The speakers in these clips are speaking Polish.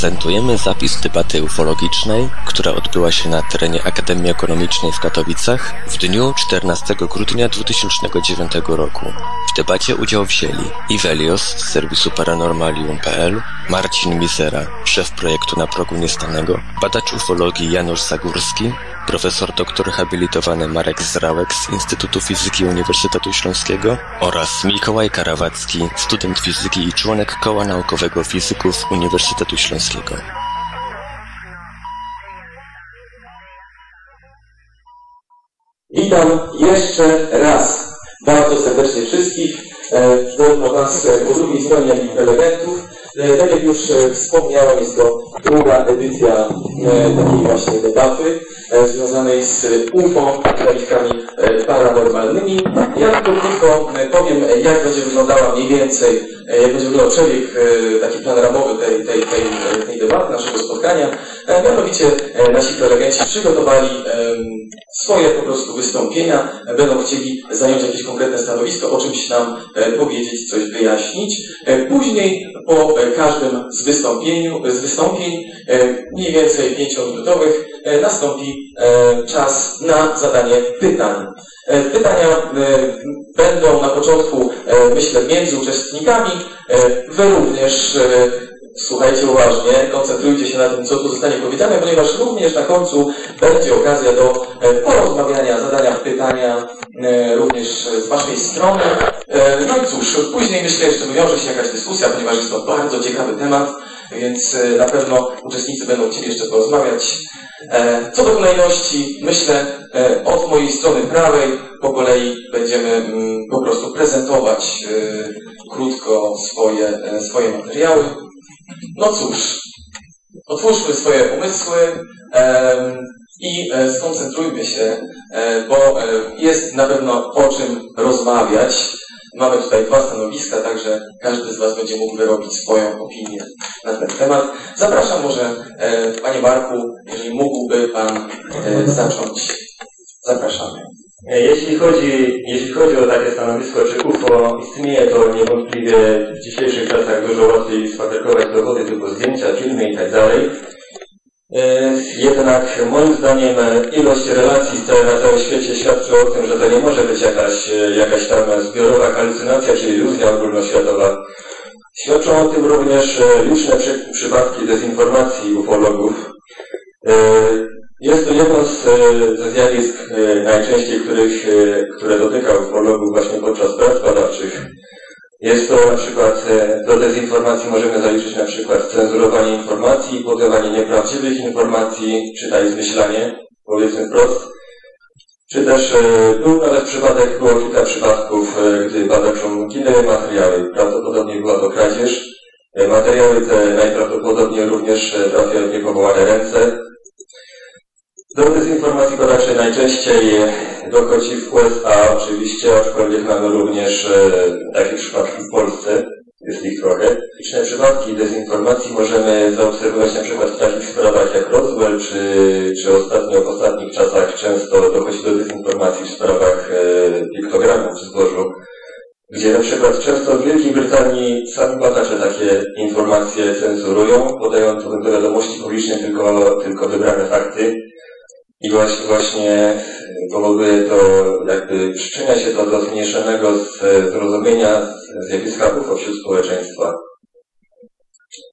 Prezentujemy zapis debaty ufologicznej, która odbyła się na terenie Akademii Ekonomicznej w Katowicach w dniu 14 grudnia 2009 roku. W debacie udział wzięli Ivelios z serwisu paranormalium.pl, Marcin Mizera, szef projektu Na progu niestanego, badacz ufologii Janusz Zagórski, profesor doktor habilitowany Marek Zrałek z Instytutu Fizyki Uniwersytetu Śląskiego oraz Mikołaj Karawacki, student fizyki i członek Koła Naukowego Fizyków Uniwersytetu Śląskiego. Witam jeszcze raz bardzo serdecznie wszystkich, e, zarówno Was e, po drugiej stronie, jak i prelegentów. E, tak jak już wspomniałem, jest to druga edycja takiej właśnie debaty związanej z UFO, zjawiskami paranormalnymi. Ja tylko krótko powiem, jak będzie wyglądała mniej więcej, jak będzie wyglądał przebieg taki plan ramowy tej, tej, tej, tej debaty, naszego spotkania. Mianowicie nasi prelegenci przygotowali swoje po prostu wystąpienia, będą chcieli zająć jakieś konkretne stanowisko, o czymś nam powiedzieć, coś wyjaśnić. Później po każdym z, wystąpieniu, z wystąpień, mniej więcej pięciominutowych, nastąpi czas na zadanie pytań. Pytania będą na początku, myślę, między uczestnikami. Wy również słuchajcie uważnie, koncentrujcie się na tym, co tu zostanie powiedziane, ponieważ również na końcu będzie okazja do porozmawiania, zadania pytania również z Waszej strony. No i cóż, później myślę jeszcze wywiąże się jakaś dyskusja, ponieważ jest to bardzo ciekawy temat, więc na pewno uczestnicy będą chcieli jeszcze porozmawiać. Co do kolejności, myślę, od mojej strony prawej po kolei będziemy po prostu prezentować krótko swoje, swoje materiały. No cóż, otwórzmy swoje umysły i skoncentrujmy się, bo jest na pewno o czym rozmawiać. Mamy tutaj dwa stanowiska, także każdy z Was będzie mógł wyrobić swoją opinię na ten temat. Zapraszam może, Panie Marku, jeżeli mógłby Pan zacząć. Zapraszamy. Jeśli chodzi, jeśli chodzi o takie stanowisko, czy UFO istnieje, to niewątpliwie w dzisiejszych czasach dużo łatwiej sfabrykować dowody typu zdjęcia, filmy i tak dalej. Jednak moim zdaniem ilość relacji na całym świecie świadczy o tym, że to nie może być jakaś, jakaś tam zbiorowa halucynacja czy iluzja ogólnoświatowa. Świadczą o tym również liczne przy, przypadki dezinformacji ufologów. Jest to zjawisk najczęściej, których, które dotyka ufologów właśnie podczas prac badawczych. Jest to na przykład, do dezinformacji możemy zaliczyć na przykład cenzurowanie informacji, podawanie nieprawdziwych informacji, czytaj zmyślanie, powiedzmy wprost. Czy też był nawet przypadek, było kilka przypadków, gdy badaczom ginęły materiały. Prawdopodobnie była to kradzież. Materiały te najprawdopodobniej również trafiają w niepowołane ręce. Do dezinformacji badaczy najczęściej dochodzi w USA oczywiście, aczkolwiek mamy również e, takie przypadki w Polsce, jest ich trochę. Liczne przypadki dezinformacji możemy zaobserwować na przykład w takich sprawach jak Roswell, czy, czy ostatnio w ostatnich czasach często dochodzi do dezinformacji w sprawach e, piktogramów w zbożu, gdzie na przykład często w Wielkiej Brytanii sami badacze takie informacje cenzurują, podają to do wiadomości publicznej tylko, tylko wybrane fakty. I właśnie, właśnie powoduje to, jakby przyczynia się to do zmniejszonego zrozumienia zjawiska UFO wśród społeczeństwa.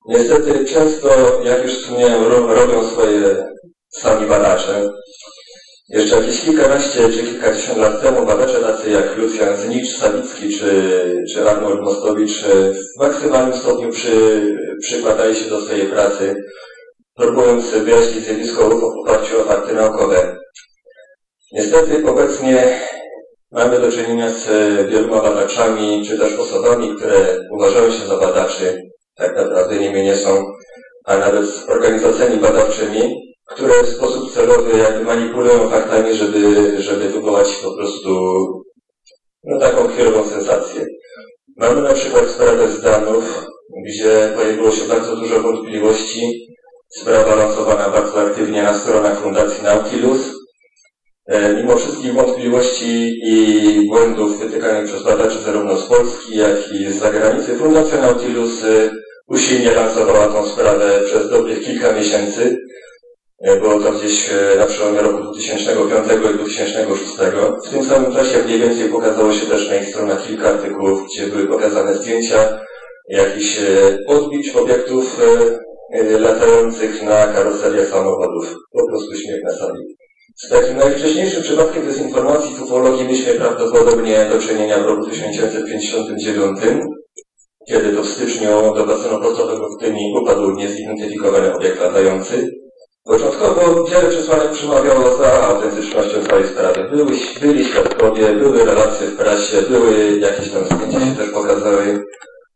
Niestety często, jak już wspomniałem, robią swoje sami badacze. Jeszcze jakieś kilkanaście czy kilkadziesiąt lat temu badacze tacy jak Lucjan Znicz, Sawicki czy, czy Arnold Mostowicz w maksymalnym stopniu przy, przykładali się do swojej pracy próbując wyjaśnić zjawisko UFO w oparciu o fakty naukowe. Niestety obecnie mamy do czynienia z wieloma badaczami, czy też osobami, które uważają się za badaczy, tak naprawdę nimi nie są, a nawet z organizacjami badawczymi, które w sposób celowy jakby manipulują faktami, żeby, żeby wywołać po prostu no, taką chwilową sensację. Mamy na przykład sprawę z Danów, gdzie pojawiło się bardzo dużo wątpliwości. Sprawa lansowana bardzo aktywnie na stronach Fundacji Nautilus. E, mimo wszystkich wątpliwości i błędów wytykanych przez badaczy zarówno z Polski, jak i z zagranicy, Fundacja Nautilus e, usilnie lansowała tą sprawę przez dobrych kilka miesięcy. E, było to gdzieś na przełomie roku 2005 i 2006. W tym samym czasie mniej więcej pokazało się też na ich stronach kilka artykułów, gdzie były pokazane zdjęcia jakichś odbić obiektów latających na karoseriach samochodów. Po prostu śmiech na sali. Z takim najwcześniejszym przypadkiem dezinformacji w ufologii mieliśmy prawdopodobnie do czynienia w roku 1959, kiedy to w styczniu do basenu portowego w Gdyni upadł niezidentyfikowany obiekt latający. Początkowo wiele przesłanek przemawiało za autentycznością całej sprawy. Były, byli świadkowie, były relacje w prasie, były jakieś tam zdjęcia się też pokazały.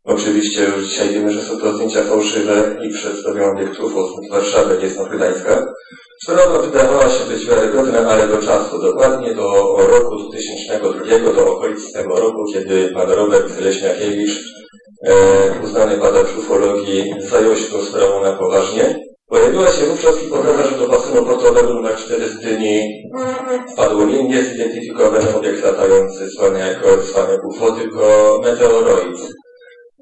Oczywiście już dzisiaj wiemy, że są to zdjęcia fałszywe i przedstawią obiektów od Warszawy, nie są Gdańska. Sprawa wydawała się być wiarygodna, ale do czasu, dokładnie do roku 2002, do okolic tego roku, kiedy pan Robert Leśniakiewicz, e, uznany badacz ufologii, zajął się tą sprawą na poważnie. Pojawiła się wówczas hipoteza, że do basenu portowego numer 4 z Dyni wpadł nie niezidentyfikowany obiekt latający, zwany jako zwany UFO, tylko meteoroid.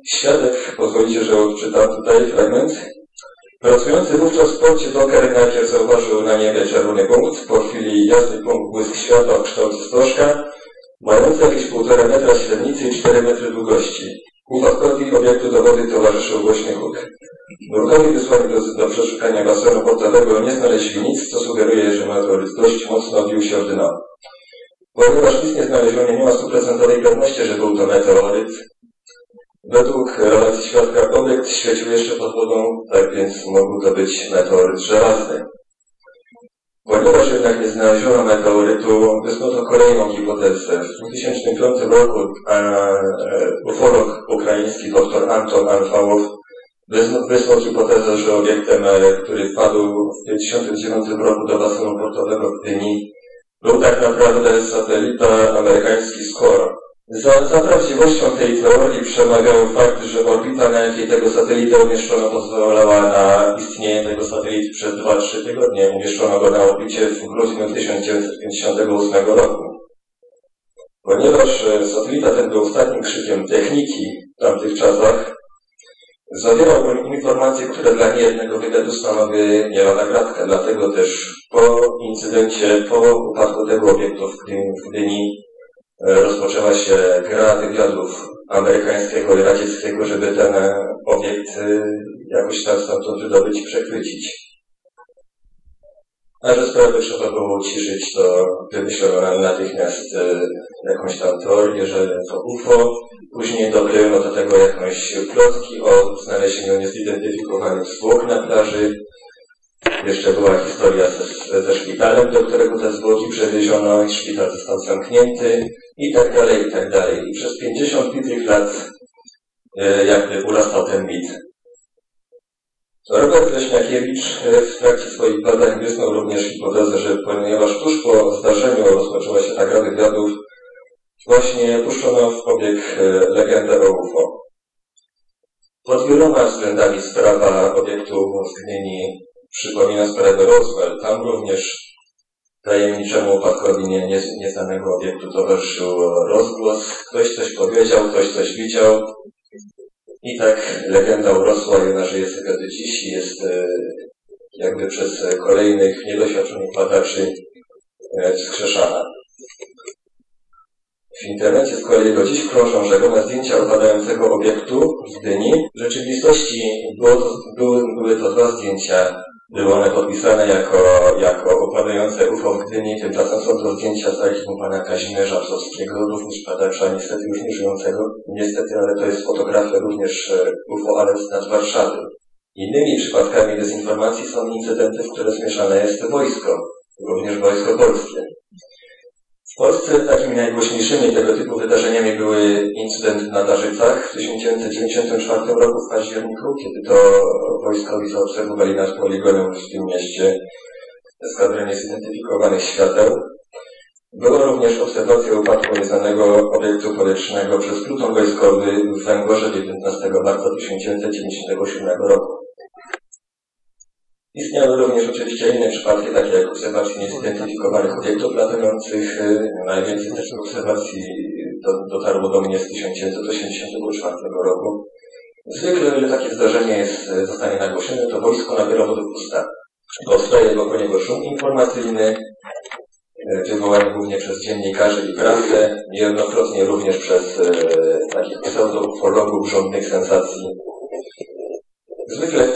Świadek, pozwolicie, że odczytam tutaj fragment. Pracujący wówczas w porcie Docker najpierw zauważył na niebie czerwony punkt, po chwili jasny punkt błysk światła w kształcie stożka, mający jakieś półtora metra średnicy i 4 metry długości. Upadkowi obiektu do wody towarzyszył głośny huk. Nurkowi wysłani do, do przeszukania basenu portowego nie znaleźli nic, co sugeruje, że meteoryt dość mocno odbił się od dna. Ponieważ nic nie znaleziono, nie ma stuprocentowej pewności, że był to meteoryt, Według relacji świadka obiekt świecił jeszcze pod wodą, tak więc mógł to być meteoryt żelazny. Ponieważ jednak nie znaleziono meteorytu, wysnuto kolejną hipotezę. W 2005 roku ufolog ukraiński dr Anton Alfałow wysłał hipotezę, że obiektem, e, który wpadł w 1959 roku do basenu portowego w Gdyni, był tak naprawdę satelita amerykański SCORE, za, za prawdziwością tej teorii przemawiał fakt, że orbita, na jakiej tego satelitę umieszczono, pozwalała na istnienie tego satelity przez 2-3 tygodnie. Umieszczono go na orbicie w grudniu 1958 roku. Ponieważ e, satelita ten był ostatnim krzykiem techniki w tamtych czasach, zawierał informacje, które dla niejednego wywiadu stanowiły nie lada gratka. Dlatego też po incydencie, po upadku tego obiektu w Gdyni, E, rozpoczęła się gra wywiadów amerykańskiego i radzieckiego, żeby ten obiekt e, jakoś tam stamtąd wydobyć i przechwycić. A że sprawę trzeba było uciszyć, to wymyślono natychmiast e, jakąś tam teorię, że to UFO. Później doklejono do tego jakąś plotki o znalezieniu niezidentyfikowanych zwłok na plaży, jeszcze była historia ze, ze szpitalem, do którego te zwłoki przewieziono i szpital został zamknięty i tak dalej, i tak dalej. I przez 50 bitych lat e, jakby urastał ten mit. Robert Leśniakiewicz e, w trakcie swoich badań wysnuł również hipotezę, że ponieważ tuż po zdarzeniu rozpoczęła się ta gra wywiadów, właśnie puszczono w obieg e, legendę o UFO. Pod wieloma względami sprawa obiektu Gdyni przypomina sprawę Roswell. Tam również tajemniczemu upadkowi nie, nie, nieznanego obiektu towarzyszył rozgłos. Ktoś coś powiedział, ktoś coś widział. I tak legenda urosła i ona żyje sobie do dziś i jest e, jakby przez kolejnych niedoświadczonych badaczy e, wskrzeszana. W internecie z kolei do dziś krążą rzekome zdjęcia opadającego obiektu w Gdyni. W rzeczywistości było to, były, były to dwa zdjęcia były one podpisane jako, jako upadające UFO w Gdyni. Tymczasem są to zdjęcia z archiwum pana Kazimierza Psowskiego, również badacza, niestety już nie żyjącego. Niestety, ale to jest fotografia również e, UFO, ale z nad Warszawy. Innymi przypadkami dezinformacji są incydenty, w które zmieszane jest wojsko, również wojsko polskie. Polsce takimi najgłośniejszymi tego typu wydarzeniami były incydent na Darzycach w 1994 roku w październiku, kiedy to wojskowi zaobserwowali nad poligonem w tym mieście eskadrę niezidentyfikowanych świateł. Była również obserwacja upadku nieznanego obiektu powietrznego przez pluton wojskowy w Węgorze 19 marca 1997 roku. Istniały również oczywiście inne przypadki, takie jak obserwacje niezidentyfikowanych obiektów latających. Najwięcej też obserwacji do, dotarło do mnie z 1984 roku. Zwykle, gdy takie zdarzenie jest, zostanie nagłoszone, to wojsko nabiera wody w usta. Powstaje wokół niego szum informacyjny, wywołany głównie przez dziennikarzy i prasę, niejednokrotnie również przez e, takich pseudoufologów żądnych sensacji. Zwykle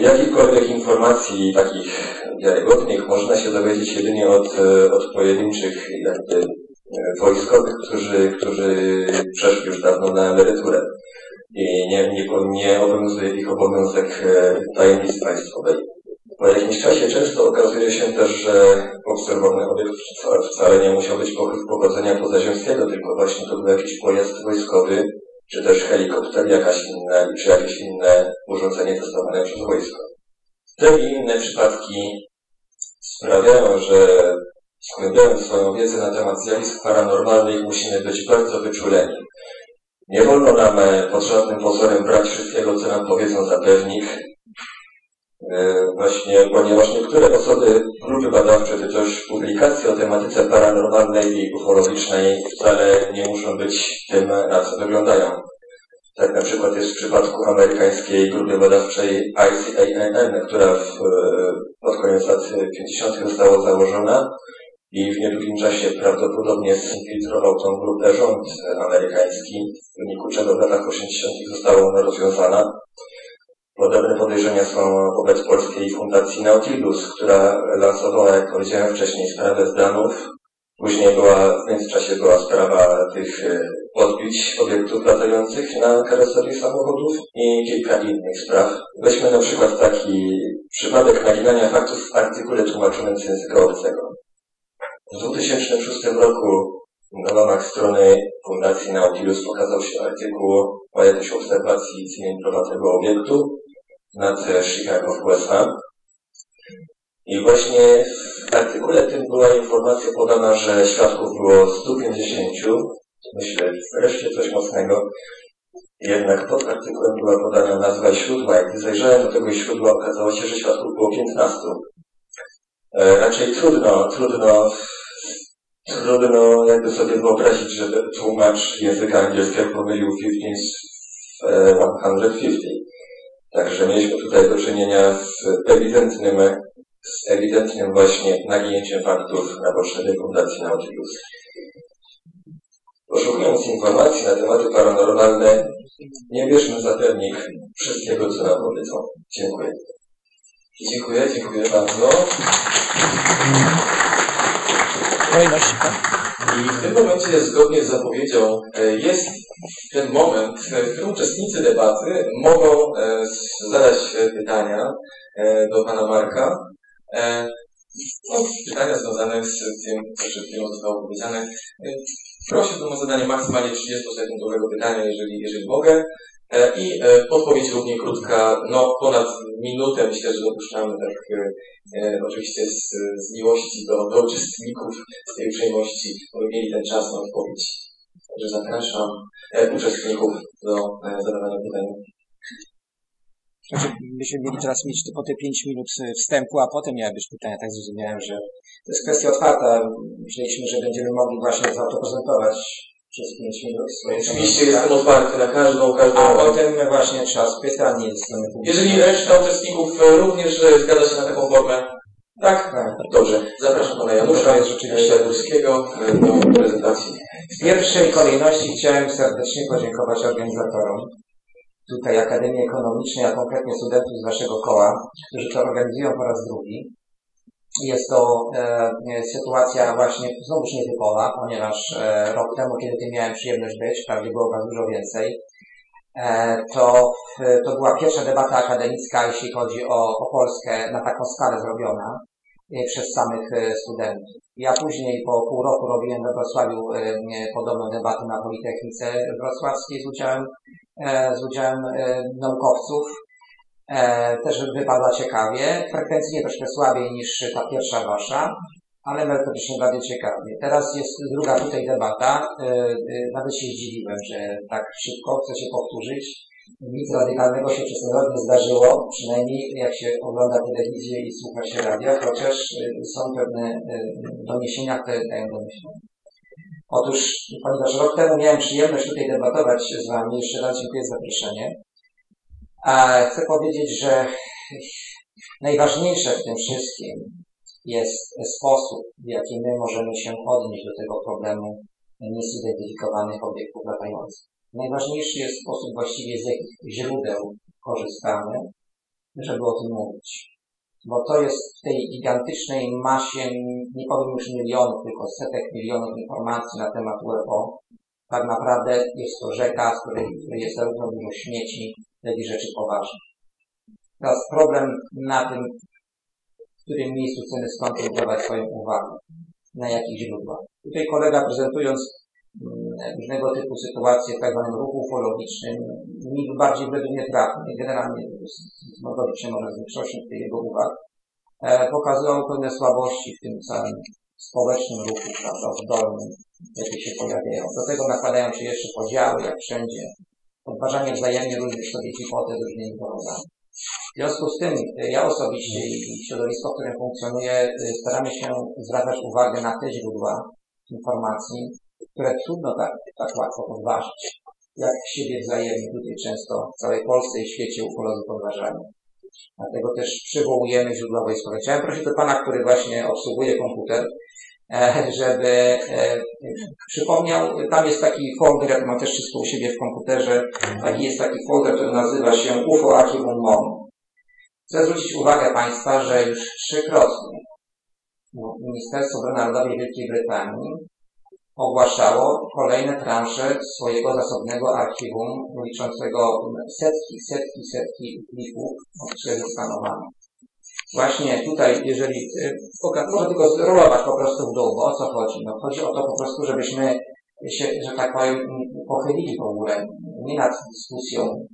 jakichkolwiek informacji takich wiarygodnych można się dowiedzieć jedynie od, e, od pojedynczych jakby e, wojskowych, którzy, którzy przeszli już dawno na emeryturę i nie, nie, nie obowiązuje ich obowiązek tajemnicy państwowej. Po jakimś czasie często okazuje się też, że obserwowany obiekt wcale nie musiał być pochodzenia pozaziemskiego, tylko właśnie to był jakiś pojazd wojskowy, czy też helikopter, jakaś inne, czy jakieś inne urządzenie testowane przez wojsko. Te i inne przypadki sprawiają, że skłębiając swoją wiedzę na temat zjawisk paranormalnych musimy być bardzo wyczuleni. Nie wolno nam pod żadnym pozorem brać wszystkiego, co nam powiedzą za pewnik, E, właśnie, ponieważ niektóre osoby, grupy badawcze, czy też publikacje o tematyce paranormalnej i ufologicznej wcale nie muszą być tym, na co wyglądają. Tak na przykład jest w przypadku amerykańskiej grupy badawczej ICANN, która w, e, pod koniec lat 50. została założona i w niedługim czasie prawdopodobnie zinfiltrował tą grupę rząd amerykański, w wyniku czego w latach 80. została ona rozwiązana. Podobne podejrzenia są wobec polskiej Fundacji Nautilus, która lansowała, jak powiedziałem wcześniej, sprawę z Danów. Później była, w międzyczasie była sprawa tych e, odbić obiektów latających na karoserii samochodów i kilka innych spraw. Weźmy na przykład taki przypadek naginania faktów w artykule tłumaczonym z języka obcego. W 2006 roku na łamach strony Fundacji Nautilus pokazał się artykuł o jakiejś obserwacji cilindrowatego obiektu nad Chicago w USA. I właśnie w artykule tym była informacja podana, że świadków było 150. Myślę, wreszcie coś mocnego. Jednak pod artykułem była podana nazwa źródła. Jak zajrzałem do tego źródła, okazało się, że świadków było 15. E, raczej trudno, trudno, trudno jakby sobie wyobrazić, że tłumacz języka angielskiego pomylił 15 w 150. Także mieliśmy tutaj do czynienia z ewidentnym, z ewidentnym właśnie naginięciem faktów na potrzeby Fundacji Nautilus. Poszukując informacji na tematy paranormalne, nie bierzmy za pewnik wszystkiego, co nam powiedzą. Dziękuję. Dziękuję, dziękuję bardzo. Kolejność? I w tym momencie, zgodnie z zapowiedzią, e, jest ten moment, e, w którym uczestnicy debaty mogą e, zadać pytania do Pana Marka. No, pytania związane z tym, co przed chwilą zostało powiedziane. Prosiłbym o zadanie maksymalnie 30-sekundowego pytania, jeżeli, jeżeli mogę. I podpowiedź równie krótka, no ponad minutę myślę, że dopuszczamy tak e, oczywiście z, z miłości do, do uczestników, z tej uprzejmości, aby mieli ten czas na odpowiedź. Także zapraszam e, uczestników do e, zadawania pytań. Byśmy mieli teraz mieć po te 5 minut wstępu, a potem miały pytania. Tak zrozumiałem, że to jest kwestia otwarta. Myśleliśmy, że będziemy mogli właśnie zaprezentować przez 5 minut. Oczywiście jestem otwarty na każdą, każdą... A potem właśnie czas pytań jest. Jeżeli reszta uczestników e, również e, zgadza się na taką formę, tak? Tak. Dobrze. Zapraszam Pana Janusza jest rzeczywiście Górskiego e, do prezentacji. W pierwszej kolejności chciałem serdecznie podziękować organizatorom tutaj Akademii Ekonomicznej, a konkretnie studentów z Waszego koła, którzy to organizują po raz drugi. Jest to e, sytuacja właśnie znowuż nietypowa, ponieważ e, rok temu, kiedy ty miałem przyjemność być, prawdzie było Was dużo więcej, e, to, to była pierwsza debata akademicka, jeśli chodzi o, o Polskę na taką skalę zrobiona e, przez samych e, studentów. Ja później po pół roku robiłem we Wrocławiu e, podobną debatę na Politechnice Wrocławskiej z udziałem, z udziałem naukowców e, też wypadła ciekawie. Frekwencyjnie troszkę słabiej niż ta pierwsza wasza. ale merytorycznie bardzo ciekawie. Teraz jest druga tutaj debata. E, e, nawet się zdziwiłem, że tak szybko chce się powtórzyć. Nic radykalnego się przez ten rok nie zdarzyło, przynajmniej jak się ogląda telewizję i słucha się radia, chociaż e, są pewne doniesienia, które dają do myślenia. Otóż, ponieważ rok temu miałem przyjemność tutaj debatować z Wami, jeszcze raz dziękuję za zaproszenie. A chcę powiedzieć, że najważniejsze w tym wszystkim jest sposób, w jaki my możemy się odnieść do tego problemu niezidentyfikowanych obiektów latających. Najważniejszy jest sposób właściwie z jakich źródeł korzystamy, żeby o tym mówić. Bo to jest w tej gigantycznej masie, nie powiem już milionów, tylko setek milionów informacji na temat UFO, tak naprawdę jest to rzeka, z której jest zarówno dużo śmieci, jak i rzeczy poważnych. Teraz problem na tym, w którym miejscu chcemy skoncentrować swoją uwagę, na jakich źródłach. Tutaj kolega prezentując mm, różnego typu sytuacje w tak zwanym ruchu ufologicznym, mi bardziej według mnie trafny, generalnie zgodzić się może z większością tych jego uwag, e, pokazywał pewne słabości w tym całym społecznym ruchu, prawda, w dolnym, jakie się pojawiają. Do tego nakładają się jeszcze podziały, jak wszędzie, podważanie wzajemnie różnych sobie hipotez różnymi dowodami. W związku z tym y, ja osobiście i środowisko, w którym funkcjonuję, y, staramy się zwracać uwagę na te źródła informacji, które trudno tak, tak łatwo podważyć, jak siebie wzajemnie tutaj często w całej Polsce i świecie ufolodzy podważają. Dlatego też przywołujemy źródła wojskowe. Chciałem prosić do Pana, który właśnie obsługuje komputer, żeby e, przypomniał, tam jest taki folder, ja mam też wszystko u siebie w komputerze, taki jest taki folder, który nazywa się UFO Archiwum MON. Chcę zwrócić uwagę Państwa, że już trzykrotnie Ministerstwo Obrony Narodowej Wielkiej Brytanii ogłaszało kolejne transze swojego zasobnego archiwum liczącego setki, setki, setki plików, które zostanowane. Właśnie tutaj, jeżeli, y, może tylko zrolować po prostu w dół, bo o co chodzi? No chodzi o to po prostu, żebyśmy się, że tak powiem, pochylili w ogóle, nie nad dyskusją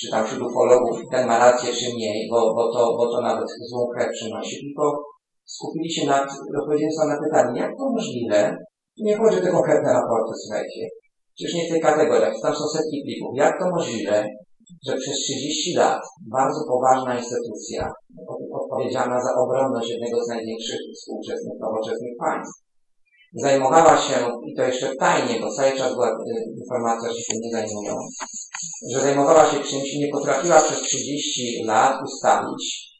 czy tam wśród ufologów ten ma rację, czy mniej, bo, bo, to, bo to nawet złą krew przynosi, tylko skupili się nad odpowiedzią na pytanie, jak to możliwe, nie chodzi o te konkretne raporty, słuchajcie, przecież nie w tej kategorii, tam są setki plików, jak to możliwe, że przez 30 lat bardzo poważna instytucja odpowiedzialna za obronność jednego z największych współczesnych, nowoczesnych państw, zajmowała się, i to jeszcze tajnie, bo cały czas była y, informacja, że się nie zajmują, że zajmowała się czymś i nie potrafiła przez 30 lat ustalić, e, e,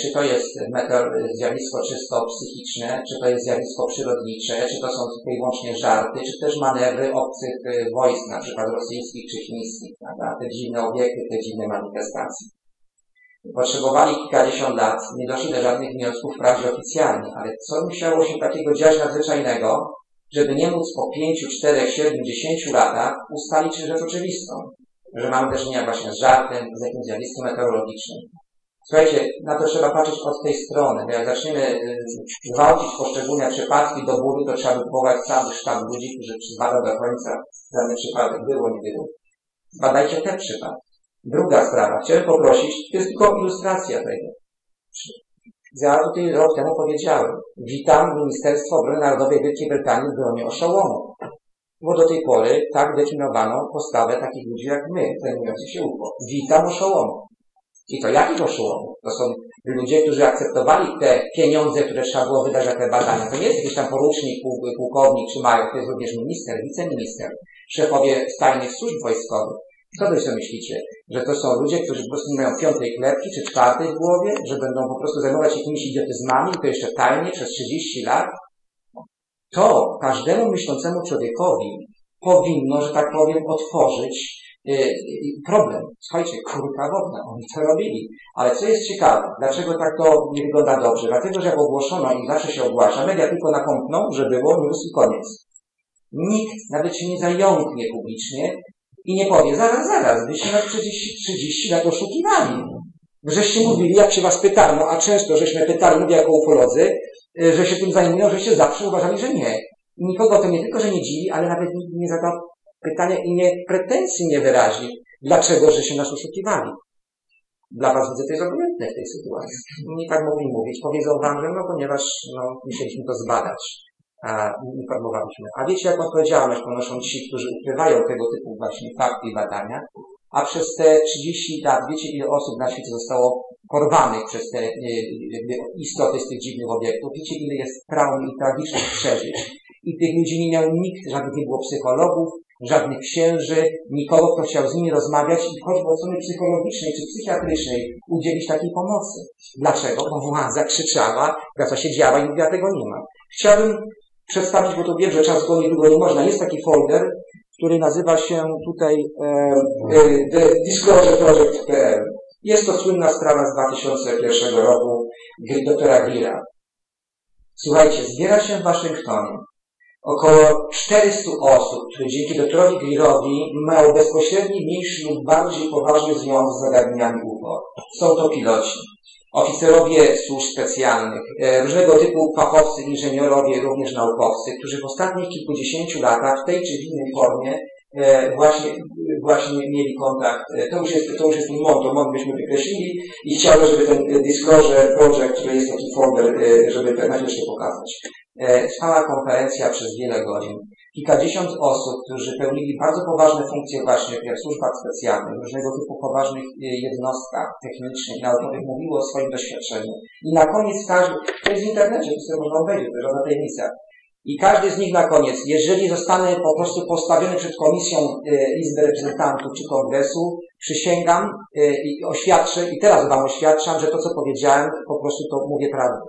czy to jest meteor, zjawisko czysto psychiczne, czy to jest zjawisko przyrodnicze, czy to są tylko i wyłącznie żarty, czy też manewry obcych e, wojsk, na przykład rosyjskich czy chińskich, prawda? te dziwne obiekty, te dziwne manifestacje. Potrzebowali kilkadziesiąt lat, nie doszli do żadnych wniosków wprawdzie oficjalnie, ale co musiało się takiego dziać nadzwyczajnego, żeby nie móc po pięciu, czterech, siedmiu, dziesięciu latach ustalić rzecz oczywistą, że mamy do czynienia właśnie z żartem, z jakimś zjawiskiem meteorologicznym. Słuchajcie, na to trzeba patrzeć od tej strony, bo jak zaczniemy y, gwałcić poszczególne przypadki do bólu, to trzeba wywołać cały sztab ludzi, którzy zbada do końca dany przypadek było, nie było. Badajcie te przypadki. Druga sprawa. Chciałem poprosić, to jest tylko ilustracja tego. Ja tutaj rok temu powiedziałem, witam Ministerstwo Obrony Narodowej Wielkiej Brytanii w gronie oszołomów. Bo do tej pory tak definiowano postawę takich ludzi jak my, zajmujących się UFO. Witam oszołomów. I to jakich oszołomów? To są ludzie, którzy akceptowali te pieniądze, które trzeba było wydać za te badania. To nie jest jakiś tam porucznik, pułkownik czy major, to jest również minister, wiceminister, szefowie stajnych służb wojskowych. Co wy sobie myślicie? Że to są ludzie, którzy po prostu nie mają piątej klepki czy czwartej w głowie, że będą po prostu zajmować się jakimiś idiotyzmami, to jeszcze tajnie przez 30 lat? To każdemu myślącemu człowiekowi powinno, że tak powiem, otworzyć problem. Słuchajcie, kurka wodna, oni to robili. Ale co jest ciekawe, dlaczego tak to nie wygląda dobrze? Dlatego, że jak ogłoszono i zawsze się ogłasza, media tylko nakąpną, że było news i koniec. Nikt nawet się nie zająknie publicznie i nie powie, zaraz, zaraz, byście nas 30, 30 lat oszukiwali. Żeście mówili, jak się was pytano, a często żeśmy pytali, mówię jako ufolodzy, y, że się tym zajmują, żeście zawsze uważali, że nie. I nikogo to nie tylko, że nie dziwi, ale nawet nikt nie zadał pytania i nie pretensji nie wyrazi, dlaczego, że się nas oszukiwali. Dla Was widzę, to jest obojętne w tej sytuacji. Nie tak mogli mówić. Powiedzą Wam, że no ponieważ no, musieliśmy to zbadać. A informowaliśmy. A wiecie, jak odpowiedzialność ponoszą ci, którzy ukrywają tego typu właśnie fakty i badania, a przez te 30 lat, wiecie ile osób na świecie zostało porwanych przez te istoty z tych dziwnych obiektów, wiecie ile jest traum i tragicznych przeżyć. I tych ludzi nie miał nikt, żadnych nie było psychologów, żadnych księży, nikogo, kto chciał z nimi rozmawiać i choćby od strony psychologicznej czy psychiatrycznej udzielić takiej pomocy. Dlaczego? Bo władza krzyczała, praca się działa i mówiła, tego nie ma. Chciałbym przedstawić, bo to wiem, że czas go niedługo nie można. Jest taki folder, który nazywa się tutaj e, e, The Disclosure Project.pl. Jest to słynna sprawa z 2001 roku doktora Greera. Słuchajcie, zbiera się w Waszyngtonie około 400 osób, które dzięki doktorowi Greerowi mają bezpośredni, mniejszy lub bardziej poważny związek z zagadnieniami UFO. Są to piloci, oficerowie służb specjalnych, e, różnego typu fachowcy, inżynierowie, również naukowcy, którzy w ostatnich kilkudziesięciu latach w tej czy w innej formie e, właśnie, właśnie mieli kontakt. E, to już jest, to już jest MON, to MON byśmy wykreślili i chciałbym, żeby ten Disclosure Project, który jest taki folder, żeby na chwilę pokazać. Trwała konferencja przez wiele godzin kilkadziesiąt osób, którzy pełnili bardzo poważne funkcje właśnie w służbach specjalnych, różnego typu poważnych y, jednostkach technicznych, naukowych, mówiło o swoim doświadczeniu. I na koniec każdy, to jest w internecie, to sobie można obejrzeć, to jest żadna tajemnica. I każdy z nich na koniec, jeżeli zostanę po prostu postawiony przed komisją y, Izby Reprezentantów czy Kongresu, przysięgam i oświadczę, i teraz wam oświadczam, że to, co powiedziałem, po prostu to mówię prawdę.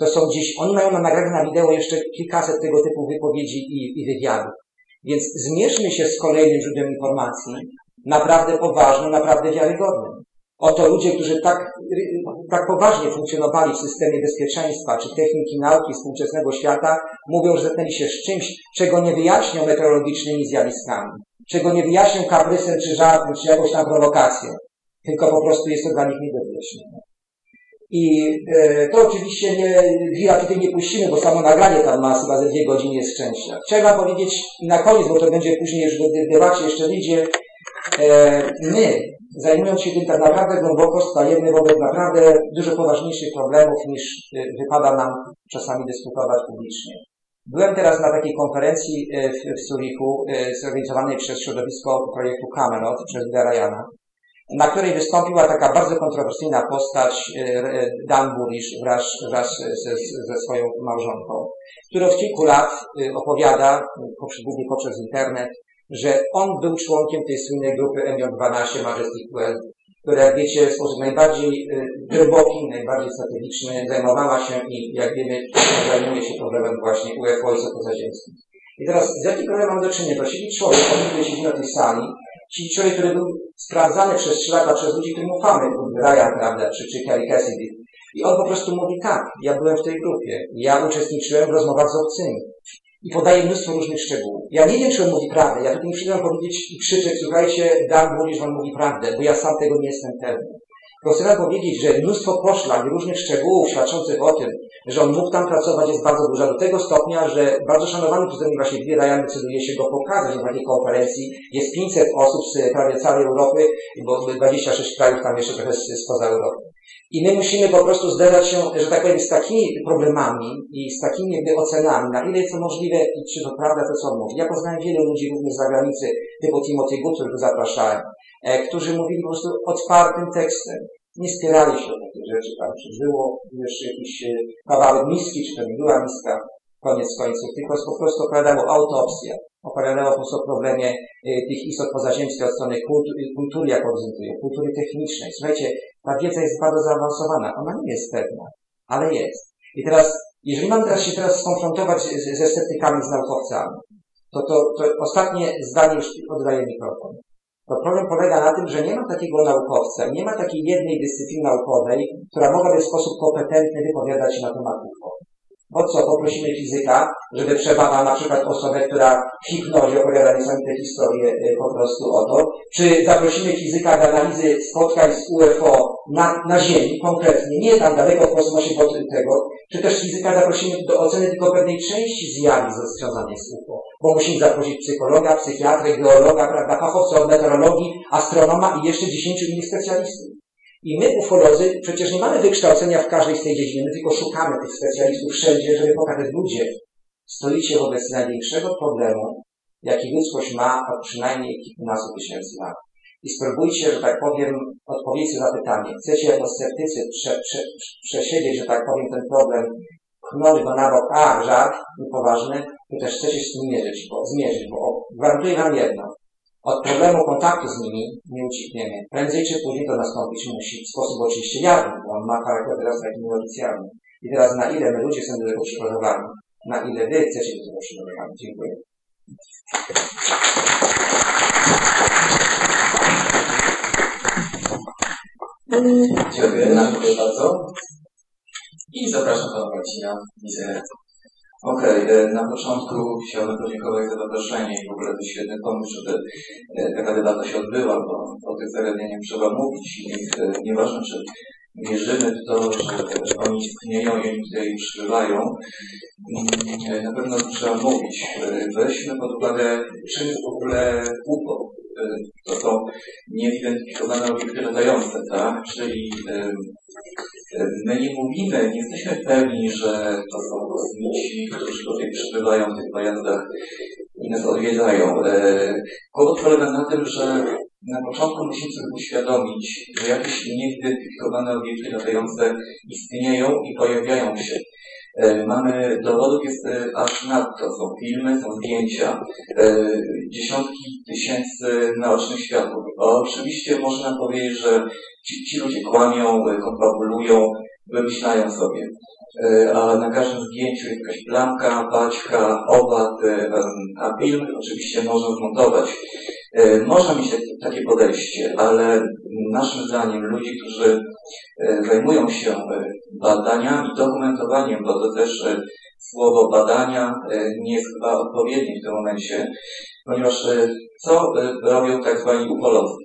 To są gdzieś, oni mają na nagraniu na wideo jeszcze kilkaset tego typu wypowiedzi i, i wywiadów. Więc zmierzmy się z kolejnym źródłem informacji, naprawdę poważnym, naprawdę wiarygodnym. Oto ludzie, którzy tak, tak poważnie funkcjonowali w systemie bezpieczeństwa czy techniki nauki współczesnego świata, mówią, że zetknęli się z czymś, czego nie wyjaśnią meteorologicznymi zjawiskami, czego nie wyjaśnią kaprysem czy żartem, czy jakąś tam prowokacją, tylko po prostu jest to dla nich nie do wyjaśnienia. I e, to oczywiście nie, Gira tutaj nie puścimy, bo samo nagranie tam ma chyba ze dwie godziny jest szczęścia. Trzeba powiedzieć na koniec, bo to będzie później już w debacie jeszcze wyjdzie, e, my, zajmując się tym tak naprawdę głęboko, stajemy wobec naprawdę dużo poważniejszych problemów niż e, wypada nam czasami dyskutować publicznie. Byłem teraz na takiej konferencji w, w e, zorganizowanej przez środowisko projektu Camelot, przez Garayana na której wystąpiła taka bardzo kontrowersyjna postać e, e, Dan Burisz wraz, wraz ze, ze swoją małżonką, który od kilku lat e, opowiada, głównie poprzez internet, że on był członkiem tej słynnej grupy MJ12 Majestic Well, która, jak wiecie, w sposób najbardziej głęboki, najbardziej strategiczny zajmowała się i, jak wiemy, zajmuje się problemem właśnie UFO i pozaziemskich. I teraz, z jakim problemem mam do czynienia? To siedzi człowiek, który siedzi na tej sali, Czyli człowiek, który był sprawdzany przez trzy lata przez ludzi, którym ufamy, Ryan, prawda, czy, czy Kelly Cassidy. I on po prostu mówi tak, ja byłem w tej grupie, ja uczestniczyłem w rozmowach z obcymi. I podaje mnóstwo różnych szczegółów. Ja nie wiem, czy on mówi prawdę. Ja tutaj nie przyjdę powiedzieć i krzyczeć, słuchajcie, Dan że on mówi prawdę, bo ja sam tego nie jestem pewny. Tylko chcę powiedzieć, że mnóstwo poszlak różnych szczegółów świadczących o tym, że on mógł tam pracować jest bardzo duża. Do tego stopnia, że bardzo szanowany przeze mnie właśnie Bill Ryan decyduje się go pokazać na takiej konferencji. Jest 500 osób z prawie całej Europy, bo 26 krajów tam jeszcze trochę spoza Europy. I my musimy po prostu zderzać się, że tak powiem, z takimi problemami i z takimi jakby ocenami, na ile jest to możliwe i czy to prawda, to co on mówi. Ja poznałem wielu ludzi również z zagranicy, typu Timothy Good, których zapraszałem, którzy mówili po prostu otwartym tekstem. Nie spierali się o takie rzeczy, tam, czy było jeszcze jakiś e, kawałek miski, czy to nie była miska, koniec końców, tylko po prostu opowiadało autopsję, opowiadało po prostu o problemie e, tych istot pozaziemskich od strony kultury, kultury jak prezentują, kultury technicznej. Słuchajcie, ta wiedza jest bardzo zaawansowana, ona nie jest pewna, ale jest. I teraz, jeżeli mam teraz się teraz skonfrontować ze sceptykami, z naukowcami, to, to, to ostatnie zdanie już oddaję mikrofon to problem polega na tym, że nie ma takiego naukowca, nie ma takiej jednej dyscypliny naukowej, która mogłaby w sposób kompetentny wypowiadać się na temat UFO. Po co poprosimy fizyka, żeby przebadał na przykład osobę, która w hipnozie opowiada niesamowite historie y, po prostu o to, czy zaprosimy fizyka do analizy spotkań z UFO na, na Ziemi konkretnie, nie tam daleko w kosmosie pod tego, czy też fizyka zaprosimy do oceny tylko pewnej części zjawisk związanych z UFO, bo musimy zaprosić psychologa, psychiatrę, geologa, prawda, fachowca od meteorologii, astronoma i jeszcze dziesięciu innych specjalistów. I my, ufolozy, przecież nie mamy wykształcenia w każdej z tej dziedziny, my tylko szukamy tych specjalistów wszędzie, żeby pokazać ludzie. Stoicie wobec największego problemu, jaki ludzkość ma od przynajmniej kilkunastu tysięcy lat. I spróbujcie, że tak powiem, odpowiedzieć na pytanie. Chcecie jako sceptycy prze, prze, przesiedzieć, że tak powiem, ten problem, pchnąć go na bok, a, żart, niepoważny, to też chcecie z tym mierzyć, bo, zmierzyć, bo gwarantuję wam jedno. Od problemu kontaktu z nimi nie uciekniemy. Prędzej czy później to nastąpić musi w sposób oczywiście jawny, bo on ma charakter teraz taki nieoficjalny. I teraz na ile my ludzie chcemy do tego przygotowani? Na ile wy chcecie do tego przygotowani? Dziękuję. Dziękuję, bardzo. I zapraszam pana Marcina Mizerę. Okej, okay, na początku chciałbym podziękować za zaproszenie i w ogóle to świetny pomysł, żeby e, taka debata się odbyła, bo o tych zagadnieniach trzeba mówić i e, nieważne, czy wierzymy w to, że oni istnieją i oni tutaj przybywają, mm, na pewno trzeba mówić. E, weźmy pod uwagę, czym w ogóle UFO. To są niezidentyfikowane obiekty latające, tak? Czyli My nie mówimy, nie jesteśmy pewni, że to są kosmici, którzy tutaj przybywają w tych pojazdach i nas odwiedzają. E, kłopot polega na tym, że na początku musimy sobie uświadomić, że jakieś niezidentyfikowane obiekty latające istnieją i pojawiają się. E, mamy dowodów jest e, aż nadto. Są filmy, są zdjęcia, dziesiątki tysięcy naocznych świadków. Oczywiście można powiedzieć, że ci, ci ludzie kłamią, konfabulują, wymyślają sobie. E, a na każdym zdjęciu jest jakaś plamka, paćka, owad, e, a film oczywiście można zmontować. E, można mieć takie podejście, ale naszym zdaniem ludzi, którzy zajmują się badaniami, dokumentowaniem, bo to też słowo badania nie jest chyba odpowiednie w tym momencie, ponieważ co robią tak zwani ufolozy?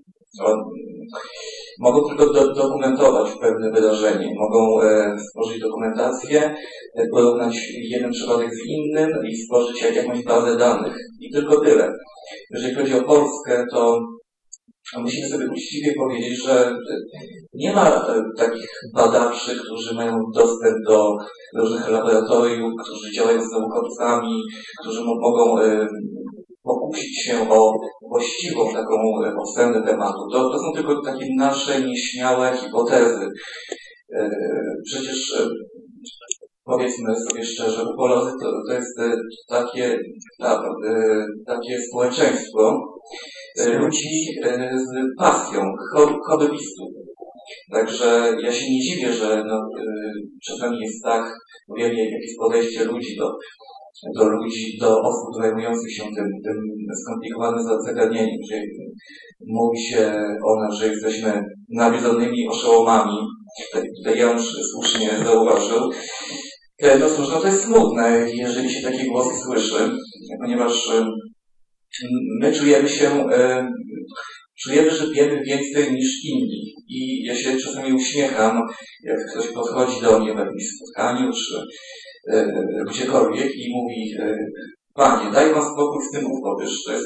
Mogą tylko do, dokumentować pewne wydarzenie, mogą e, stworzyć dokumentację, e, porównać jeden przypadek z innym i stworzyć jak, jakąś bazę danych. I tylko tyle. Jeżeli chodzi o Polskę, to musimy sobie uczciwie powiedzieć, że nie ma e, takich badaczy, którzy mają dostęp do różnych laboratoriów, którzy działają z naukowcami, którzy mogą e, pokusić się o właściwą taką e, ocenę tematu. To, to są tylko takie nasze nieśmiałe hipotezy. E, przecież e, powiedzmy sobie szczerze, upolozy to, to jest takie, ta, takie społeczeństwo ludzi z pasją, hobbystów. Także ja się nie dziwię, że no, czasami jest tak, wiem jakie jest podejście ludzi do do ludzi, do osób zajmujących się tym, tym skomplikowanym zagadnieniem, gdzie mówi się o nas, że jesteśmy nawiedzonymi oszołomami. Tutaj Janusz słusznie zauważył. E, no cóż, no to jest smutne, jeżeli się takie głosy słyszy, ponieważ my czujemy się, e, czujemy, że wiemy więcej niż inni. I ja się czasami uśmiecham, jak ktoś podchodzi do mnie w jakimś spotkaniu, czy E, gdziekolwiek i mówi e, Panie, daj Pan spokój z tym upowyż, to jest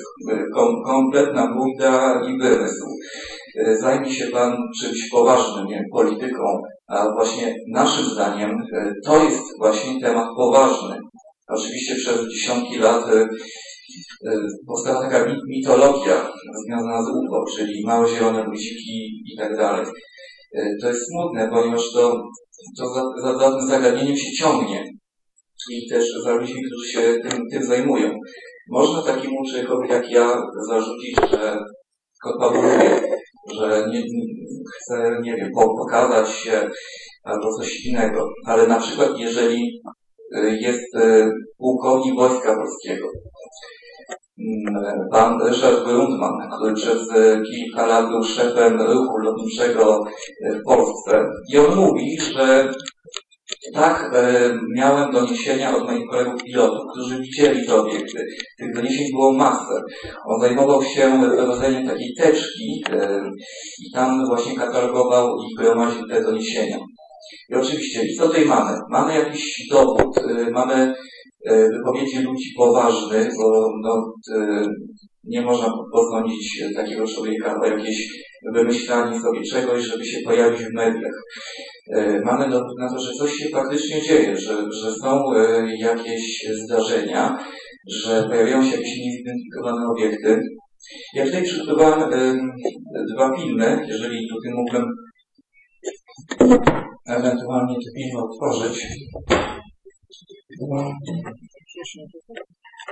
kom, kompletna bójda i wymysł. Zajmie się Pan czymś poważnym, nie polityką, a właśnie naszym zdaniem to jest właśnie temat poważny. Oczywiście przez dziesiątki lat powstała taka mitologia związana z UFO, czyli małe zielone guziki i tak dalej. To jest smutne, ponieważ to, to za, tym zagadnieniem się ciągnie i też za ludźmi, którzy się tym, tym zajmują. Można takiemu człowiekowi jak ja zarzucić, że konfabuluje, że nie, chce, nie wiem, pokazać się albo coś innego. Ale na przykład jeżeli y, jest pułkownik Wojska Polskiego, pan Ryszard Grundman, który przez y, kilka lat był szefem ruchu lotniczego w Polsce i on mówi, że tak, e, miałem doniesienia od moich kolegów pilotów, którzy widzieli te obiekty. Tych doniesień było masę. On zajmował się prowadzeniem takiej teczki e, i tam właśnie katalogował i gromadził te doniesienia. I oczywiście, i co tutaj mamy? Mamy jakiś dowód, e, mamy e, wypowiedzi ludzi poważnych, bo no, nie można posądzić takiego człowieka o jakieś wymyślanie sobie czegoś, żeby się pojawić w mediach. Mamy dowód na to, że coś się faktycznie dzieje, że, że są jakieś zdarzenia, że pojawiają się jakieś niezidentyfikowane obiekty. Ja tutaj przygotowałem dwa filmy, jeżeli tutaj mógłbym ewentualnie te filmy otworzyć.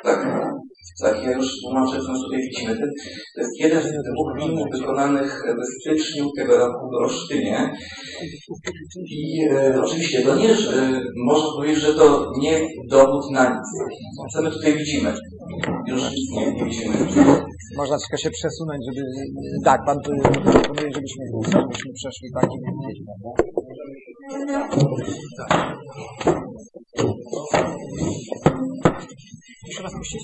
Tak, tak, ja już tłumaczę, co tutaj widzimy. To jest jeden z dwóch filmów wykonanych w styczniu tego roku w Olsztynie. I e, oczywiście to nie, że, można powiedzieć, że to nie dowód na nic. Co my tutaj widzimy? Już nic nie, nie widzimy. Można tylko się przesunąć, żeby... Tak, pan proponuje, żebyśmy, żebyśmy przeszli takim... Tak. Jeszcze raz puścić?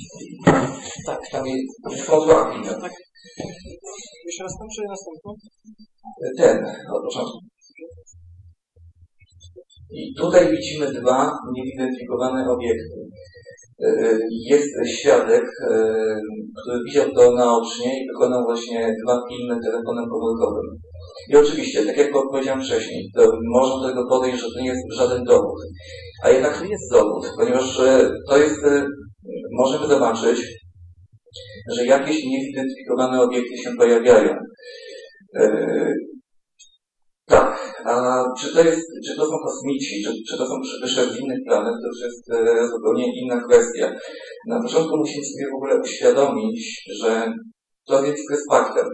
Tak, tam jest filmy. Tak. Jeszcze raz tam, czy następną? Ten, od początku. I tutaj widzimy dwa niezidentyfikowane obiekty. E, jest świadek, e, który widział to naocznie i wykonał właśnie dwa filmy telefonem komórkowym. I oczywiście, tak jak powiedziałem wcześniej, to można do tego podejść, że to nie jest żaden dowód. A jednak to jest dowód, ponieważ e, to jest, możemy zobaczyć, że jakieś niezidentyfikowane obiekty się pojawiają. Tak, a czy to, jest, czy to są kosmici, czy, czy to są przybysze z innych planet, to już jest e, zupełnie inna kwestia. Na początku musimy sobie w ogóle uświadomić, że to zjawisko jest faktem.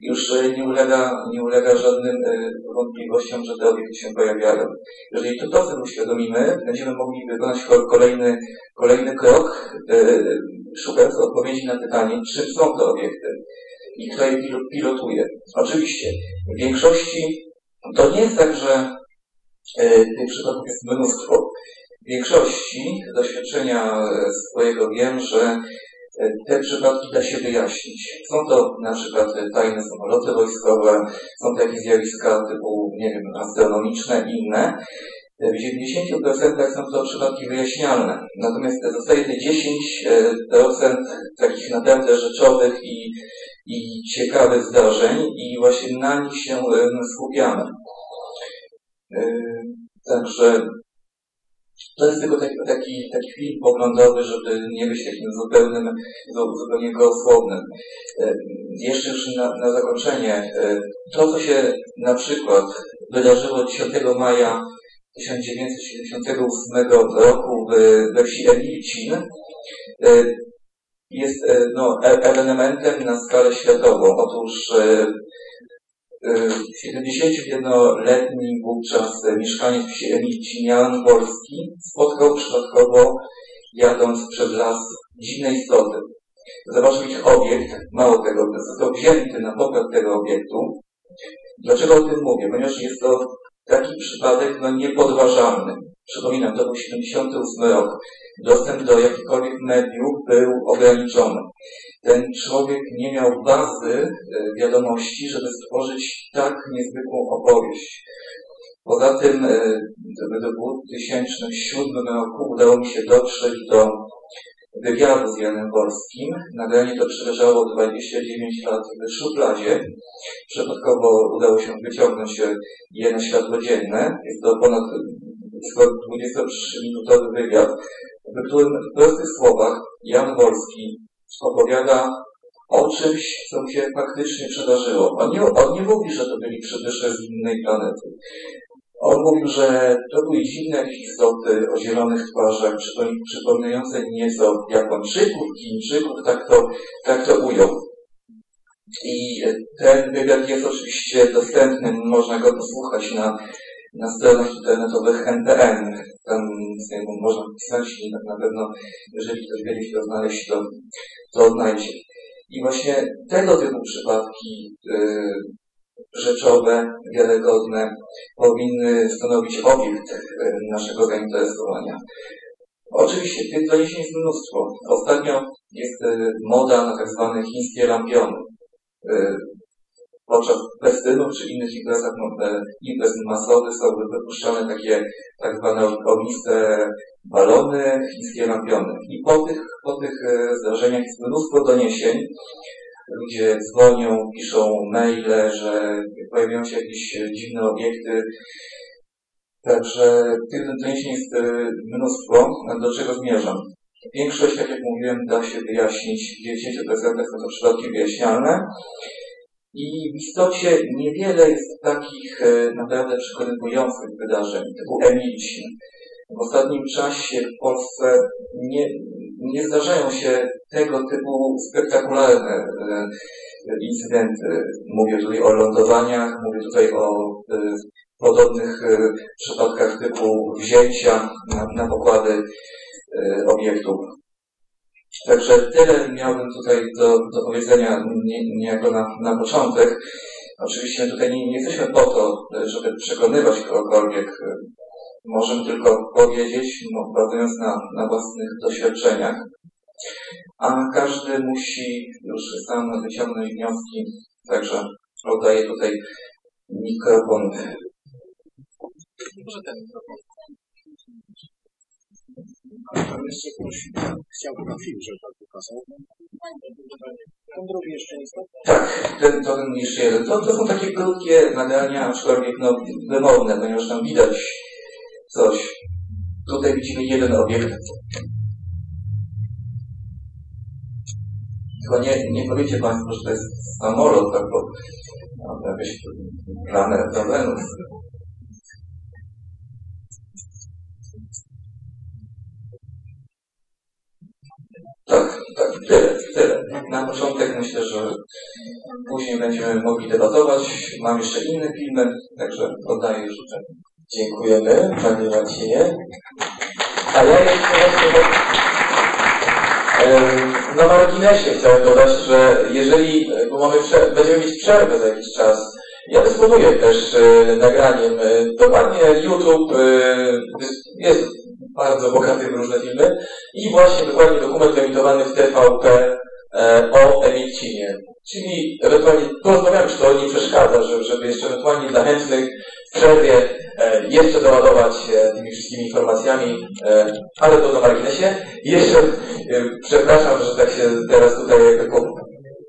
Już e, nie ulega, nie ulega żadnym e, wątpliwościom, że te obiekty się pojawiają. Jeżeli to sobie uświadomimy, będziemy mogli wykonać kolejny, kolejny krok, e, szukając odpowiedzi na pytanie, czym są te obiekty i kto je pilotuje. Oczywiście, w większości to nie jest tak, że tych przypadków jest mnóstwo. W większości doświadczenia swojego wiem, że te przypadki da się wyjaśnić. Są to na przykład tajne samoloty wojskowe, są takie zjawiska typu, nie wiem, astronomiczne i inne. W 90% są to przypadki wyjaśnialne. Natomiast zostaje te 10% takich naprawdę rzeczowych i i ciekawych zdarzeń i właśnie na nich się skupiamy. Także to jest tylko taki, taki, taki film poglądowy, żeby nie być takim zupełnym, zupełnie gołosłownym. Jeszcze już na, na zakończenie, to co się na przykład wydarzyło 10 maja 1978 roku we wsi Emilcin, jest e, no, e, elementem na skalę światową. Otóż 71-letni e, wówczas mieszkaniec wsi Emilcinian Wolski spotkał przypadkowo, jadąc przez las, dziwne istoty. Zobaczył ich obiekt, mało tego, został wzięty na pokład tego obiektu. Dlaczego o tym mówię? Ponieważ jest to taki przypadek no, niepodważalny. Przypominam, to był 78 rok. Dostęp do jakichkolwiek mediów był ograniczony. Ten człowiek nie miał bazy e, wiadomości, żeby stworzyć tak niezwykłą opowieść. Poza tym e, w 2007 roku udało mi się dotrzeć do wywiadu z Janem Wolskim. Nagranie to przeleżało 29 lat w szufladzie. Przypadkowo udało się wyciągnąć je na światło dzienne. Jest to ponad 23-minutowy wywiad, w którym w prostych słowach Jan Wolski opowiada o czymś, co się faktycznie przydarzyło. On nie, on nie mówi, że to byli przybysze z innej planety. On mówił, że to były dziwne istoty o zielonych twarzach, przypominające nieco Japończyków, Chińczyków, tak to, tak to ujął. I ten wywiad jest oczywiście dostępny, można go posłuchać na na stronach internetowych NPN. Tam można wpisać i tak na pewno, jeżeli ktoś będzie chciał znaleźć, to, to odnajdzie. I właśnie tego typu przypadki yy, rzeczowe, wiarygodne powinny stanowić obiekt yy, naszego zainteresowania. Oczywiście tych doniesień jest mnóstwo. Ostatnio jest yy, moda na tak zwane chińskie lampiony. Podczas festynów czy innych imprezach, no, imprez masowych są wypuszczane takie tak zwane ogniste balony, chińskie lampiony. I po tych, po tych e, zdarzeniach jest mnóstwo doniesień. Ludzie dzwonią, piszą maile, że pojawiają się jakieś dziwne obiekty. Także tych doniesień jest e, mnóstwo. Do czego zmierzam? Większość, tak jak mówiłem, da się wyjaśnić. W 90% są to przypadki wyjaśnialne. I w istocie niewiele jest takich e, naprawdę przekonujących wydarzeń, typu Emilcin. W ostatnim czasie w Polsce nie, nie zdarzają się tego typu spektakularne e, incydenty. Mówię tutaj o lądowaniach, mówię tutaj o e, podobnych przypadkach typu wzięcia na, na pokłady obiektów. Także tyle miałbym tutaj do, do powiedzenia niejako na, na początek. Oczywiście tutaj nie, nie jesteśmy po to, żeby przekonywać kogokolwiek. Możemy tylko powiedzieć, no, bazując na, na własnych doświadczeniach, a każdy musi już sam wyciągnąć wnioski. Także oddaję tutaj mikrofon. Może ten mikrofon. Tam jeszcze ktoś na film, żeby pan pokazał. Ten drugi jeszcze. Tak, ten, to ten jeszcze jeden. To, to są takie krótkie nagrania, aczkolwiek no, wymowne, ponieważ tam widać coś. Tutaj widzimy jeden obiekt. Tylko nie, nie powiecie Państwo, że to jest samolot, tak, bo no, jakieś plany Wenus. Tak, tak, tyle, tyle. Na początek myślę, że później będziemy mogli debatować. Mam jeszcze inne filmy, także oddaję życzę. Dziękujemy, Panie Marcinie. A ja jeszcze na marginesie chciałem dodać, że jeżeli, bo mamy będziemy mieć przerwę za jakiś czas, ja dysponuję też e, nagraniem. E, dokładnie YouTube e, jest bardzo bogaty w różne filmy i właśnie dokładnie dokument emitowany w TVP e, o Emilcinie. Czyli ewentualnie porozmawiamy, czy to nie przeszkadza, żeby, żeby jeszcze ewentualnie dla chętnych w przerwie e, jeszcze doładować e, tymi wszystkimi informacjami, e, ale to na marginesie. Jeszcze e, przepraszam, że tak się teraz tutaj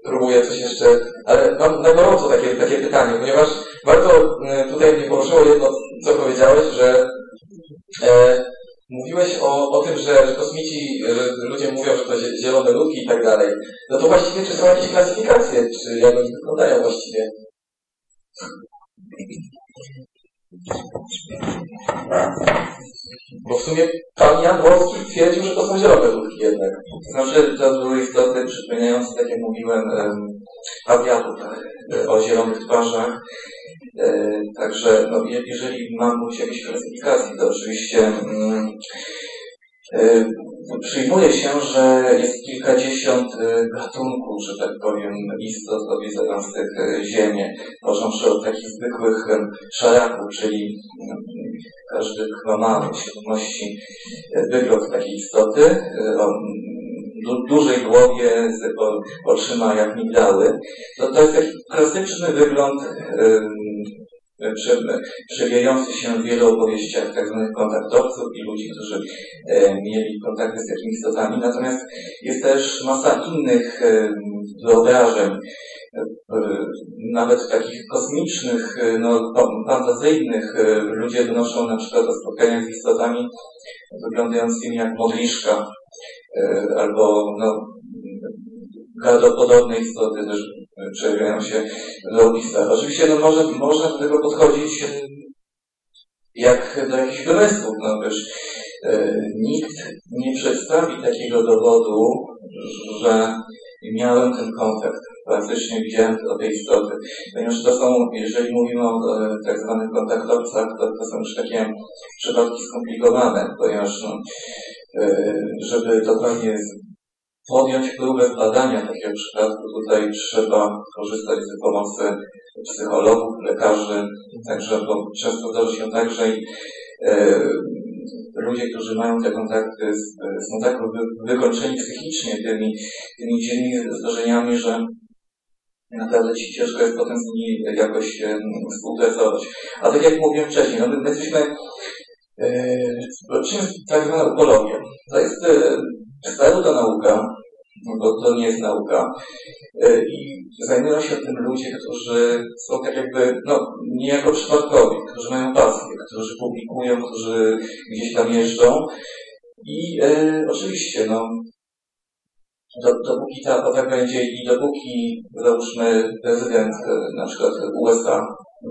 próbuję coś jeszcze, ale mam na gorąco takie, takie pytanie, ponieważ bardzo tutaj mnie poruszyło jedno, co powiedziałeś, że e, Mówiłeś o, o tym, że, że kosmici, że ludzie mówią, że to zielone ludki i tak dalej. No to właściwie czy są jakieś klasyfikacje? Czy jak oni wyglądają właściwie? Bo w sumie pan Jan Wolski twierdził, że to są zielone ludki jednak. Znaczy, to były istoty przypominające, tak jak mówiłem, awiatów e, o zielonych twarzach. E, także no, jeżeli mam mówić o jakiejś klasyfikacji, to oczywiście mm, e, przyjmuje się, że jest kilkadziesiąt gatunków, że tak powiem, istot odwiedzających Ziemię, począwszy od takich zwykłych szaraków, czyli mm, każdy chyba ma świadomości wygląd takiej istoty, o dużej głowie z oczyma jak migdały. To, to jest taki klasyczny wygląd przewijający się w wielu opowieściach. Tak kontaktowców i ludzi, którzy e, mieli kontakty z takimi istotami. Natomiast jest też masa innych wyobrażeń, e, nawet takich kosmicznych, e, no, fantazyjnych. Ludzie wynoszą na przykład o spotkaniach z istotami wyglądającymi jak modliszka, albo no, gardopodobne istoty też przejawiają się w opisach. Oczywiście no, może, można do tego podchodzić jak do jakichś wymysłów. No, wiesz, e, nikt nie przedstawi takiego dowodu, że miałem ten kontakt. Praktycznie widziałem o tej istoty. Ponieważ to są, jeżeli mówimy o e, tak zwanych kontaktowcach, to, to są już takie przypadki skomplikowane, ponieważ no, e, żeby dokładnie podjąć próbę zbadania takiego przypadku, tutaj trzeba korzystać z pomocy psychologów, lekarzy, także bo często zdarzy się tak, że e, ludzie, którzy mają te kontakty, są tak wykończeni psychicznie tymi, tymi dziwnymi zdarzeniami, że naprawdę ci ciężko jest potem z nimi jakoś współpracować. A tak jak mówiłem wcześniej, no my, my jesteśmy Czym jest tak zwana ukologia? To jest pseudo nauka, bo to nie jest nauka. I zajmują się tym ludzie, którzy są tak jakby, no, niejako przypadkowi, którzy mają pasję, którzy publikują, którzy gdzieś tam jeżdżą. I e, oczywiście, no, do, dopóki ta, tak będzie i dopóki, załóżmy, prezydent e, na przykład USA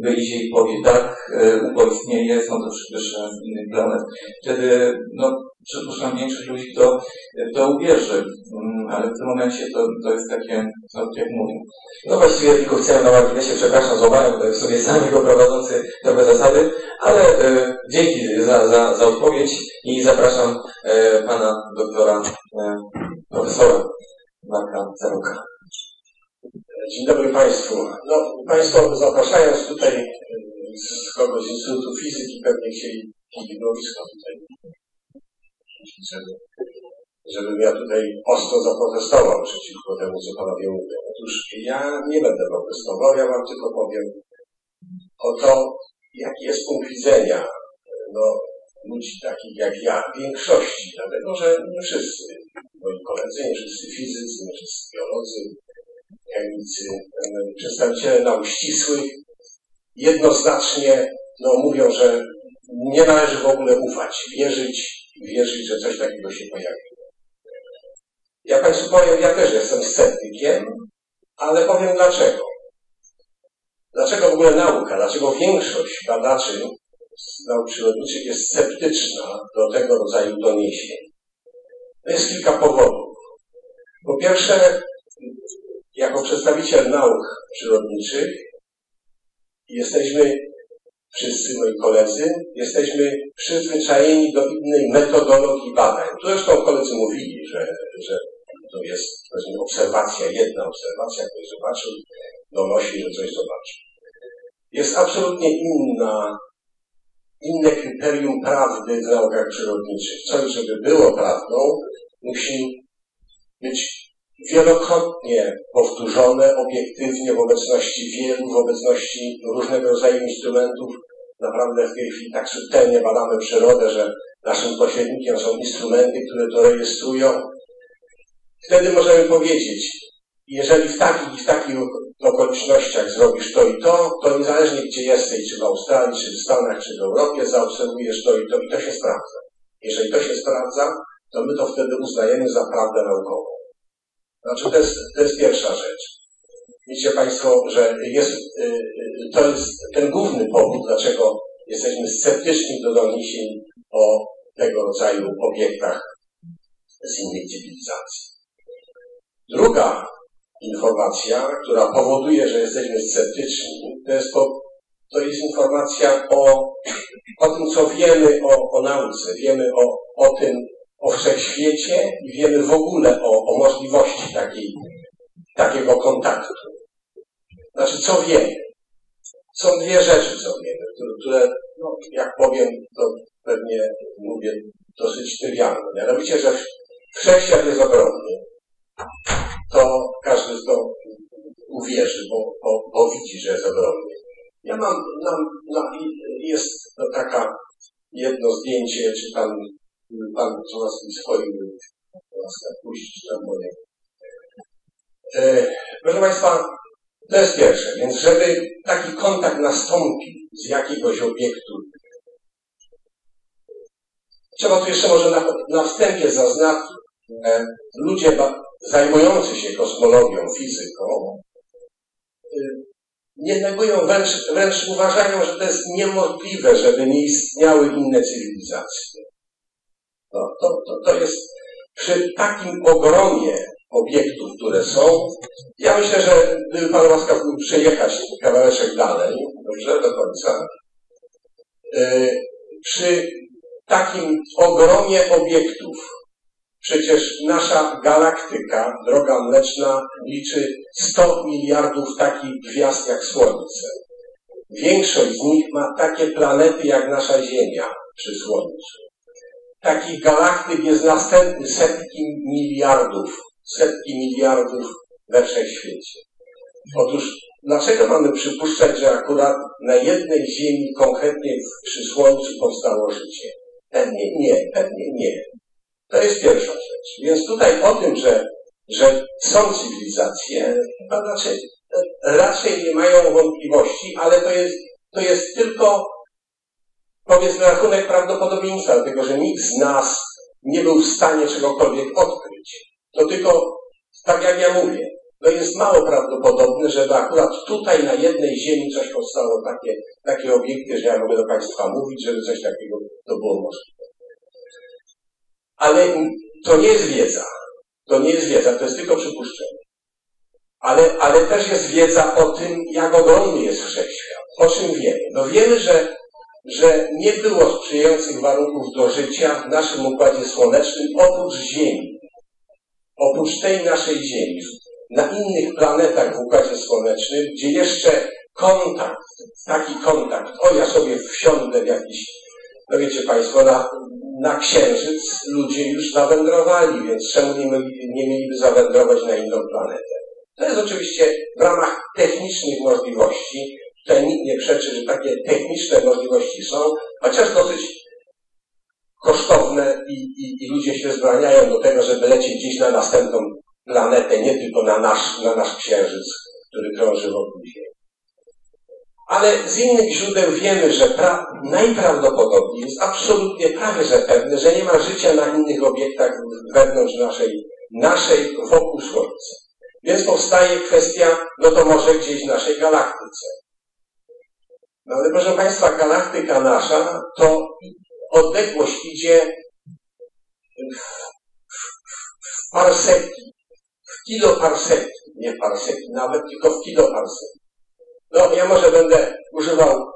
wyjdzie i powie, tak, e, istnieje, są to przybysze z innych planet, wtedy, no, przypuszczam większość ludzi, kto to uwierzy, mm, ale w tym momencie to, to jest takie, no, jak mówię. No właściwie tylko chciałem na marginesie, przepraszam, złamałem w sobie samego prowadzący trochę zasady, ale e, dzięki za, za, za odpowiedź i zapraszam e, pana doktora, e, profesora Marka Zaruka. Dzień dobry Państwu. No, Państwo zapraszając tutaj e, z kogoś z Instytutu Fizyki pewnie chcieli widowisko tutaj, żeby, żebym ja tutaj ostro zaprotestował przeciwko temu, co Panowie mówią. Otóż ja nie będę protestował, ja Wam tylko powiem o to, jaki jest punkt widzenia no, ludzi takich jak ja, większości, dlatego że nie wszyscy moi koledzy, nie wszyscy fizycy, nie wszyscy biolodzy, chemicy, przedstawiciele nauk ścisłych jednoznacznie no, mówią, że nie należy w ogóle ufać, wierzyć, wierzyć, że coś takiego się pojawi. Ja Państwu powiem, ja też jestem sceptykiem, ale powiem dlaczego. Dlaczego w ogóle nauka, dlaczego większość badaczy nauk przyrodniczych jest sceptyczna do tego rodzaju doniesień? To jest kilka powodów. Po pierwsze, jako przedstawiciel nauk przyrodniczych jesteśmy, wszyscy moi koledzy, jesteśmy przyzwyczajeni do innej metodologii badań. Zresztą koledzy mówili, że, że to jest powiedzmy, obserwacja, jedna obserwacja, ktoś zobaczył, donosi, że coś zobaczył. Jest absolutnie inna, inne kryterium prawdy w naukach przyrodniczych. Coś, żeby było prawdą, musi być wielokrotnie powtórzone obiektywnie w obecności wielu, w obecności różnego rodzaju instrumentów. Naprawdę w tej chwili tak subtelnie badamy przyrodę, że naszym pośrednikiem są instrumenty, które to rejestrują. Wtedy możemy powiedzieć, jeżeli w takich i w takich okolicznościach zrobisz to i to, to niezależnie gdzie jesteś, czy w Australii, czy w Stanach, czy w Europie, zaobserwujesz to i to i to się sprawdza. Jeżeli to się sprawdza, to my to wtedy uznajemy za prawdę naukową. Znaczy to jest, to jest pierwsza rzecz. Widzicie Państwo, że jest, y, y, to jest ten główny powód, dlaczego jesteśmy sceptyczni do doniesień o tego rodzaju obiektach z innej cywilizacji. Druga informacja, która powoduje, że jesteśmy sceptyczni, to jest, to, to jest informacja o, o tym, co wiemy o, o nauce, wiemy o, o tym, o wszechświecie i wiemy w ogóle o, o możliwości takiej, takiego kontaktu. Znaczy, co wiemy? Są dwie rzeczy, co wiemy, które, no, jak powiem, to pewnie mówię dosyć trywialne. Mianowicie, że wszechświat jest ogromny. To każdy z to uwierzy, bo, bo, bo widzi, że jest ogromny. Ja mam, mam, jest to taka jedno zdjęcie, czy tam Pan coraz mi swoim łaska puścić na moje. E, proszę Państwa, to jest pierwsze. Więc żeby taki kontakt nastąpił z jakiegoś obiektu, trzeba tu jeszcze może na, na wstępie zaznaczyć, że ludzie zajmujący się kosmologią, fizyką, e, nie negują, wręcz, wręcz uważają, że to jest niemożliwe, żeby nie istniały inne cywilizacje. No, to, to, to jest przy takim ogromie obiektów, które są, ja myślę, że gdyby Pan łaskaw był przejechać kawałeczek dalej, dobrze, do końca, yy, przy takim ogromie obiektów, przecież nasza galaktyka, droga mleczna, liczy 100 miliardów takich gwiazd jak Słońce. Większość z nich ma takie planety jak nasza Ziemia przy Słońcu. Takich galaktyk jest następny setki miliardów, setki miliardów we wszechświecie. Otóż dlaczego mamy przypuszczać, że akurat na jednej Ziemi, konkretnie przy Słońcu powstało życie? Pewnie nie, pewnie nie. To jest pierwsza rzecz. Więc tutaj o tym, że, że są cywilizacje, raczej, raczej nie mają wątpliwości, ale to jest, to jest tylko powiedzmy rachunek prawdopodobieństwa, dlatego że nikt z nas nie był w stanie czegokolwiek odkryć. To tylko, tak jak ja mówię, to jest mało prawdopodobne, żeby akurat tutaj na jednej ziemi coś powstało takie, takie obiekty, że ja mogę do Państwa mówić, żeby coś takiego to było możliwe. Ale to nie jest wiedza. To nie jest wiedza, to jest tylko przypuszczenie. Ale, ale też jest wiedza o tym, jak ogromny jest wszechświat. O czym wiemy? No wiemy, że, że nie było sprzyjających warunków do życia w naszym Układzie Słonecznym oprócz Ziemi. Oprócz tej naszej Ziemi. Na innych planetach w Układzie Słonecznym, gdzie jeszcze kontakt, taki kontakt, o ja sobie wsiądę w jakiś, no wiecie Państwo, na, na Księżyc ludzie już zawędrowali, więc czemu nie, nie mieliby zawędrować na inną planetę? To jest oczywiście w ramach technicznych możliwości. Tutaj nikt nie przeczy, że takie techniczne możliwości są, chociaż dosyć kosztowne i, i, i ludzie się zbraniają do tego, żeby lecieć gdzieś na następną planetę, nie tylko na nasz, na nasz Księżyc, który krąży wokół Ziemi. Ale z innych źródeł wiemy, że pra, najprawdopodobniej jest absolutnie prawie że pewne, że nie ma życia na innych obiektach wewnątrz naszej, naszej wokół Słońca. Więc powstaje kwestia, no to może gdzieś w naszej galaktyce. No ale proszę Państwa, galaktyka nasza to odległość idzie w, parseki, w kiloparseki, nie parseki nawet, tylko w kiloparseki. No ja może będę używał,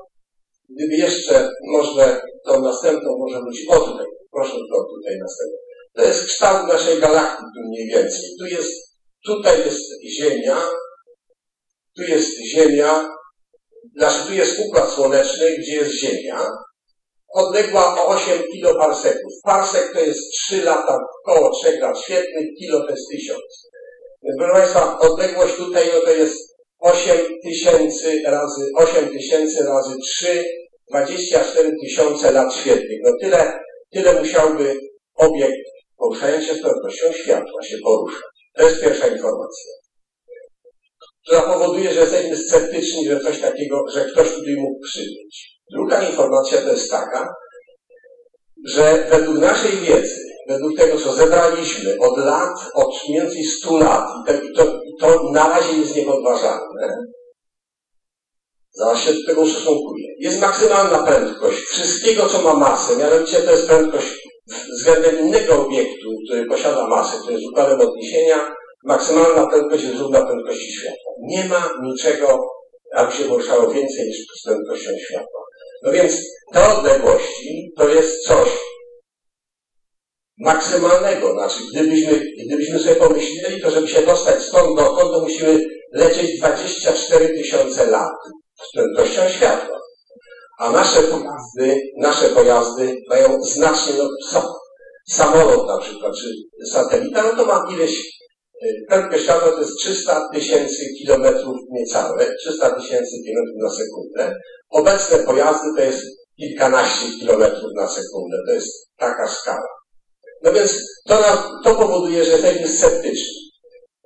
gdyby jeszcze można tą następną może być oddech. Proszę to tutaj następną. To jest kształt naszej galaktyki mniej więcej. Tu jest, tutaj jest Ziemia, tu jest Ziemia, znaczy tu jest Układ Słoneczny, gdzie jest Ziemia, odległa o 8 kiloparseków. Parsek to jest 3 lata, około 3 lat świetnych, kilo to jest 1000. Więc proszę Państwa, odległość tutaj no to jest 8 tysięcy razy 8 tysięcy razy 3, 24 tysiące lat świetnych. No tyle, tyle musiałby obiekt poruszając się z prędkością światła się poruszać. To jest pierwsza informacja. Która powoduje, że jesteśmy sceptyczni, że coś takiego, że ktoś tutaj mógł przybyć. Druga informacja to jest taka, że według naszej wiedzy, według tego, co zebraliśmy od lat, od mniej więcej 100 lat, i to, i to na razie jest niepodważalne, zaraz się do tego ustosunkuję, jest maksymalna prędkość wszystkiego, co ma masę, mianowicie to jest prędkość względem innego obiektu, który posiada masę, to jest układem odniesienia, maksymalna prędkość jest równa prędkości światła. Nie ma niczego, aby się poruszało więcej niż z prędkością światła. No więc te odległości to jest coś maksymalnego. Znaczy, gdybyśmy, gdybyśmy sobie pomyśleli, to żeby się dostać stąd dokąd, to musimy lecieć 24 tysiące lat z prędkością światła. A nasze pojazdy, nasze pojazdy mają znacznie, no, samolot na przykład, czy satelita, no to ma ileś, prędkość światła to jest 300 tysięcy kilometrów niecałe, 300 tysięcy kilometrów na sekundę. Obecne pojazdy to jest kilkanaście kilometrów na sekundę, to jest taka skala. No więc to, to powoduje, że jesteśmy sceptyczni.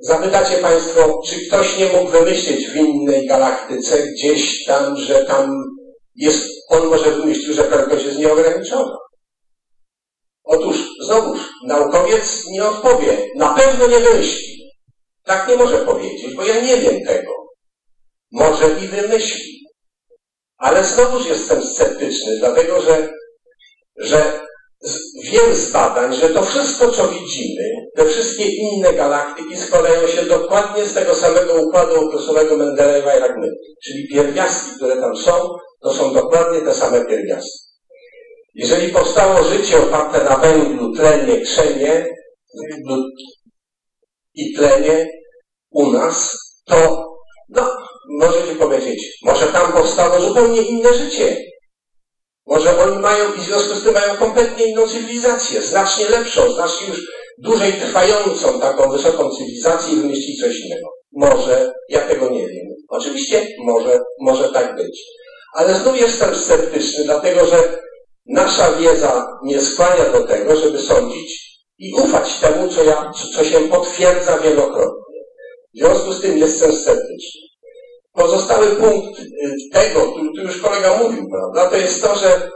Zapytacie Państwo, czy ktoś nie mógł wymyślić w innej galaktyce gdzieś tam, że tam jest, on może wymyślił, że prędkość jest nieograniczona. Otóż, znowuż, naukowiec nie odpowie, na pewno nie wymyśli. Tak nie może powiedzieć, bo ja nie wiem tego. Może i wymyśli. Ale znowuż jestem sceptyczny, dlatego że, że wiem z badań, że to wszystko, co widzimy, te wszystkie inne galaktyki składają się dokładnie z tego samego układu okresowego Mendelejewa jak my. Czyli pierwiastki, które tam są, to są dokładnie te same pierwiastki. Jeżeli powstało życie oparte na węglu, tlenie, krzemie i tlenie u nas, to no, możecie powiedzieć, może tam powstało zupełnie inne życie. Może oni mają i w związku z tym mają kompletnie inną cywilizację, znacznie lepszą, znacznie już dłużej trwającą taką wysoką cywilizację i wymyślili coś innego. Może, ja tego nie wiem. Oczywiście może, może tak być. Ale znów jestem sceptyczny, dlatego że nasza wiedza nie skłania do tego, żeby sądzić i ufać temu, co, ja, co się potwierdza wielokrotnie. W związku z tym jestem sceptyczny. Pozostały punkt y, tego, tu, tu już kolega mówił, prawda, to jest to, że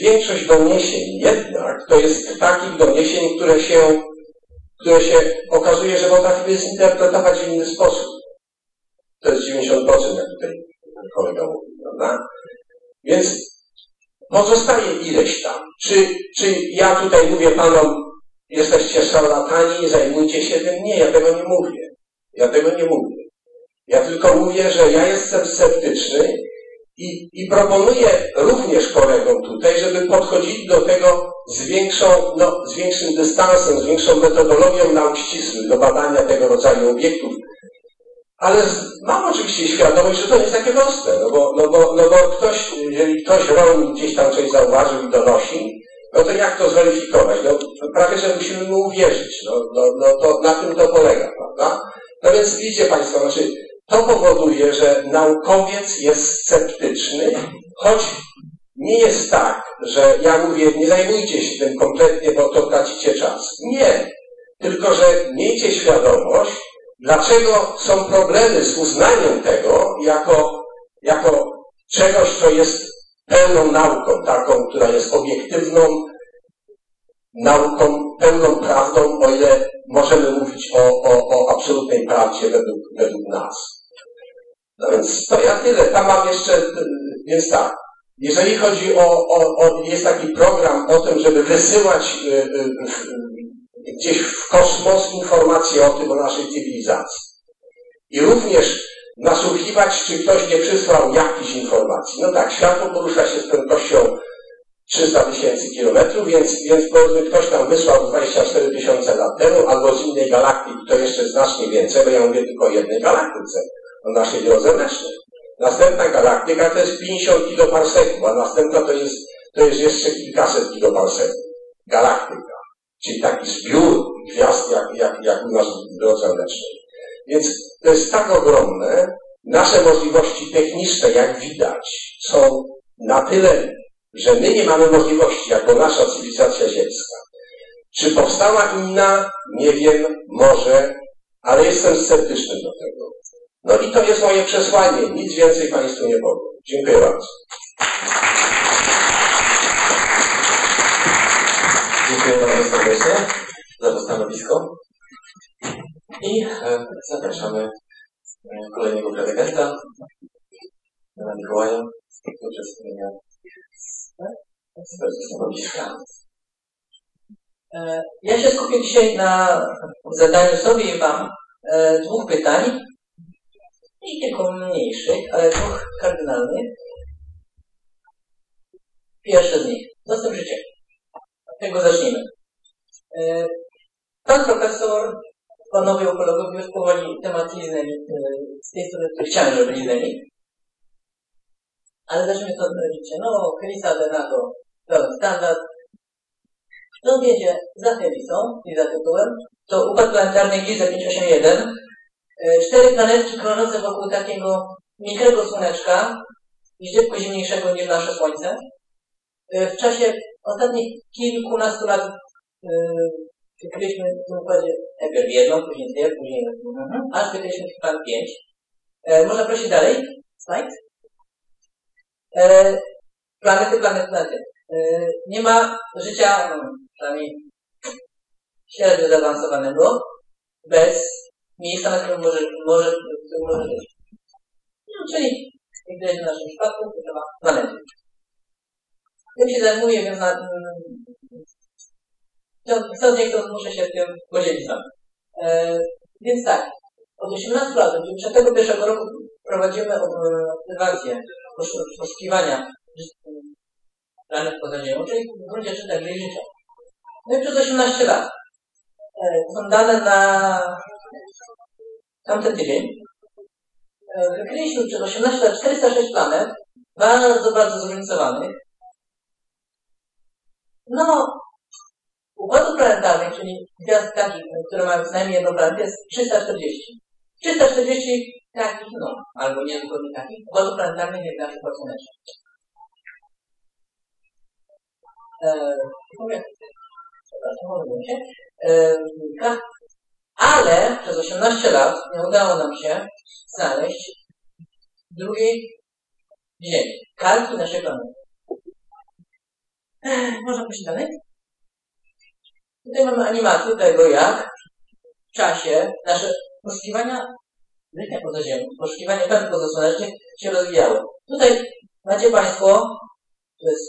większość doniesień jednak to jest takich doniesień, które się, które się okazuje, że potrafimy zinterpretować w inny sposób. To jest 90%, jak tutaj kolega mówił, prawda? Więc pozostaje ileś tam. Czy, czy ja tutaj mówię panom, jesteście szarlatani, zajmujcie się tym? Nie, ja tego nie mówię. Ja tego nie mówię. Ja tylko mówię, że ja jestem sceptyczny i, i proponuję również kolegom tutaj, żeby podchodzili do tego z, większą, no, z większym dystansem, z większą metodologią nauk ścisłych do badania tego rodzaju obiektów. Ale mam oczywiście świadomość, że to jest takie proste, no bo, no bo, no bo ktoś, jeżeli ktoś rolnik gdzieś tam coś zauważył i donosi, no to jak to zweryfikować? No, prawie, że musimy mu uwierzyć. No, no, no to na tym to polega, prawda? No więc widzicie Państwo, znaczy to powoduje, że naukowiec jest sceptyczny, choć nie jest tak, że ja mówię, nie zajmujcie się tym kompletnie, bo to tracicie czas. Nie. Tylko, że miejcie świadomość, dlaczego są problemy z uznaniem tego jako, jako czegoś, co jest pełną nauką, taką, która jest obiektywną nauką, pełną prawdą, o ile możemy mówić o, o, o absolutnej prawdzie według, według nas. No więc to ja tyle. Tam mam jeszcze, więc tak. Jeżeli chodzi o, o, o jest taki program o tym, żeby wysyłać y, y, gdzieś w kosmos informacje o tym, o naszej cywilizacji. I również nasłuchiwać, czy ktoś nie przysłał jakichś informacji. No tak, światło porusza się z prędkością 300 tysięcy kilometrów, więc, więc powiedzmy ktoś tam wysłał 24 tysiące lat temu, albo z innej galaktyki, to jeszcze znacznie więcej, bo ja mówię tylko o jednej galaktyce o naszej drodze mlecznej. Następna galaktyka to jest 50 kiloparseków, a następna to jest, to jest jeszcze kilkaset kiloparseków. Galaktyka. Czyli taki zbiór gwiazd, jak, jak, jak u nas w drodze mlecznej. Więc to jest tak ogromne. Nasze możliwości techniczne, jak widać, są na tyle, że my nie mamy możliwości, jako nasza cywilizacja ziemska. Czy powstała inna? Nie wiem, może, ale jestem sceptyczny do tego. No i to jest moje przesłanie. Nic więcej Państwu nie powiem. Dziękuję bardzo. Dziękuję bardzo serdecznie za to stanowisko. I e, zapraszamy e, kolejnego prelegenta, pana Mikołaja, do przedstawienia swojego stanowiska. E, ja się skupię dzisiaj na zadaniu sobie i Wam dwóch pytań, i kilku mniejszych, ale dwóch kardynalnych. Pierwsze z nich. Dostęp życia. Tego zacznijmy. E, pan profesor, panowie ukologowie już powoli temat liznęli e, z tej strony, który chciałem, żeby liznęli. Ale zacznijmy to życia. No, Helisa Benago, pełen standard. To wiecie, za Helisą i za tytułem, to układ planetarny Giza 581 E, cztery planetki krążące wokół takiego mikrego słoneczka, źródła zimniejszego niż nasze Słońce. W czasie ostatnich kilkunastu lat e, wykryliśmy w tym układzie najpierw jedną, później dwie, później mhm. aż wykryliśmy plan pięć. Można prosić dalej? Slajd. Planety, planety, planety. Nie ma życia, no, przynajmniej średnio zaawansowanego, bez miejsca, na którym może, może, którym może być. No, czyli jak widać w naszym przypadku, to trzeba planety. Tym się zajmuję, więc na, chcąc nie chcąc muszę się tym podzielić z wami. E, więc tak, od 18 lat, od 91 roku prowadzimy obserwacje, poszukiwania planet poza Ziemią, czyli w gruncie rzeczy także życia. No i przez 18 lat e, są dane na tamten tydzień, e, wykryliśmy przez 18 lat 406 planet, bardzo, bardzo zróżnicowanych. No, układów planetarnych, czyli gwiazd takich, które mają co najmniej jedną planetę, jest 340. 340 takich, no, albo nie tylko takich, układów planetarnych jak nasz Układ Słoneczny. e, mówię, przepraszam, pomyliłem się, e, Wilka, ale przez 18 lat nie udało nam się znaleźć drugiej Ziemi, kalki naszej planety. Ech, Można pójść dalej? Tutaj mamy animację tego, jak w czasie nasze poszukiwania życia poza Ziemią, poszukiwanie planet pozasłonecznych się rozwijało. Tutaj macie Państwo, to jest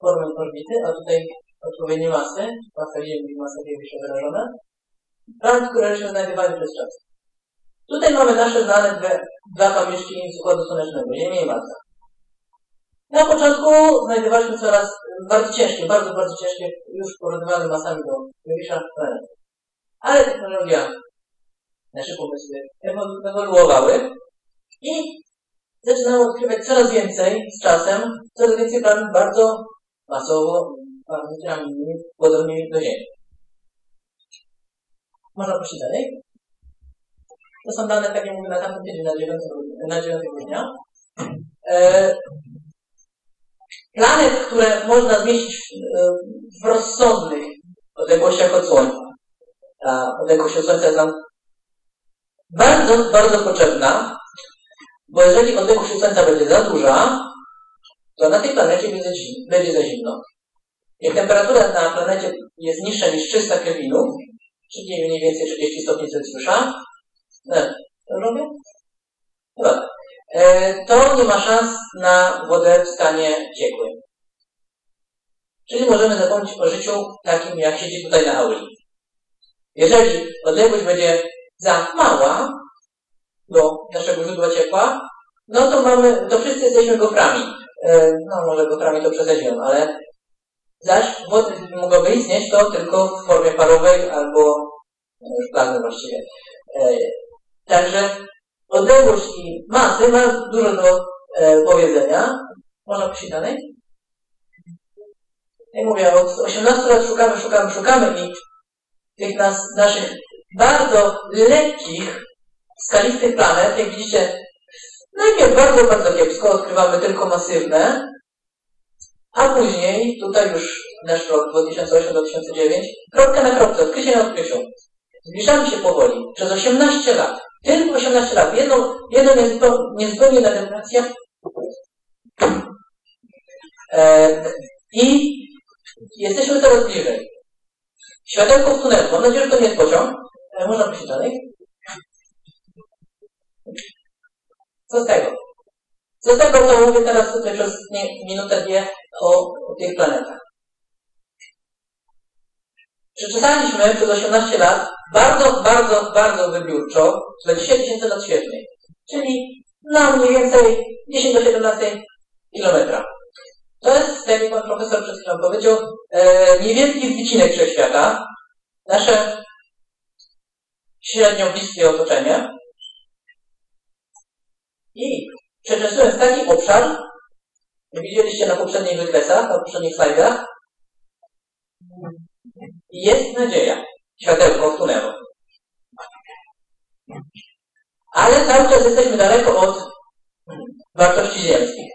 formy orbity, a tutaj odpowiednie masy, masa Ziemi masa Ziemi wyrażone, planet, które się znajdowały przez czas. Tutaj mamy nasze znane dwie, dwa kamyczki z Układu Słonecznego, Ziemię i Marsa. Na początku znajdowaliśmy coraz bardzo ciężkie, bardzo, bardzo ciężkie, już porównywane masami do Jowisza planety. Ale technologia, nasze pomysły ewolu- ewoluowały i zaczynamy odkrywać coraz więcej z czasem, coraz więcej planet bardzo masowo, parametrami podobnymi do Ziemi. Można prosić dalej. To są dane, tak jak mówię, na tamtym tydzień, na 9, na 9 grudnia. Planet, które można zmieścić w, e, w rozsądnych odległościach od Słońca. Ta odległość od Słońca jest nam bardzo, bardzo potrzebna, bo jeżeli odległość od Słońca będzie za duża, to na tej planecie będzie, za zimno. Jak temperatura na planecie jest niższa niż 300 kelwinów, czyli mniej więcej 30 stopni Celsjusza, e, to robię? E, to nie ma szans na wodę w stanie ciekłym. Czyli możemy zapomnieć o życiu takim, jak siedzi tutaj na auli. Jeżeli odległość będzie za mała do naszego źródła ciepła, no to mamy, to wszyscy jesteśmy goframi. E, no może goframi to przesadziłem, ale zaś wody gdyby mogłaby istnieć, to tylko w formie parowej albo plazmy właściwie. E, także odległość i masy ma dużo do e, powiedzenia. Można pójść dalej? Jak mówię, od 18 lat szukamy, szukamy, szukamy i tych nas, naszych bardzo lekkich, skalistych planet, jak widzicie, najpierw bardzo, bardzo kiepsko, odkrywamy tylko masywne, a później, tutaj już nasz rok 2008-2009, kropka na kropce, odkrycie na odkryciu. Zbliżamy się powoli, przez 18 lat, tylko 18 lat, jedną, jedną niezbo- niezbędnie demokracja e, i jesteśmy coraz bliżej. Światełko w tunelu. Mam nadzieję, że to nie jest pociąg. E, Można pójść dalej. Co z tego? Co z tego, to mówię teraz tutaj przez minutę, dwie o tych planetach. Przeczytaliśmy przez 18 lat bardzo, bardzo, bardzo wybiórczo 20 tysięcy lat świetlnych. Czyli na mniej więcej 10 do 17 kilometra. To jest, tak jak pan profesor przed chwilą powiedział, e, niewielki wycinek wszechświata. Nasze średnio bliskie otoczenie. I przeczesując taki obszar, jak widzieliście na poprzednich wykresach, na poprzednich slajdach, jest nadzieja. Światełko w tunelu. Ale cały czas jesteśmy daleko od wartości ziemskich.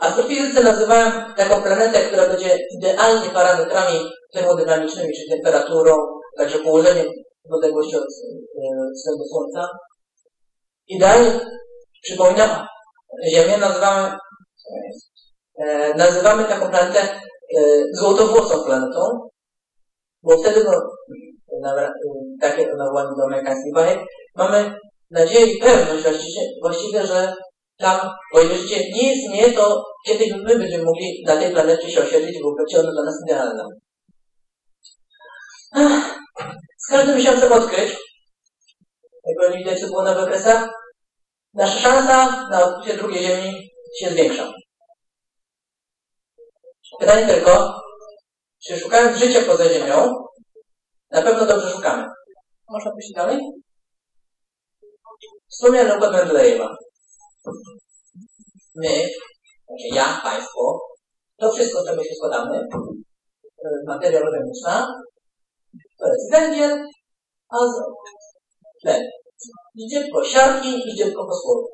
Astrofizycy nazywają taką planetę, która będzie idealnie parametrami termodynamicznymi, czyli temperaturą, także położeniem w odległości od e, swojego Słońca. Idealnie, przypominam, Ziemię nazywamy, e, nazywamy taką planetę e, złotowłosą planetą, wtedy, no, takie to nawołanie do amerykańskich bajek, mamy nadzieję i pewność właściwie, właściwie że tam, o ile życie nie istnieje, to kiedyś my będziemy mogli na tej planecie się osiedlić, bo będzie ona dla nas idealna. Z każdym miesiącem odkryć, jak pewnie widać, co było na wykresach, nasza szansa na odkrycie drugiej Ziemi się zwiększa. Pytanie tylko, czy szukając życia poza Ziemią, na pewno dobrze szukamy. Można pójść dalej? Wspomniany układ Mendelejewa. My, znaczy ja, Państwo, to wszystko, z czego się składamy, e, materia organiczna, to jest węgiel, azot, tlen. Iździebko siarki, iździebko fosforu.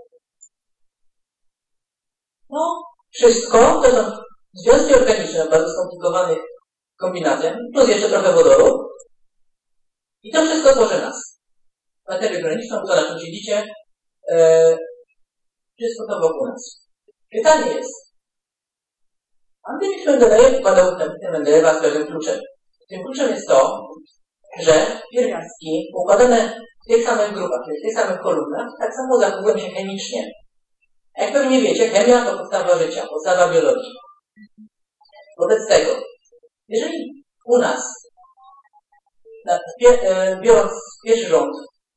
No, wszystko to są związki organiczne bardzo skomplikowanych kombinatem, plus jeszcze trochę wodoru. I to wszystko tworzy nas. Materię graniczną, to na czym siedzicie, e, wszystko to wokół nas. Pytanie jest, Andrzej Mendelejew układał Mendelejewa z pewnym kluczem. Tym kluczem jest to, że pierwiastki układane w tych samych grupach, w tych samych kolumnach, tak samo zachowują się chemicznie. Jak pewnie wiecie, chemia to podstawa życia, podstawa biologii. Wobec tego, jeżeli u nas, e, biorąc pierwszy rząd,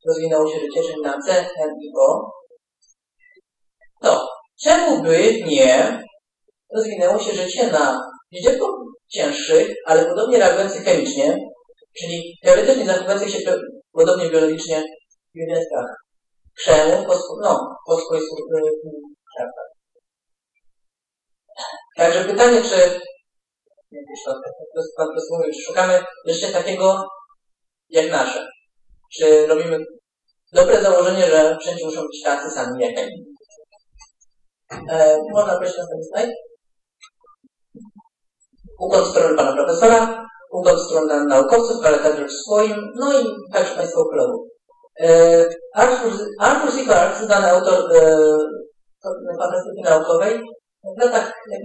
rozwinęło się życie, na C, N i O, to czemu by nie rozwinęło się życie na liczbę cięższych, ale podobnie reagujących chemicznie, czyli teoretycznie zachowujących się podobnie biologicznie w jednostkach krzemu, no, fosfor jest Także pytanie, czy jak już to, pan czy szukamy życia takiego jak nasze? Czy robimy dobre założenie, że wszędzie muszą być tacy sami jak inni? E, można prosić następny slajd? Układ strony pana profesora, układ stron naukowców, ale także w swoim, no i także państwa kolegów. E, Arthur. Clarke, znany autor e, fantastyki naukowej, w latach, jak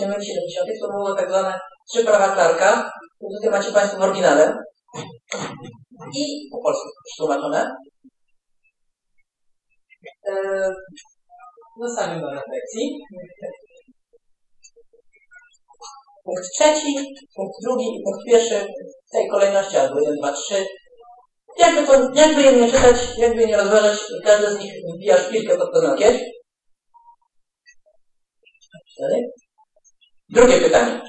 nie myli, 70. było tak zwane trzy prawa Clarka, tutaj macie Państwo w oryginale i po polsku przetłumaczone. E, zostawimy do refleksji. Punkt trzeci, punkt drugi i punkt pierwszy w tej kolejności, albo 1, 2, 3. Jakby, to, jakby je nie czytać, jakby nie rozważać, każdy z nich wbija szpilkę pod poznakiem. Drugie pytanie.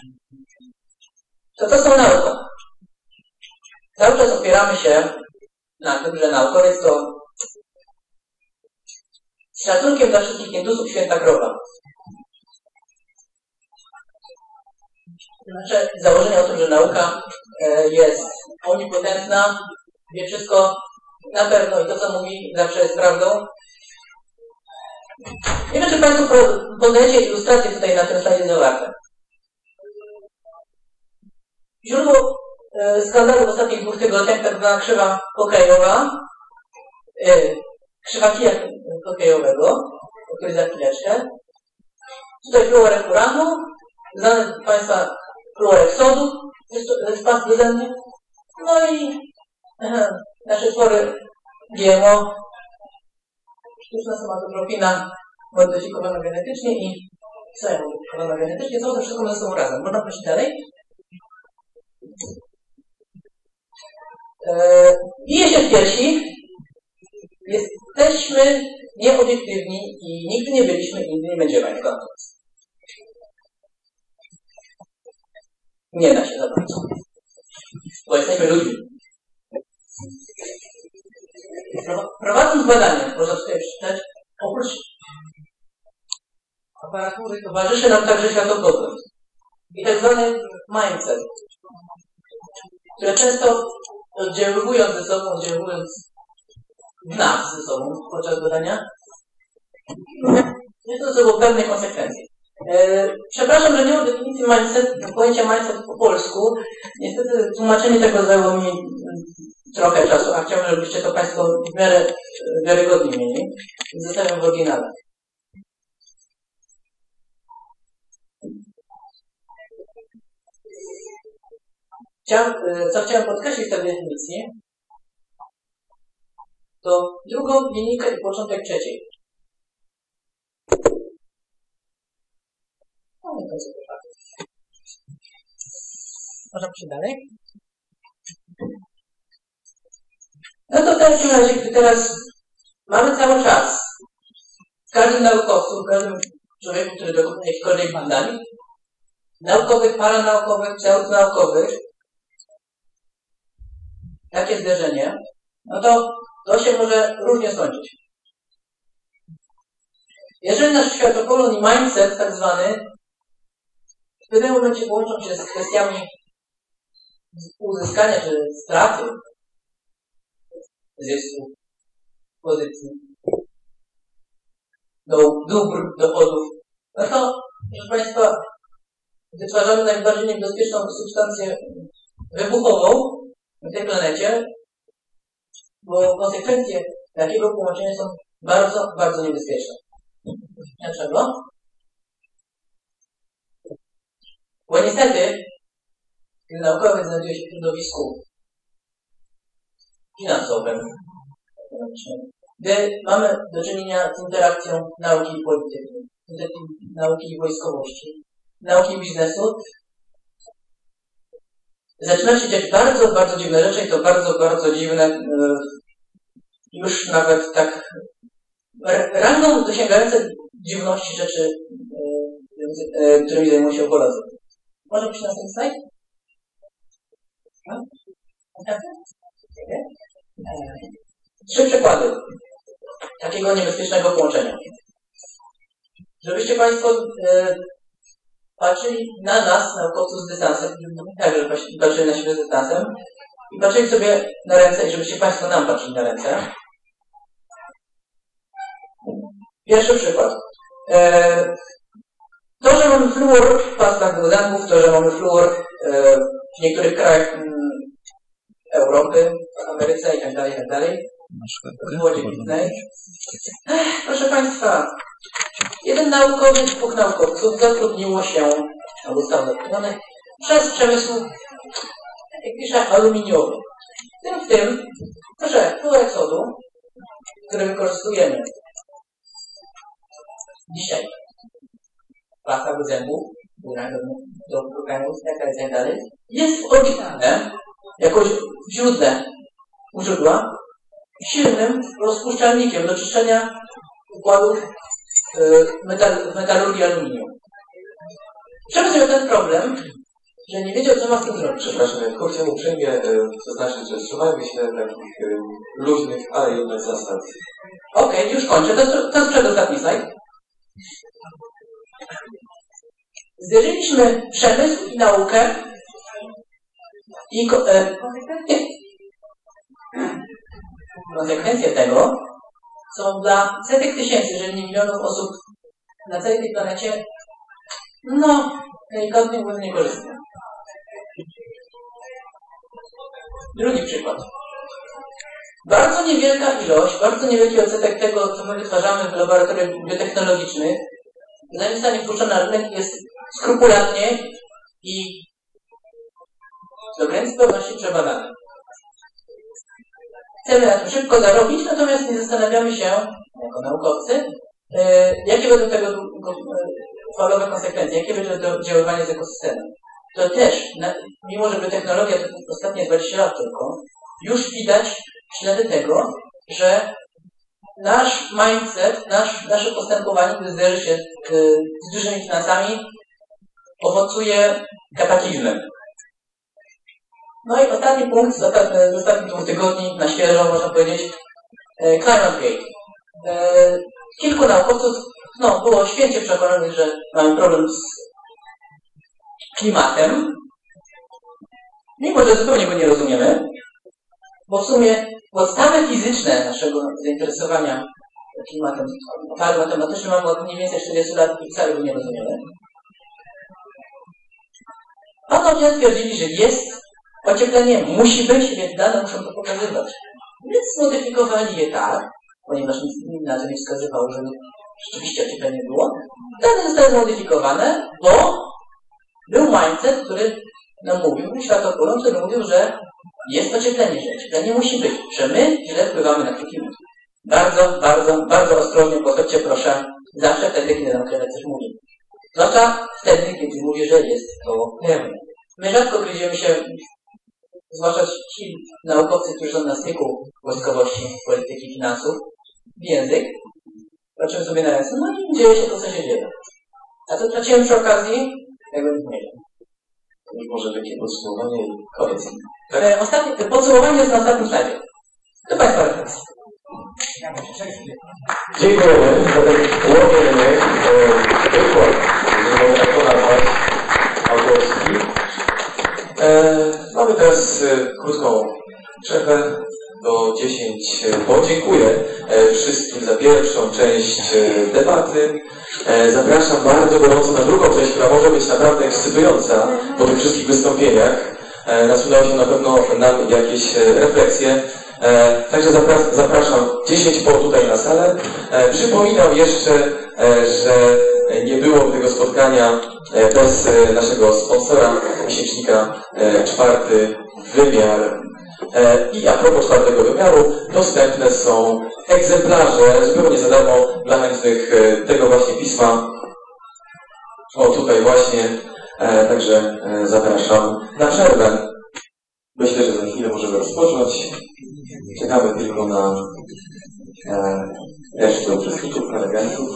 To co tą nauką? Cały czas opieramy się na tym, że naukowiec to z szacunkiem dla wszystkich indusów święta krowa. Znaczy założenie o tym, że nauka e, jest omnipotentna, wie wszystko na pewno i to, co mówi, zawsze jest prawdą. Nie wiem, czy Państwo poznajecie ilustrację tutaj na tym slajdzie zawarte. Źródło e, skandalu w ostatnich dwóch tygodniach, tak zwana krzywa hokejowa, e, krzywa kija hokejowego, o której za chwileczkę. Tutaj fluorek uranu, znany Państwa fluorek sodu, pas beze mnie. No i nasze twory GMO, sztuczna somatotropina, modyfikowana genetycznie i soja modyfikowana genetycznie, to wszystko ze sobą razem. Można prosić dalej? Eee, bije się w piersi. Jesteśmy nieobiektywni i nigdy nie byliśmy nigdy nie będziemy w Nie da się za bardzo. Bo jesteśmy ludźmi. Prowadząc badania, można tutaj przeczytać, oprócz aparatury towarzyszy nam także światopogląd i tak zwany mindset, które często oddziaływując ze sobą, oddziaływując nas ze sobą podczas badania, nie to było pewne konsekwencje. E, przepraszam, że nie mam definicji mindset, pojęcia mindset po polsku. Niestety tłumaczenie tego zajęło mi trochę czasu, a chciałbym, żebyście to Państwo w miarę wiarygodnie mieli. Zostawiam w oryginale. Chciałem, e, co chciałem podkreślić w tej definicji, to drugą linijkę i początek trzeciej. No to Można przejść dalej? No to w takim razie, gdy teraz mamy cały czas w każdym naukowcu, w każdym człowieku, który dokonuje jakichkolwiek badań, naukowych, paranaukowych, pseudonaukowych, takie zderzenie, no to to się może różnie skończyć. Jeżeli nasz światopogląd i mindset tak zwany w pewnym momencie połączą się z kwestiami uzyskania czy straty zysku, pozycji, do, dóbr, dochodów, no to, proszę Państwa, wytwarzamy najbardziej niebezpieczną substancję wybuchową na tej planecie, bo konsekwencje takiego połączenia są bardzo, bardzo niebezpieczne. Dlaczego? Bo niestety, gdy naukowiec znajduje się w środowisku finansowym, gdy mamy do czynienia z interakcją nauki i polityki, nauki i wojskowości, nauki i biznesu, zaczyna się dziać bardzo, bardzo dziwne rzeczy i to bardzo, bardzo dziwne, e, już nawet tak rangą dosięgające dziwności rzeczy, e, e, którymi zajmują się Polacy. Może być następny slajd? Trzy przykłady takiego niebezpiecznego połączenia. Żebyście Państwo patrzyli na nas, naukowców z dystansem, także patrzyli na siebie z dystansem i patrzyli sobie na ręce i żebyście Państwo nam patrzyli na ręce. Pierwszy przykład. E, to, że mamy fluor w pastach do zębów, to, że mamy fluor e, w niektórych krajach mm, Europy, w Ameryce itd., tak itd., tak w wodzie pitnej. Proszę Państwa, jeden naukowiec, dwóch naukowców zatrudniło się, albo został zatrudniony przez przemysł, jak pisze, aluminiowy. Tym, w tym, proszę, fluorek sodu, który wykorzystujemy dzisiaj pasta do zębów, do programu i tak dalej, jest oryginalne jakoś w źródle u źródła silnym rozpuszczalnikiem do czyszczenia układów metal, metalurgii aluminium. Przemysł miał ten problem, że nie wiedział, co ma z tym zrobić. Przepraszam, tylko chciałem uprzejmie e, zaznaczyć, że trzymajmy się takich e, luźnych, ale jednak zasad. Okej, okay, już kończę. To to jest przedostatni slajd. Zderzyliśmy przemysł i naukę i e, konsekwencje tego są dla setek tysięcy, jeżeli nie milionów osób na całej tej planecie, no, delikatnie mówiąc, niekorzystne. Drugi przykład. Bardzo niewielka ilość, bardzo niewielki odsetek tego, co my wytwarzamy w laboratoriach biotechnologicznych, zanim zostanie wpuszczony na rynek, jest skrupulatnie i do granicy pewności przebadane. Chcemy na tym szybko zarobić, natomiast nie zastanawiamy się, jako naukowcy, e, jakie będą tego e, falowe konsekwencje, jakie będzie to oddziaływanie z ekosystemem. To też, mimo że technologia to ostatnie 20 lat tylko, już widać ślady tego, że nasz mindset, nasz, nasze postępowanie, gdy zderzy się z dużymi finansami, owocuje kataklizmem. No i ostatni punkt z, ostatni, z ostatnich dwóch tygodni, na świeżo można powiedzieć, e, Climate Gate. E, kilku naukowców no, było święcie przekonanych, że mamy problem z klimatem, mimo że zupełnie go nie rozumiemy, bo w sumie podstawy fizyczne naszego zainteresowania klimatem oparte matematycznie mamy od mniej więcej 40 lat i wcale go nie rozumiemy. Panowie twierdzili, że jest ocieplenie, musi być, więc dane muszą to pokazywać. Więc zmodyfikowali je tak, ponieważ nic na to nie wskazywało, że rzeczywiście ocieplenie było. Dane zostały zmodyfikowane, bo był mindset, który nam mówił, światokulą, który mówił, że jest ocieplenie, że ocieplenie musi być, że my źle wpływamy na klimat. Bardzo, bardzo, bardzo ostrożnie podchodźcie proszę, zawsze wtedy, kiedy nauczyciel coś mówi. Zwłaszcza wtedy, kiedy mówi, że jest to pewne. My rzadko gryziemy się, zwłaszcza ci naukowcy, którzy są na styku wojskowości, polityki, finansów, w język, patrzymy sobie na ręce, no i dzieje się to, co się dzieje. A co traciłem przy okazji? Jakbym zmienił. I może takie podsumowanie i koniec. Tak? E, ostatnie, podsumowanie jest na ostatnim slajdzie. Do Państwa refleksji. Dziękujemy za ten łowienny e, przykład, że można tak to nazwać, autorski. E, mamy teraz e, krótką przerwę. do 10 podziękuję wszystkim za pierwszą część debaty. Zapraszam bardzo gorąco na drugą część, która może być naprawdę ekscytująca po tych wszystkich wystąpieniach. Nasunęły się na pewno nam jakieś refleksje. Także zapraszam 10 po tutaj na salę. Przypominam jeszcze, że nie byłoby tego spotkania bez naszego sponsora, miesięcznika Czwarty Wymiar. I a propos czwartego wymiaru, dostępne są egzemplarze zupełnie za darmo dla chętnych tego właśnie pisma. O, tutaj właśnie. Także zapraszam na przerwę. Myślę, że za chwilę możemy rozpocząć. Czekamy tylko na resztę uczestników, prelegentów.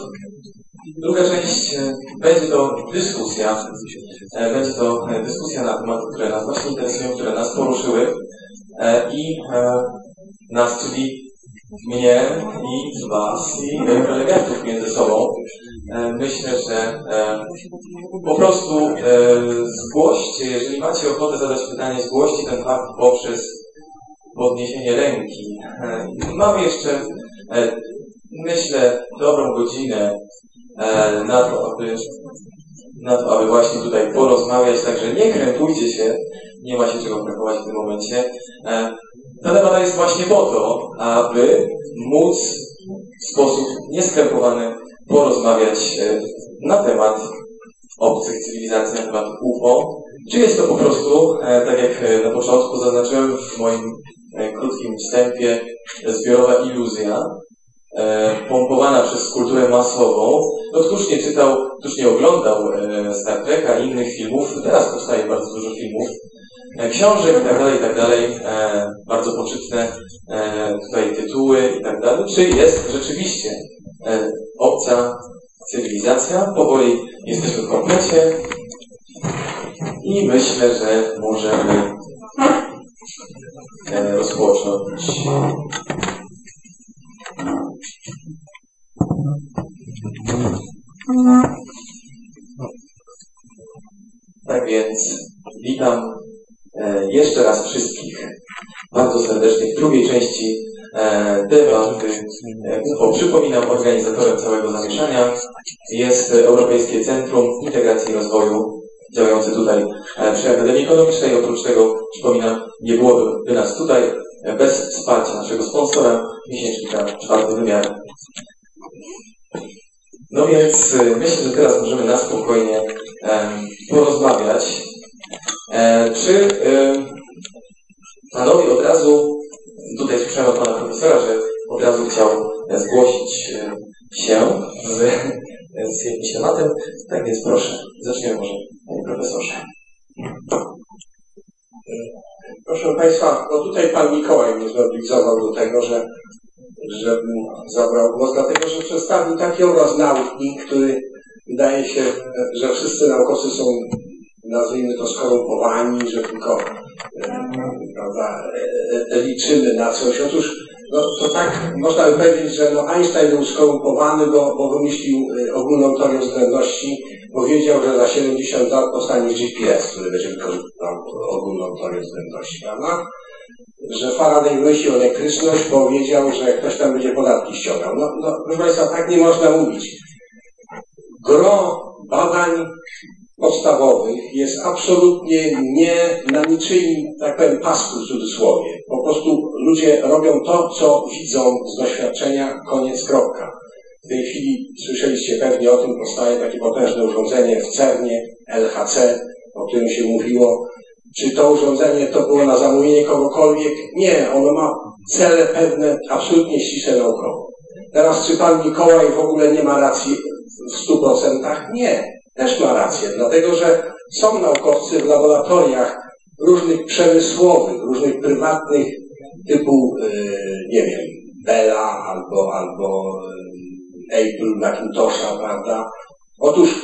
Druga część będzie to dyskusja. Będzie to dyskusja na tematy, które nas właśnie interesują, które nas poruszyły i nas, czyli mnie i z Was i prelegentów między sobą. Myślę, że po prostu zgłoście, jeżeli macie ochotę zadać pytanie, zgłoście ten fakt poprzez podniesienie ręki. Mamy jeszcze, myślę, dobrą godzinę na to, aby, na to, aby właśnie tutaj porozmawiać, także nie krępujcie się, nie ma się czego krępować w tym momencie. Ta debata jest właśnie po to, aby móc w sposób nieskrępowany porozmawiać na temat obcych cywilizacji, na temat UFO. Czy jest to po prostu, tak jak na początku zaznaczyłem w moim krótkim wstępie, zbiorowa iluzja, pompowana przez kulturę masową. No któż nie czytał, któż nie oglądał Star Treka i innych filmów, teraz powstaje bardzo dużo filmów, książek i tak dalej, i tak bardzo poczytne tutaj tytuły i tak. Czy jest rzeczywiście obca cywilizacja? Powoli jesteśmy w komplecie i myślę, że możemy rozpocząć. Tak więc witam jeszcze raz wszystkich bardzo serdecznie w drugiej części debaty. UFO. Przypominam, organizatorem całego zamieszania jest Europejskie Centrum Integracji i Rozwoju działające tutaj przy Akademii Ekonomicznej. Oprócz tego, przypominam, nie byłoby nas tutaj bez wsparcia naszego sponsora, miesięcznika Czwarty Wymiar. No więc myślę, że teraz możemy na spokojnie porozmawiać. Czy panowie od razu, tutaj słyszałem od pana profesora, że od razu chciał zgłosić się z, z jakimś tematem. Tak więc proszę, zaczniemy może, panie profesorze. Proszę Państwa, no tutaj Pan Mikołaj mnie zmobilizował do tego, że żebym zabrał głos, dlatego że przedstawił taki obraz nauki, który wydaje się, że wszyscy naukowcy są, nazwijmy to, skorumpowani, że tylko prawda, liczymy na coś. Otóż no, to tak można by powiedzieć, że no, Einstein był skorumpowany, bo, bo wymyślił ogólną teorię względności, powiedział, że za 70 lat powstanie GPS, który będzie wykorzystał ogólną teorię względności, prawda? Że Faraday wymyślił elektryczność, powiedział, że ktoś tam będzie podatki ściągał. No, no proszę Państwa, tak nie można mówić. Gro badań podstawowych jest absolutnie nie na niczyim, tak powiem, pasku w cudzysłowie. Po prostu ludzie robią to, co widzą z doświadczenia, koniec, kropka. W tej chwili słyszeliście pewnie o tym, powstaje takie potężne urządzenie w CERNie, LHC, o którym się mówiło. Czy to urządzenie to było na zamówienie kogokolwiek? Nie, ono ma cele pewne, absolutnie ściśle naukowe. Teraz, czy pan Mikołaj w ogóle nie ma racji w stu procentach? Nie, też ma rację, dlatego że są naukowcy w laboratoriach różnych przemysłowych, różnych prywatnych, typu, nie wiem, Bella albo, albo Apple Macintosha, prawda? Otóż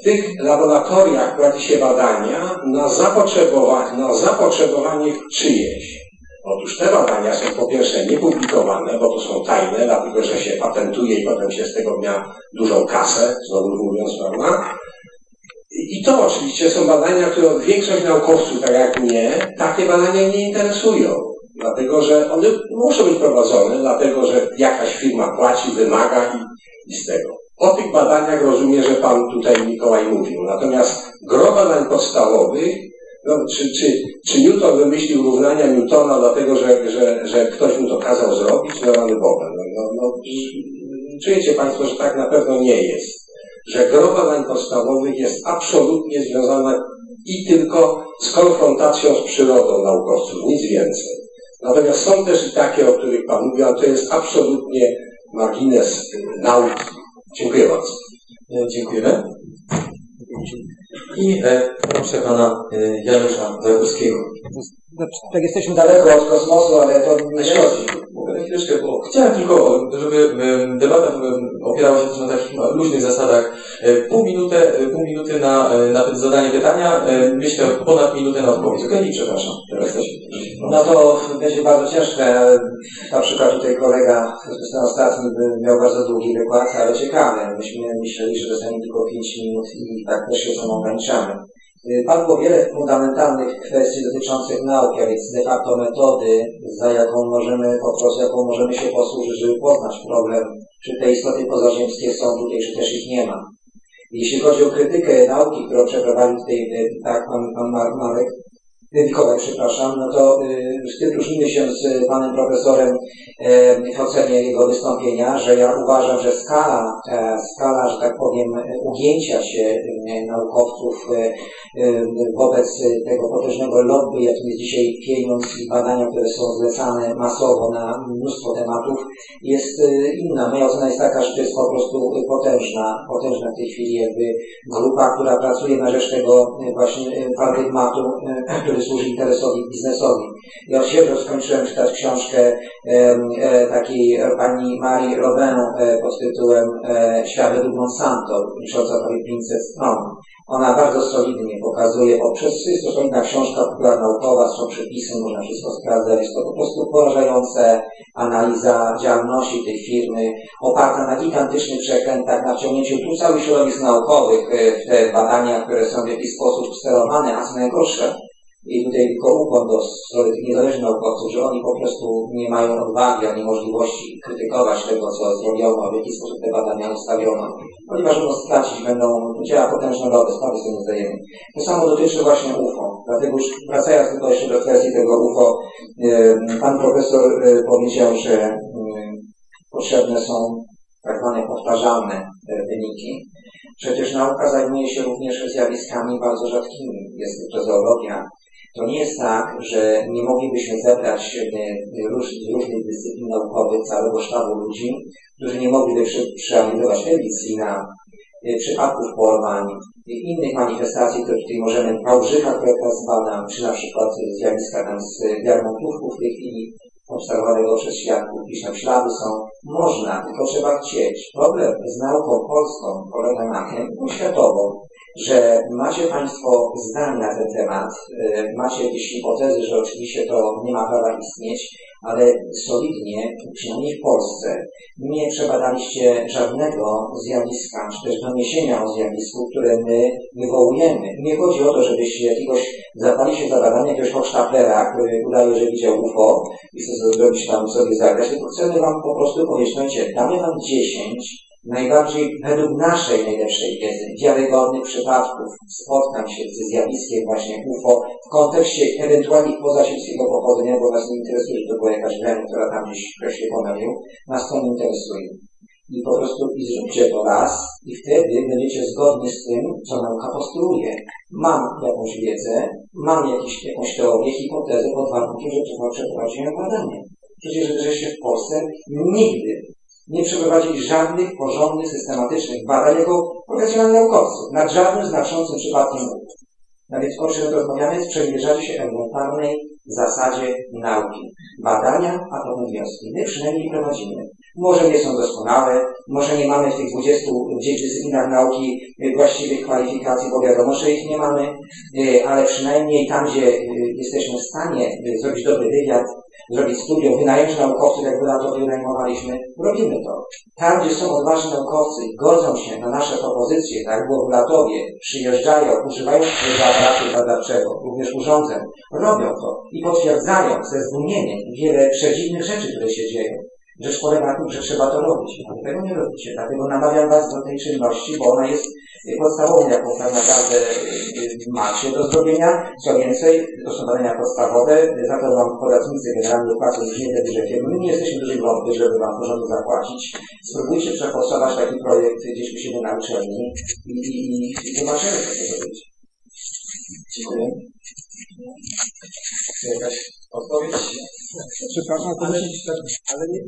w tych laboratoriach prowadzi się badania na zapotrzebowanie, na zapotrzebowanie czyjeś. Otóż te badania są po pierwsze niepublikowane, bo to są tajne, dlatego że się patentuje i potem się z tego dnia dużą kasę, znowu mówiąc, prawda? I to oczywiście są badania, które większość naukowców, tak jak mnie, takie badania nie interesują. Dlatego, że one muszą być prowadzone, dlatego, że jakaś firma płaci, wymaga i, i z tego. O tych badaniach rozumiem, że Pan tutaj Mikołaj mówił. Natomiast gro badań podstawowych, no, czy, czy, czy Newton wymyślił równania Newtona dlatego, że, że, że ktoś mu to kazał zrobić? No rany Boga. No, no, no, czujecie Państwo, że tak na pewno nie jest. Że gro badań podstawowych jest absolutnie związane i tylko z konfrontacją z przyrodą naukowców, nic więcej. Natomiast są też i takie, o których Pan mówił, a to jest absolutnie margines nauki. Dziękuję bardzo. Dziękujemy. I e, proszę Pana e, Janusza Zagórskiego. Tak jesteśmy daleko od kosmosu, ale to nie szkodzi. Chwileczkę, bo chciałem tylko, żeby debata opierała się też na takich luźnych zasadach. E, pół minuty, e, pół minuty na, e, na zadanie pytania, myślę ponad minutę na odpowiedź. Okej, okay? przepraszam. No to będzie bardzo ciężkie. Na przykład tutaj kolega ten ostatni miał bardzo długi wykład, ale ciekawy. Myśmy myśleli, że dostanie tylko 5 minut i tak też się samo ograniczamy. Padło wiele fundamentalnych kwestii dotyczących nauki, a więc de facto metody, za jaką możemy po prostu, jaką możemy się posłużyć, żeby poznać problem, czy te istoty pozaziemskie są tutaj, czy też ich nie ma. Jeśli chodzi o krytykę nauki, którą przeprowadził tutaj tak, pan, pan Marek, Mikołaj, przepraszam, no to y, z tym różnimy się z panem profesorem w ocenie jego wystąpienia, że ja uważam, że skala, e, skala, że tak powiem, ugięcia się naukowców e, wobec tego potężnego lobby, jakim jest dzisiaj pieniądz i badania, które są zlecane masowo na mnóstwo tematów, jest e, inna. Moja ocena jest taka, że to jest po prostu potężna, potężna w tej chwili jakby grupa, która pracuje na rzecz tego właśnie paradygmatu, który służy interesowi biznesowi. Ja świeżo skończyłem czytać książkę e, takiej pani Marii Robin e, pod tytułem e, Świat według Monsanto, licząca prawie 500 stron. Ona bardzo solidnie pokazuje, poprzez, jest to solidna książka naukowa, są przepisy, można wszystko sprawdzać, jest to po prostu porażające analiza działalności tej firmy, oparta na gigantycznych przekrętach, na wciągnięciu tu całych środowisk naukowych w te badania, które są w jakiś sposób sterowane, a co najgorsze, i ukłon do tych niezależnych naukowców, że oni po prostu nie mają odwagi ani możliwości krytykować tego, co zrobiono, w jaki sposób te badania ustawiono, ponieważ będą stracić, będą działa potężne lody, sprawy sobie zdajemy. To samo dotyczy właśnie UFO. Dlatego już wracając tylko jeszcze do kwestii tego UFO, pan profesor powiedział, że potrzebne są tak zwane powtarzalne wyniki. Przecież nauka zajmuje się również zjawiskami bardzo rzadkimi. Jest to zoologia, to nie jest tak, że nie moglibyśmy zebrać e, róż, różnych dyscyplin naukowych całego sztabu ludzi, którzy nie mogliby przeanalizować edycji na e, przypadków porwań, innych manifestacji, które tutaj możemy, Wałbrzycha, które teraz badam, czy na przykład zjawiska tam z wiarmontówków w tej chwili obserwowanego przez świadków, gdzieś tam ślady są. Można, tylko trzeba chcieć. Problem z nauką polską polega na tym, światową, że macie Państwo zdania na ten temat, e, macie jakieś hipotezy, że oczywiście to nie ma prawa istnieć, ale solidnie, przynajmniej w Polsce, nie przebadaliście żadnego zjawiska, czy też doniesienia o zjawisku, które my wywołujemy. Nie chodzi o to, żebyście jakiegoś, zapali się jakiegoś hochsztaplera, który udaje, że widział UFO i chce zrobić tam sobie zagrać, tylko chcemy Wam po prostu powiedzieć, no damy Wam 10 najbardziej według naszej najlepszej wiedzy wiarygodnych przypadków spotkań się ze zjawiskiem właśnie UFO w kontekście ewentualnie pozasiedzkiego pochodzenia, bo nas nie interesuje, że to była jakaś grania, która tam gdzieś ktoś się ponawił, nas to nie interesuje. I po prostu i zróbcie to raz i wtedy będziecie zgodni z tym, co nauka postuluje. Mam jakąś wiedzę, mam jakiś, jakąś teorię, hipotezę pod warunkiem, że przeprowadziłem badanie. Przecież żeście w Polsce nigdy nie przeprowadzili żadnych porządnych, systematycznych badań jako profesjonalni naukowcy nad żadnym znaczącym przypadkiem nauki. A więc o czym rozmawiamy? Sprzymierzacie się elementarnej zasadzie nauki. Badania, a potem wnioski. My przynajmniej prowadzimy. Może nie są doskonałe, może nie mamy w tych 20 dyscyplinach nauki właściwych kwalifikacji, bo wiadomo, że ich nie mamy, e, ale przynajmniej tam, gdzie e, jesteśmy w stanie e, zrobić dobry wywiad, zrobić studium, wynająć naukowców, jak na to wynajmowaliśmy, robimy to. Tam, gdzie są odważni naukowcy, godzą się na nasze propozycje, tak było w Latowie, przyjeżdżają, używają swojego aparatu badawczego, również urządzeń, robią to i potwierdzają ze zdumieniem wiele przedziwnych rzeczy, które się dzieją. Rzecz polega na tym, że trzeba to robić. A tego nie robicie. Dlatego namawiam Was do tej czynności, bo ona jest podstawową, jaką tak naprawdę y, macie do zrobienia. Co więcej, to są badania podstawowe, za to Wam podatnicy generalnie płacą nie te duże. My nie jesteśmy duży lobby, żeby Wam porządku zapłacić. Spróbujcie przeforsować taki projekt gdzieś u siebie na uczelni i, i, i zobaczymy, co to będzie. Dziękuję. Jakaś odpowiedź? Przepraszam, to Ale- Ale nie,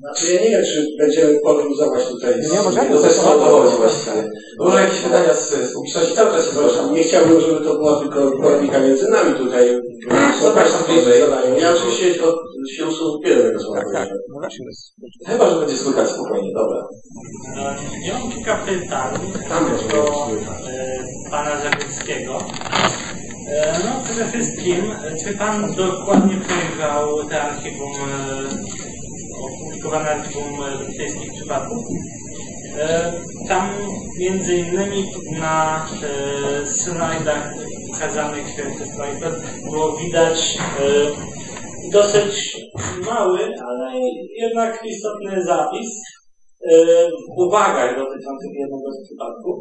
znaczy ja nie wiem, czy będziemy polemizować tutaj. z- Nie możemy. To też o to chodzi właściwie. Może jakieś pytania z, z publiczności? Cały czas się zgłaszam. Nie chciałbym, żeby to była tylko polemika między nami tutaj. Co Państwo bliżej? zadają. Ja oczywiście od, się usuwam tego słowa. Tak, No właśnie, Chyba, że będzie słychać spokojnie, dobra. E, Ja mam kilka pytań Tam jest do słychać. e, pana Zawieckiego. E, No przede wszystkim, e, czy pan dokładnie przejrzał te archiwum, e, opublikowane archiwum e, brytyjskich przypadków? E, Tam między innymi na e, slajdach pokazanych przez slajdach było widać e, dosyć mały, ale jednak istotny zapis e, w uwagach dotyczących jednego z przypadków.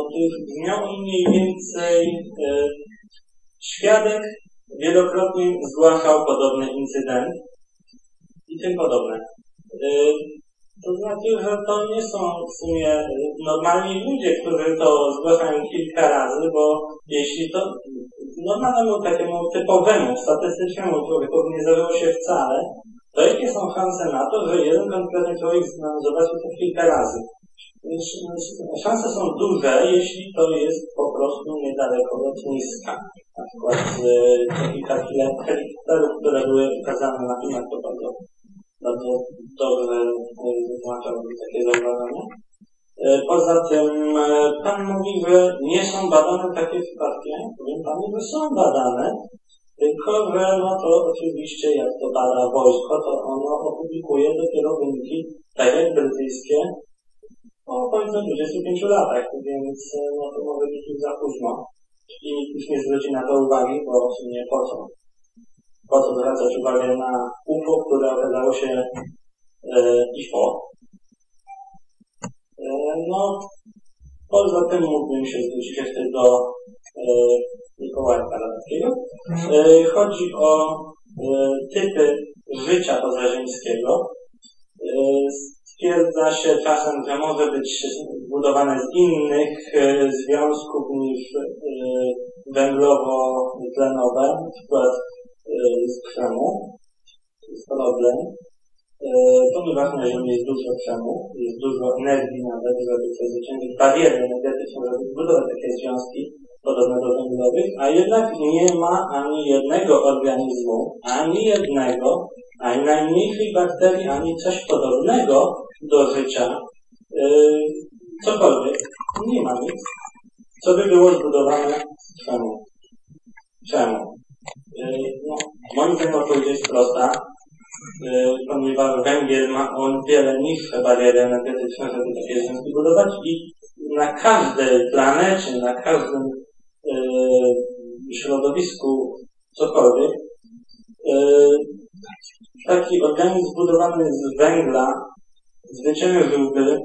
Otóż brzmiał on mniej więcej e, świadek wielokrotnie zgłaszał podobny incydent i tym podobne. E, to znaczy, że to nie są w sumie e, normalni ludzie, którzy to zgłaszają kilka razy, bo jeśli to normalnemu, takiemu typowemu, statystycznemu człowiekowi nie zdarzyło się wcale, to jakie są szanse na to, że jeden konkretny człowiek zobaczy to kilka razy? Szanse są duże, jeśli to jest po prostu niedaleko lotniska. Na przykład e, te kilka helikopterów, które były ukazane na filmach, to bardzo, bardzo dobrze e, zaznaczały takie zauważenia. E, Poza tym Pan mówi, że nie są badane takie przypadki. Powiem Panu, że są badane, tylko że no to oczywiście jak to bada wojsko, to ono opublikuje dopiero wyniki, tak jak brytyjskie, po końcu 25 latach, więc e, no to może być już za późno. I nikt już nie zwróci na to uwagi, bo w sumie po co? Po co zwracać uwagę na UFO, które okazało się e, IFO? E, no, poza tym mógłbym się zwrócić jeszcze do e, Mikołaja Karadowskiego. E, chodzi o e, typy życia pozaziemskiego. E, stwierdza się czasem, że może być zbudowane z innych e, związków niż e, węglowo-tlenowe, na przykład e, z krzemu, z problem. Ponieważ na Ziemi jest dużo krzemu, jest dużo energii nawet, żeby przezwyciężyć bariery energetyczne, żeby zbudować takie związki podobne do węglowych, a jednak nie ma ani jednego organizmu, ani jednego, ani najmniejszej bakterii, ani coś podobnego do życia, yy, cokolwiek, nie ma nic, co by było zbudowane? Czemu. Czemu? Yy, no, moim zdaniem odpowiedź jest prosta, yy, ponieważ węgiel ma on wiele niższe bariery energetyczne, żeby takie związki budować i na każdej planecie, na każdym środowisku, cokolwiek, yy, taki organizm zbudowany z węgla zwyciężyłby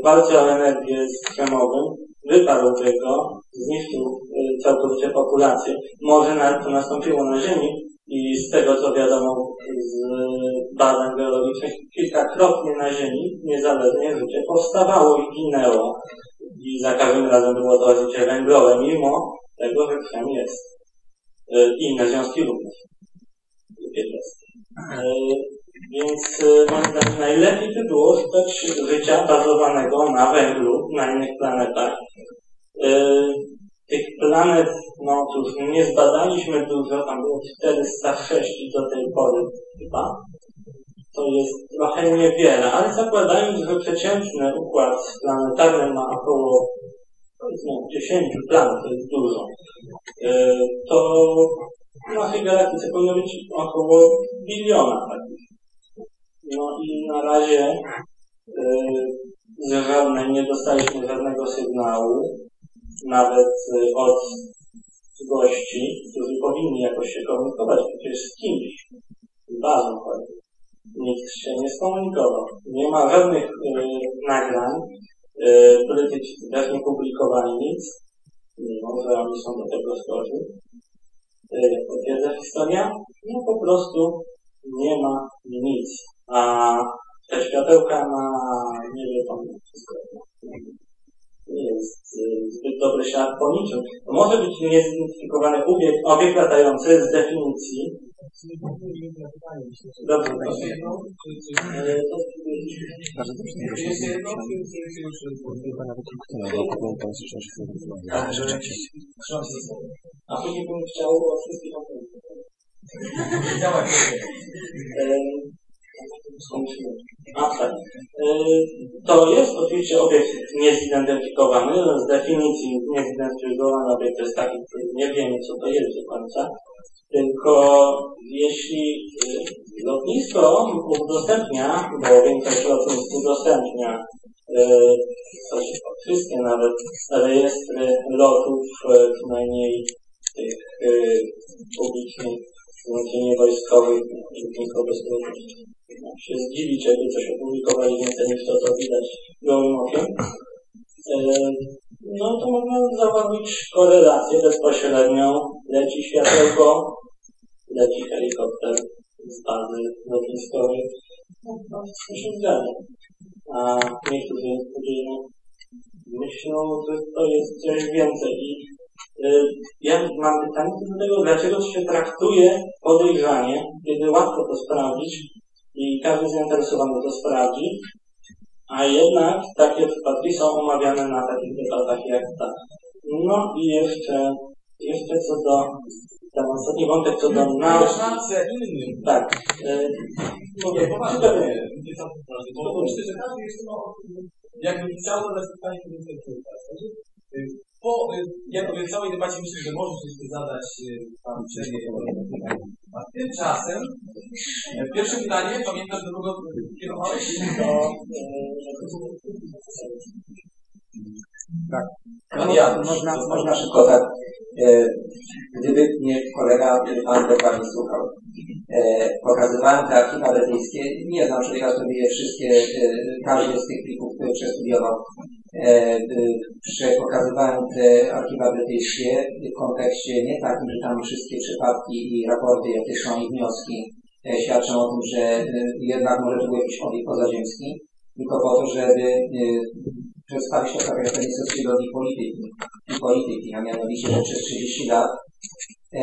w walce o energię z krzemowym, wyparłby go, zniszczył całkowicie populację. Może nawet to nastąpiło na Ziemi i z tego co wiadomo z badań geologicznych, kilkakrotnie na Ziemi niezależnie życie powstawało i ginęło. I za każdym razem było to życie węglowe, mimo tego, że krzem jest. I inne związki również. Jest. E, Więc e, moim zdaniem najlepiej by było szukać życia bazowanego na węglu, na innych planetach. E, Tych planet, no cóż, nie zbadaliśmy dużo, tam było 406 do tej pory chyba. To jest trochę niewiele, ale zakładając, że przeciętny układ planetarny ma około powiedzmy 10 planet, to jest dużo, e, to W naszej galaktyce powinno być około biliona takich. No i na razie yy, żadne, nie dostaliśmy żadnego sygnału, nawet yy, od gości, którzy powinni jakoś się komunikować przecież z kimś, bazą chodzi. Nikt się nie skomunikował. Nie ma żadnych yy, nagrań, yy, politycy też nie publikowali nic, mimo że oni są do tego zgodni. Yy, potwierdza historia? No po prostu nie ma nic. A te światełka na niebie tam wszystko nie jest zbyt dobry ślad po niczym. To może być niezidentyfikowany obiekt, obiekt latający z definicji. Dobrze, proszę. Bardzo dobrze. Chyba nawet utknęło, bo pamiętam, że się rzeczywiście. A później bym chciał o wszystkich opowiedzieć. A tak. To jest oczywiście obiekt niezidentyfikowany. Z definicji niezidentyfikowany obiekt jest taki, który nie wiemy co to jest do końca. Tylko jeśli lotnisko udostępnia, bo większość lotnisk udostępnia coś, wszystkie nawet rejestry lotów, przynajmniej tych publicznych, nie wojskowych, lotniskowych się zdziwić, jakby coś opublikowali więcej niż to, co widać gołym okiem. No to można zauważyć korelację bezpośrednią. Leci światełko, leci helikopter z bazy lotniskowej. No, no wszystko się zgadza. A niektórzy ludzie myślą, że to jest coś więcej. I ja mam pytanie do tego, dlaczego się traktuje podejrzanie, kiedy łatwo to sprawdzić, i każdy zainteresowany to sprawdzi, a jednak takie przypadki są omawiane na takich debatach jak ta. No i jeszcze, jeszcze co do ten ostatni wątek co do nauki. Tak. E, mówię, poważnie. Myślę, że każdy jest no, jakby chciał zadać pytanie, które po, jak mówię, całej debacie myślę, że możesz jeszcze zadać Pan uprzejmie pytanie. A tymczasem pierwsze pytanie, pamiętasz do kogo kierowałeś? Do, tak. No, można, można szybko tak. E, gdyby nie kolega Pan dokładnie słuchał. E, pokazywałem te archiwa brytyjskie. Nie znam człowieka, który je wszystkie, e, każdy z tych plików, które przestudiował. E, pokazywałem te archiwa brytyjskie w kontekście nie takim, że tam wszystkie przypadki i raporty, jakie są i wnioski e, świadczą o tym, że e, jednak może to był jakiś obiekt pozaziemski, tylko po to, żeby przedstawić to charaktery socjologii polityki i polityki, a mianowicie, że przez 30 lat e,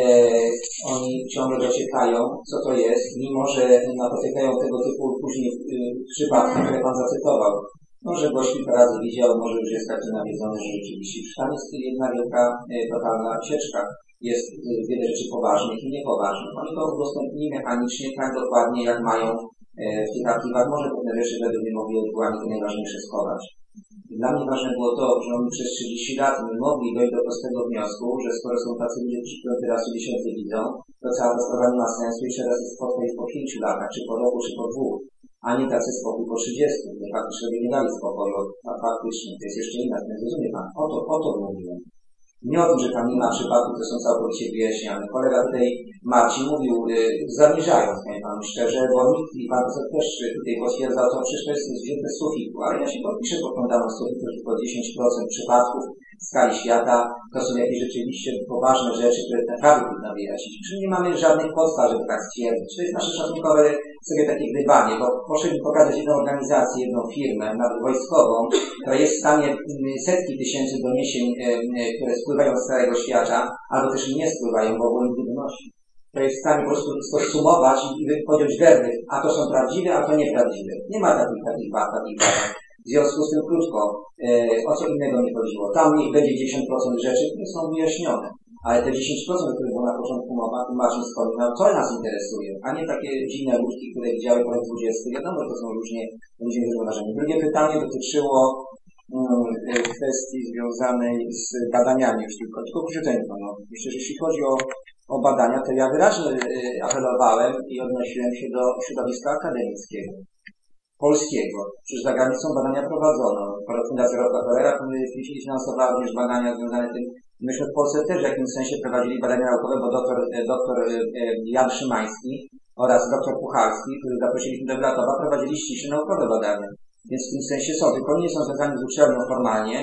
oni ciągle dociekają, co to jest, mimo że napotykają tego typu później przypadki, które Pan zacytował. Może gość kilka razy widział, może już jest tak nawiedzony, że rzeczywiście tam jest jedna wielka, e, totalna sieczka. Jest e, wiele rzeczy poważnych i niepoważnych. Oni to udostępnili mechanicznie tak dokładnie, jak mają e, w tych archiwach. Może pewne rzeczy według mnie mogli to najważniejsze schować. Dla mnie ważne było to, że oni przez 30 lat nie mogli dojść do prostego wniosku, że skoro są tacy ludzie, którzy piąty raz co miesiące widzą, to cała ta sprawa nie ma sensu i teraz jest po 5 latach, czy po roku, czy po dwóch a nie tacy spokój po 30, nie faktycznie nie dali spokoju, a faktycznie to jest jeszcze inna, nie rozumie Pan, o to, o to mówiłem. Nie o tym, że tam nie ma przypadków, które są całkowicie wyjaśniane. Kolega tutaj Marcin mówił, yy, zaniżając, powiem Panu szczerze, bo nikt i Pan też tutaj potwierdzał to, przecież to jest wzięte z sufitu, ale ja się podpiszę pod tą daną że tylko 10% przypadków w skali świata to są jakieś rzeczywiście poważne rzeczy, które naprawdę trudno wyjaśnić. Czyli nie mamy żadnych podstaw, żeby tak stwierdzić. To jest nasze szacunkowe sobie takie gdybanie, bo mi pokazać jedną organizację, jedną firmę, nawet wojskową, która jest w stanie mm, setki tysięcy doniesień, e, e, które spływają z całego świata, albo też nie spływają, bo ogólnie nie. To jest w stanie po prostu podsumować i podjąć werdykt, a to są prawdziwe, a to nieprawdziwe. Nie ma takich, takich takich. W związku z tym krótko, e, o co innego nie chodziło. Tam niech będzie 10% rzeczy, które są wyjaśnione. Ale te 10%, które było na początku Marcin wspominał, to nas interesuje, a nie takie dziwne ludki, które widziały ponad 20. Wiadomo, to są różnie, różnie wyrażenia. Drugie pytanie dotyczyło um, kwestii związanej z badaniami już tylko, tylko króciuteńko. No. Myślę, że jeśli chodzi o o badania, to ja wyraźnie y, apelowałem i odnosiłem się do środowiska akademickiego, polskiego. Przecież za granicą badania prowadzono. Fundacja Rockefellera finansowała również badania związane z tym. Myśmy w Polsce też w jakimś sensie prowadzili badania naukowe, bo doktor, e, doktor e, e, Jan Szymański oraz doktor Puchalski, których zaprosiliśmy do Gratowa, prowadzili ściśle naukowe badania. Więc w tym sensie są, tylko nie są związani z uczelnią formalnie,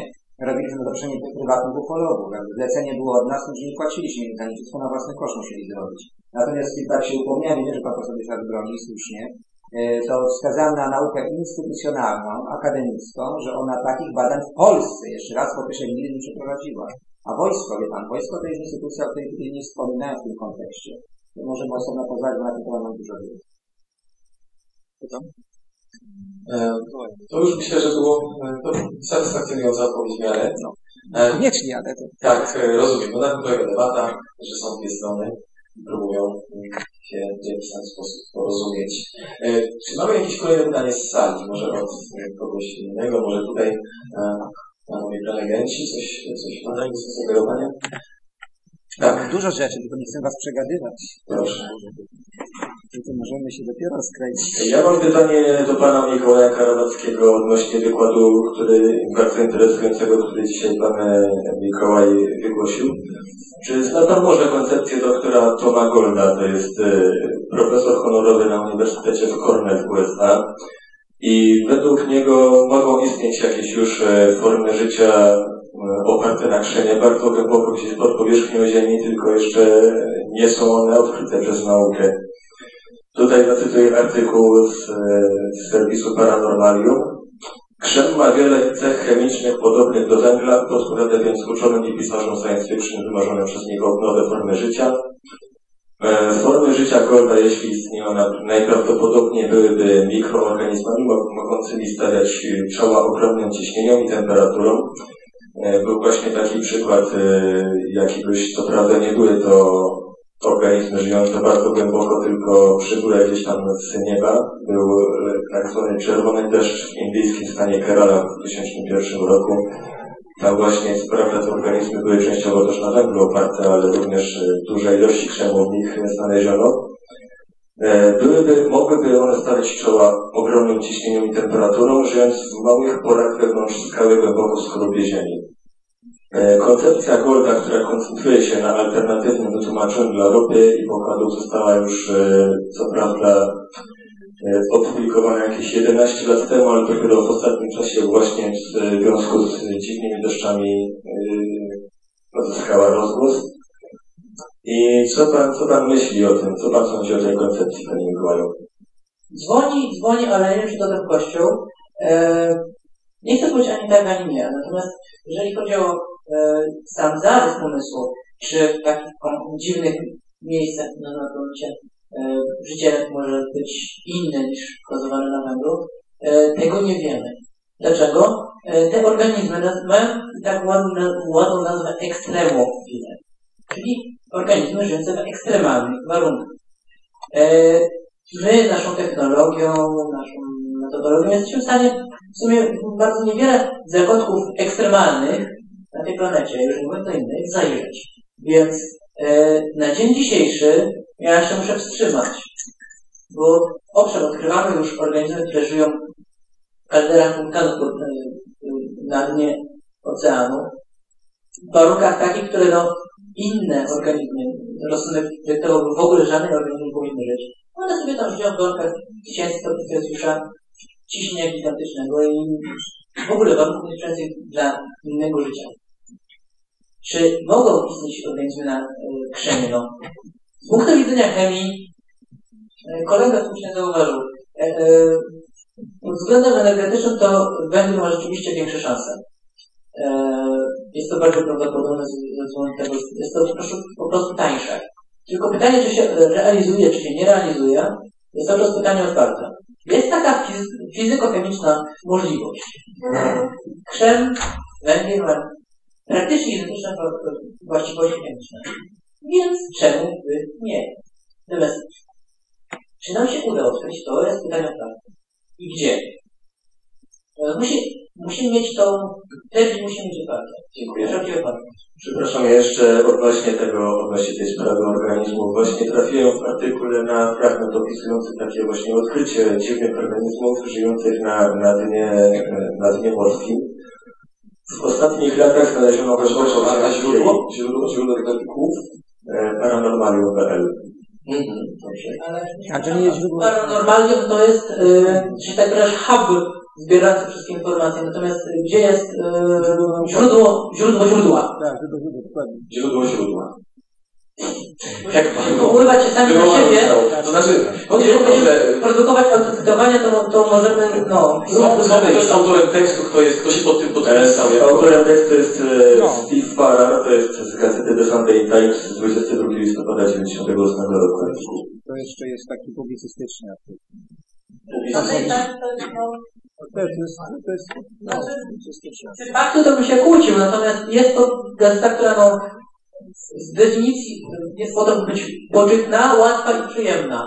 robiliśmy zaproszenie prywatnych ufologów. Zlecenie było od nas, to nie płaciliśmy im za nic, wszystko na własny koszt musieli zrobić. Natomiast tak się upomniałem, nie, że pan poseł się broni słusznie, to wskazałem na naukę instytucjonalną, akademicką, że ona takich badań w Polsce, jeszcze raz podkreślę, nigdy nie przeprowadziła. A wojsko, wie pan, wojsko to jest instytucja, o której tutaj nie wspominałem w tym kontekście. Możemy osobno pozwolić, na ten temat mam dużo wiedzy. E, to już myślę, że było e, to satysfakcjonująca odpowiedź w miarę. No. E, Koniecznie, ale to... Tak, rozumiem. No na tym polega debata, że są dwie strony próbują się w jakiś tam sposób porozumieć. Czy mamy jakieś kolejne pytanie z sali? Może od kogoś innego, może tutaj panowie prelegenci, coś, coś mają do sugerowania? Tak. Dużo rzeczy, tylko nie chcę was przegadywać. Proszę. Tylko możemy się dopiero skręcić. Ja mam pytanie do pana Mikołaja Karawackiego odnośnie wykładu, który bardzo interesującego, który dzisiaj pan e, Mikołaj wygłosił. Czy zna pan może koncepcję doktora Toma Golda, to jest e, profesor honorowy na Uniwersytecie w Cornell w USA i według niego mogą istnieć jakieś już e, formy życia oparte na krzenie bardzo głęboko gdzieś pod powierzchnią Ziemi, tylko jeszcze nie są one odkryte przez naukę. Tutaj zacytuję artykuł z, z serwisu Paranormalium. Krzem ma wiele cech chemicznych podobnych do węgla, podpowiada więc uczonym i pisarzom science fiction wymarzone przez niego nowe formy życia. E, formy życia Golda, jeśli istnieją, najprawdopodobniej byłyby mikroorganizmami mogącymi stawiać czoła ogromnym ciśnieniom i temperaturą, E, był właśnie taki przykład e, jakiegoś, co prawda nie były to organizmy żyjące bardzo głęboko, tylko przybyłe gdzieś tam z nieba. Był e, tak zwany czerwony deszcz w indyjskim stanie Kerala w 2001 roku. Tam właśnie, co te organizmy były częściowo też na węglu oparte, ale również duże ilości krzemu w nich znaleziono. Byłyby, mogłyby one stawiać czoła ogromnym ciśnieniom i temperaturą, żyjąc w małych porach wewnątrz skały głęboko skorupie Ziemi. E, koncepcja Golda, która koncentruje się na alternatywnym wytłumaczeniu dla ropy i pokładów została już e, co prawda e, opublikowana jakieś 11 lat temu, ale dopiero w ostatnim czasie właśnie w związku z dziwnymi deszczami pozyskała rozgłos. I co pan, co pan myśli o tym? Co pan sądzi o tej koncepcji, panie Mikołaju? Dzwoni, dzwoni, ale nie wiem, czy to ten kościół. nie chcę powiedzieć ani tak, ani nie. Natomiast jeżeli chodzi o E, sam zarys pomysłu, czy w takich dziwnych miejscach na, na gruncie e, życie może być inne niż bazowane na węglu, e, tego nie wiemy. Dlaczego? Te organizmy mają tak ładną, ładną nazwę ekstremofile, czyli organizmy żyjące w ekstremalnych warunkach. My naszą technologią, naszą metodologią jesteśmy w stanie w sumie bardzo niewiele zakątków ekstremalnych na tej planecie, już nie do innych, zajrzeć. Więc e, na dzień dzisiejszy ja jeszcze muszę wstrzymać, bo owszem, odkrywamy już organizmy, które żyją w kalderach wulkanów e, na dnie oceanu, w warunkach takich, które no, inne organizmy, rozumy, to w ogóle żadne organizmy nie powinny żyć. One sobie tam żyją w warunkach tysięcy stopni Celsjusza, ciśnienia gigantycznego i w ogóle warunków nieszczęsnych dla innego życia. Czy mogą istnieć organizmy na y, krzemie? No. Punktu widzenia chemii, kolega słusznie zauważył, pod względem energetycznym to węgiel ma rzeczywiście większe szanse. Jest to bardziej prawdopodobne ze względu tego, jest to po prostu, tańsze. Tylko pytanie, czy się realizuje, czy się nie realizuje, jest cały czas pytanie otwarte. Jest taka fizyko-chemiczna możliwość. Krzem, węgiel ma praktycznie identyczne właściwości chemiczne. Więc czemu by nie? Natomiast czy nam się uda odkryć, to jest pytanie otwarte. I gdzie? E, musi, Musimy mieć tą, termin musimy mieć otwarty. Dziękuję. Wszelkie wypadki. Przepraszam, jeszcze odnośnie tego, odnośnie tej sprawy organizmów. Właśnie trafiłem w artykule na fragment opisujący takie właśnie odkrycie dziwnych organizmów żyjących na, na, dnie, na dnie morskim. W ostatnich latach znaleziono też A źródło? źródło, źródło tych artykułów e, paranormalium.pl. Mhm. Ale A to nie jest źródło. Paranormalium to jest, yy, że tak powiem, hub zbierający wszystkie informacje. Natomiast y, gdzie jest źródło, źródło źródła? Tak, źródło, dokładnie. Źródło źródła. Jak pan Powoływać się sami na siebie. To znaczy, chodzi Jeżeli o to, że będziemy produkować autocytowanie, to, to możemy, no... są, są ktoś autorem tekstu, kto jest, kto się pod tym podpisał. jako- Autorem tekstu jest e, No. Steve Farrar, to jest z gazety The Sunday Times z 22 listopada 98 roku. To jeszcze jest taki publicystyczny artykuł. no, To jest, to jest, no, publicystyczny. Z faktu to bym się kłócił, natomiast jest to gazeta, która no, z definicji jest po to, by być pożytna, łatwa i przyjemna.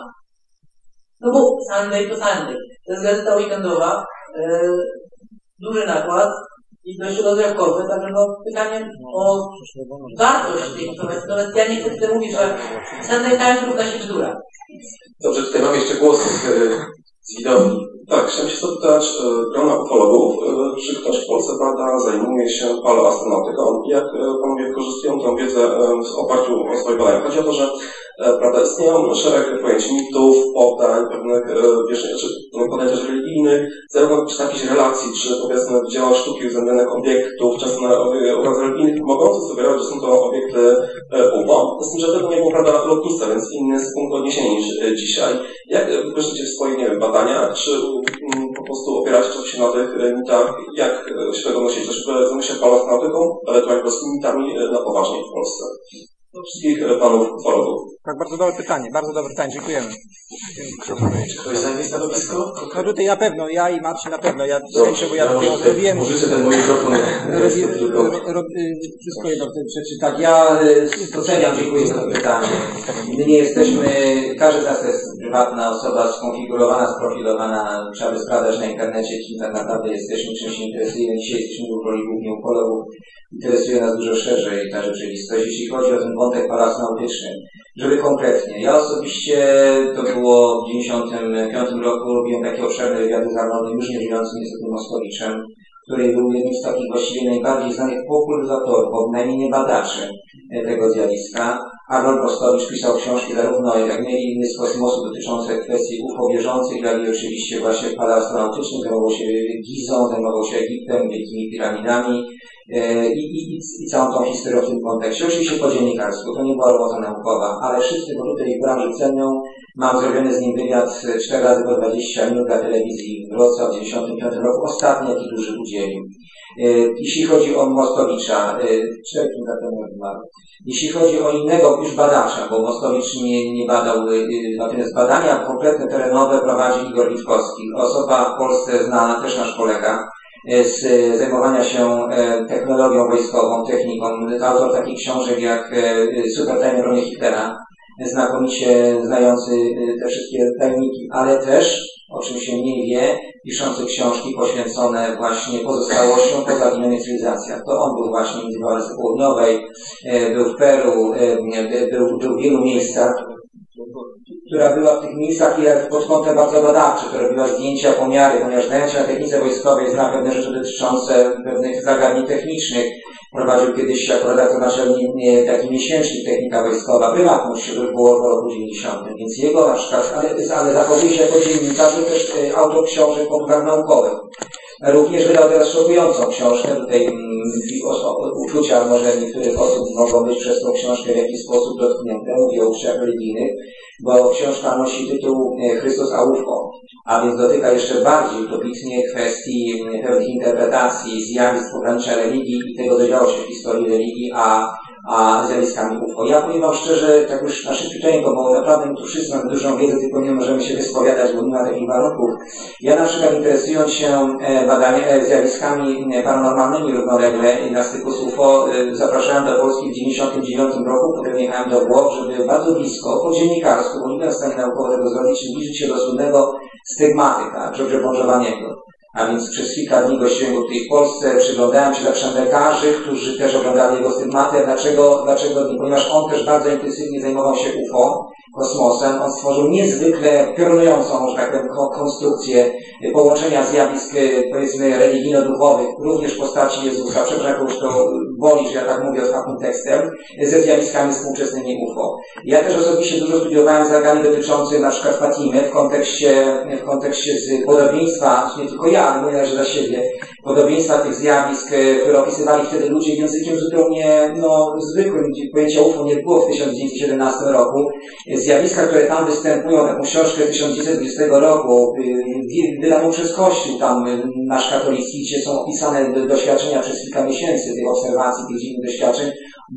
No bo Sunday to Sunday. To jest gazeta weekendowa, e, duży nakład i dość rozrywkowy, także no pytanie o wartość tej informacji. Natomiast ja nie chcę mówić, że Sunday Times równa się bzdura. Dobrze, tutaj mam jeszcze głos widowni. Tak, chciałem się zapytać e, grona ufologów, e, czy ktoś w Polsce bada, zajmuje się paleoastronautyką? Jak e, panowie wykorzystują tę wiedzę e, w oparciu o swoje badania? Chodzi o to, że e, prawda, istnieją szereg pojęć mitów, podań, pewnych e, wiesz, czy no, podań też religijnych, zarówno czy jakichś relacji, czy powiedzmy dzieła sztuki uwzględnionych obiektów, często na obrazach religijnych, mogących sugerować, że są to obiekty e, UFO. Z tym, że wtedy nie było prawda lotnictwa, więc inny jest punkt odniesienia niż e, dzisiaj. Jak e, wykorzystacie w swoich nie wiem, badaniach, czy mm, po prostu opieracie się na tych e, mitach, jak e, się tego nosić, też zajmuje się paleoastronautyką, ewentualnie po prostu mitami e, na poważnie w Polsce. Do wszystkich e, panów ufologów. Tak, bardzo dobre pytanie, bardzo dobre pytanie, dziękujemy. Czy ktoś zajmie stanowisko? No tutaj na pewno, ja i Marcin na pewno, ja Dobrze, bo ja ja tutaj może zrobiłem... użyczę ten mój mikrofon. Robi, ro, ro, wszystko jedno przeczytać. Ja doceniam, dziękuję za to pytanie. My nie jesteśmy, każdy z nas jest prywatna osoba skonfigurowana, sprofilowana, trzeba by sprawdzać na internecie, kim tak naprawdę jesteśmy, czym się interesujemy. Dzisiaj jesteśmy w roli głównie ufologów. Interesuje nas dużo szerzej ta rzeczywistość. Jeśli chodzi o ten wątek parasnautyczny, żeby konkretnie, ja osobiście to było w 1995 roku robiłem takie obszerne wywiady z już nie żyjącym niestety Moskowiczem, który był jednym z takich właściwie najbardziej znanych popularyzatorów, bo najmniej nie badaczy e, tego zjawiska. Arnold Rostowicz pisał książki zarówno jak nie inny kosmosu dotyczące kwestii UFO wierzących, jak i oczywiście właśnie paleoastronautycznym, zajmował się Gizą, zajmował się Egiptem, wielkimi piramidami e, i, i, i, całą tą historią w tym kontekście. Oczywiście po dziennikarstwu, to nie była robota naukowa, ale wszyscy go tutaj w branży cenią. Mam zrobiony z nim wywiad 4 razy po 20 minut dla telewizji Wrocław w 1995 roku, ostatni jaki duży udzielił. E, Jeśli chodzi o Mostowicza, 4 lata temu zmarł. Jeśli chodzi o innego już badacza, bo Mostowicz nie, nie badał, y, natomiast badania konkretne terenowe prowadzi Igor Witkowski. Osoba w Polsce znana, też nasz kolega, z zajmowania się e, technologią wojskową, techniką. Autor takich książek jak e, Super Tajne Broni Hitlera, znakomicie znający y, te wszystkie tajniki, ale też, o czym się mniej wie, piszący książki poświęcone właśnie pozostałościom po zaginionej cywilizacjach. To on był właśnie w Walce Południowej, e, był w Peru, e, był, był w wielu miejscach, która była w tych miejscach jak pod kątem bardzo badawczym, która robiła zdjęcia, pomiary, ponieważ znając się na technice wojskowej, zna pewne rzeczy dotyczące pewnych zagadnień technicznych. Prowadził kiedyś jako redaktor naczelny taki miesięcznik technika wojskowa, prywatność, to już było w roku 90. Więc jego na przykład, ale, ale zachowuje się jako dziennikarz, też e, autor książek o naukowych. Również wydał teraz szokującą książkę, tutaj mm, uczucia może niektórych osób mogą być przez tą książkę w jakiś sposób dotknięte, mówię o uczuciach religijnych, bo książka nosi tytuł e, Chrystus a UFO, a więc dotyka jeszcze bardziej dobitnie kwestii m, pewnych interpretacji, zjawisk pogranicza religii i tego, co działo się w historii religii, a, a zjawiskami UFO. Ja powiem Wam szczerze, tak już na szybciuteńko, bo naprawdę tu wszyscy mamy dużą wiedzę, tylko nie możemy się wyspowiadać, bo nie ma takich warunków. Ja na przykład interesując się e, badania, e, zjawiskami e, paranormalnymi równolegle na styku z UFO, zapraszałem do Polski w 1999 roku, potem jechałem do Włoch, żeby bardzo blisko, po dziennikarsku, bo nie byłem w stanie naukowo tego zrobić, zbliżyć się do słynnego stygmatyka, George'a Bążowaniego. A więc przez kilka dni gościłem go tutaj w Polsce, przyglądałem się zawsze lekarzy, którzy też oglądali jego stygmaty. Dlaczego, dlaczego nie? Ponieważ on też bardzo intensywnie zajmował się UFO, kosmosem. On stworzył niezwykle piorunującą, że tak powiem, konstrukcję połączenia zjawisk, powiedzmy, religijno-duchowych, również w postaci Jezusa. Przepraszam, już to boli, że ja tak mówię ostatnim tekstem, ze zjawiskami współczesnymi UFO. Ja też osobiście dużo studiowałem zagadnień dotyczących na przykład Fatimy w kontekście, w kontekście z podobieństwa, nie tylko ja, ale mówię za siebie, podobieństwa tych zjawisk, które opisywali wtedy ludzie językiem zupełnie no, zwykłym, pojęcia UFO nie było w 1917 roku. Zjawiska, które tam występują, taką książkę 1920 roku, y, wydaną przez Kościół tam y, nasz katolicki, gdzie są opisane doświadczenia przez kilka miesięcy tych obserwacji, tych dziwnych doświadczeń.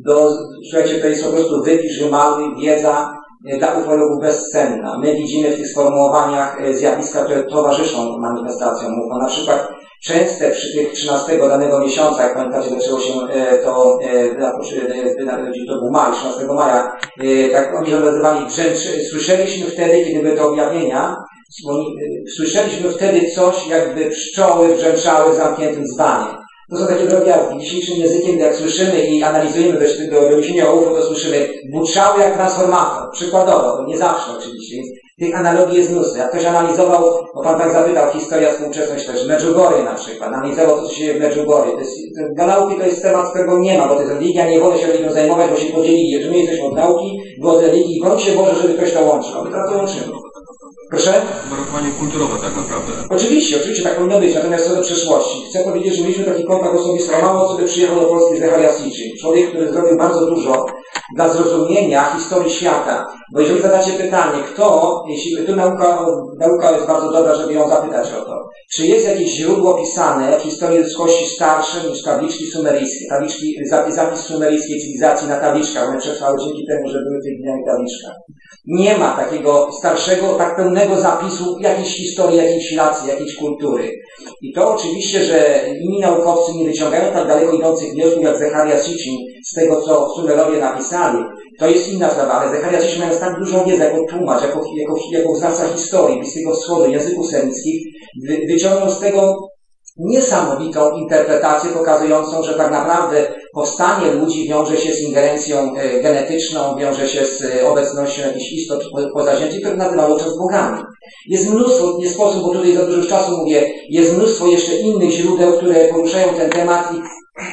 Do, słuchajcie, to jest po prostu wypisz wymały, wiedza, y, dla ufologów bezcenna. My widzimy w tych sformułowaniach zjawiska, które towarzyszą manifestacjom UFO. Na przykład częste przy tych 13 danego miesiąca, jak pamiętacie, zaczęło się e, to, e, to był maj, 13 maja, e, tak oni nazywali brzęcz, słyszeliśmy wtedy, kiedy były te objawienia, słyszeliśmy wtedy coś, jakby pszczoły brzęczały w zamkniętym dzbanie. To są takie drobiazgi. Dzisiejszym językiem, jak słyszymy i analizujemy do doniesienia o UFO, to słyszymy buczały jak transformator. Przykładowo, to nie zawsze oczywiście. Więc tych analogii jest mnóstwo. Jak ktoś analizował, bo Pan tak zapytał, historia współczesność też, Medjugorje na przykład, analizował to, co się dzieje w Medjugorje. To jest, dla nauki to jest temat, którego nie ma, bo to jest religia, nie wolno się religią zajmować, bo się podzielili. Jeżeli my jesteśmy od nauki, było od religii, bądź się Boże, żeby ktoś to łączył. A my teraz to łączymy. Proszę? Wyrokowanie kulturowe tak naprawdę. Oczywiście, oczywiście tak powinno być, natomiast co do przeszłości. Chcę powiedzieć, że mieliśmy taki kontakt osobisty, mało co by przyjechał do Polski z Zecharia Sitchin. Człowiek, który zrobił bardzo dużo dla zrozumienia historii świata. Bo jeżeli zadacie pytanie, kto, jeśli tu nauka, nauka jest bardzo dobra, żeby ją zapytać o to, czy jest jakieś źródło pisane w historii ludzkości starsze niż tabliczki sumeryjskie, tabliczki, zapis, sumeryjskiej cywilizacji na tabliczkach, one przetrwały dzięki temu, że były w tych dniach. Nie ma takiego starszego, tak pełnego zapisu jakiejś historii, jakiejś racji, jakiejś kultury. I to oczywiście, że inni naukowcy nie wyciągają tak daleko idących wniosków jak Zecharia Sitchin z tego, co Sumerowie napisali, to jest inna sprawa, ale Zecharia Sitchin mając tak dużą wiedzę jako tłumacz, jako, jako, jako znawca historii Bliskiego Wschodu, języków semickich, wy, wyciągnął z tego niesamowitą interpretację pokazującą, że tak naprawdę powstanie ludzi wiąże się z ingerencją e, genetyczną, wiąże się z e, obecnością jakichś istot pozaziemskich, które nazywało czas bogami. Jest mnóstwo, nie sposób, bo tutaj za dużo czasu mówię, jest mnóstwo jeszcze innych źródeł, które poruszają ten temat i,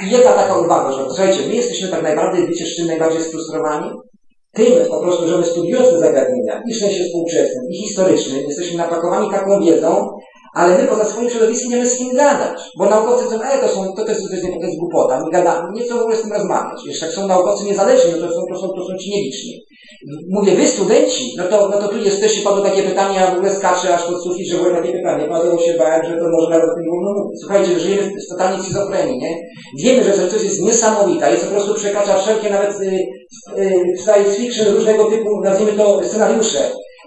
i jedna taka uwaga, że słuchajcie, my jesteśmy tak najbardziej, wiecie, z czym najbardziej sfrustrowani? Tym po prostu, że my studiując te zagadnienia, i w sensie współczesnym, i historycznym, jesteśmy napakowani taką wiedzą, ale my poza swoim środowiskiem nie mamy z kim gadać. Bo naukowcy mówią, e, to, są, to, to, jest, to, jest, to jest głupota, my gadamy, nie chcą w ogóle z tym rozmawiać. Jeszcze jak są naukowcy niezależni, no to są, to są, to są ci nieliczni. Mówię, wy studenci, no to, no to tu jesteście, padło takie pytania, ja w ogóle skaczę aż pod sufit, że było takie pytanie, padło się bałem, że to może nawet o tym nie mówić. Słuchajcie, żyjemy w totalnej schizofrenii, nie? Wiemy, że coś jest niesamowita, jest po prostu przekracza wszelkie nawet y, y, science fiction różnego typu, nazwijmy to, scenariusze.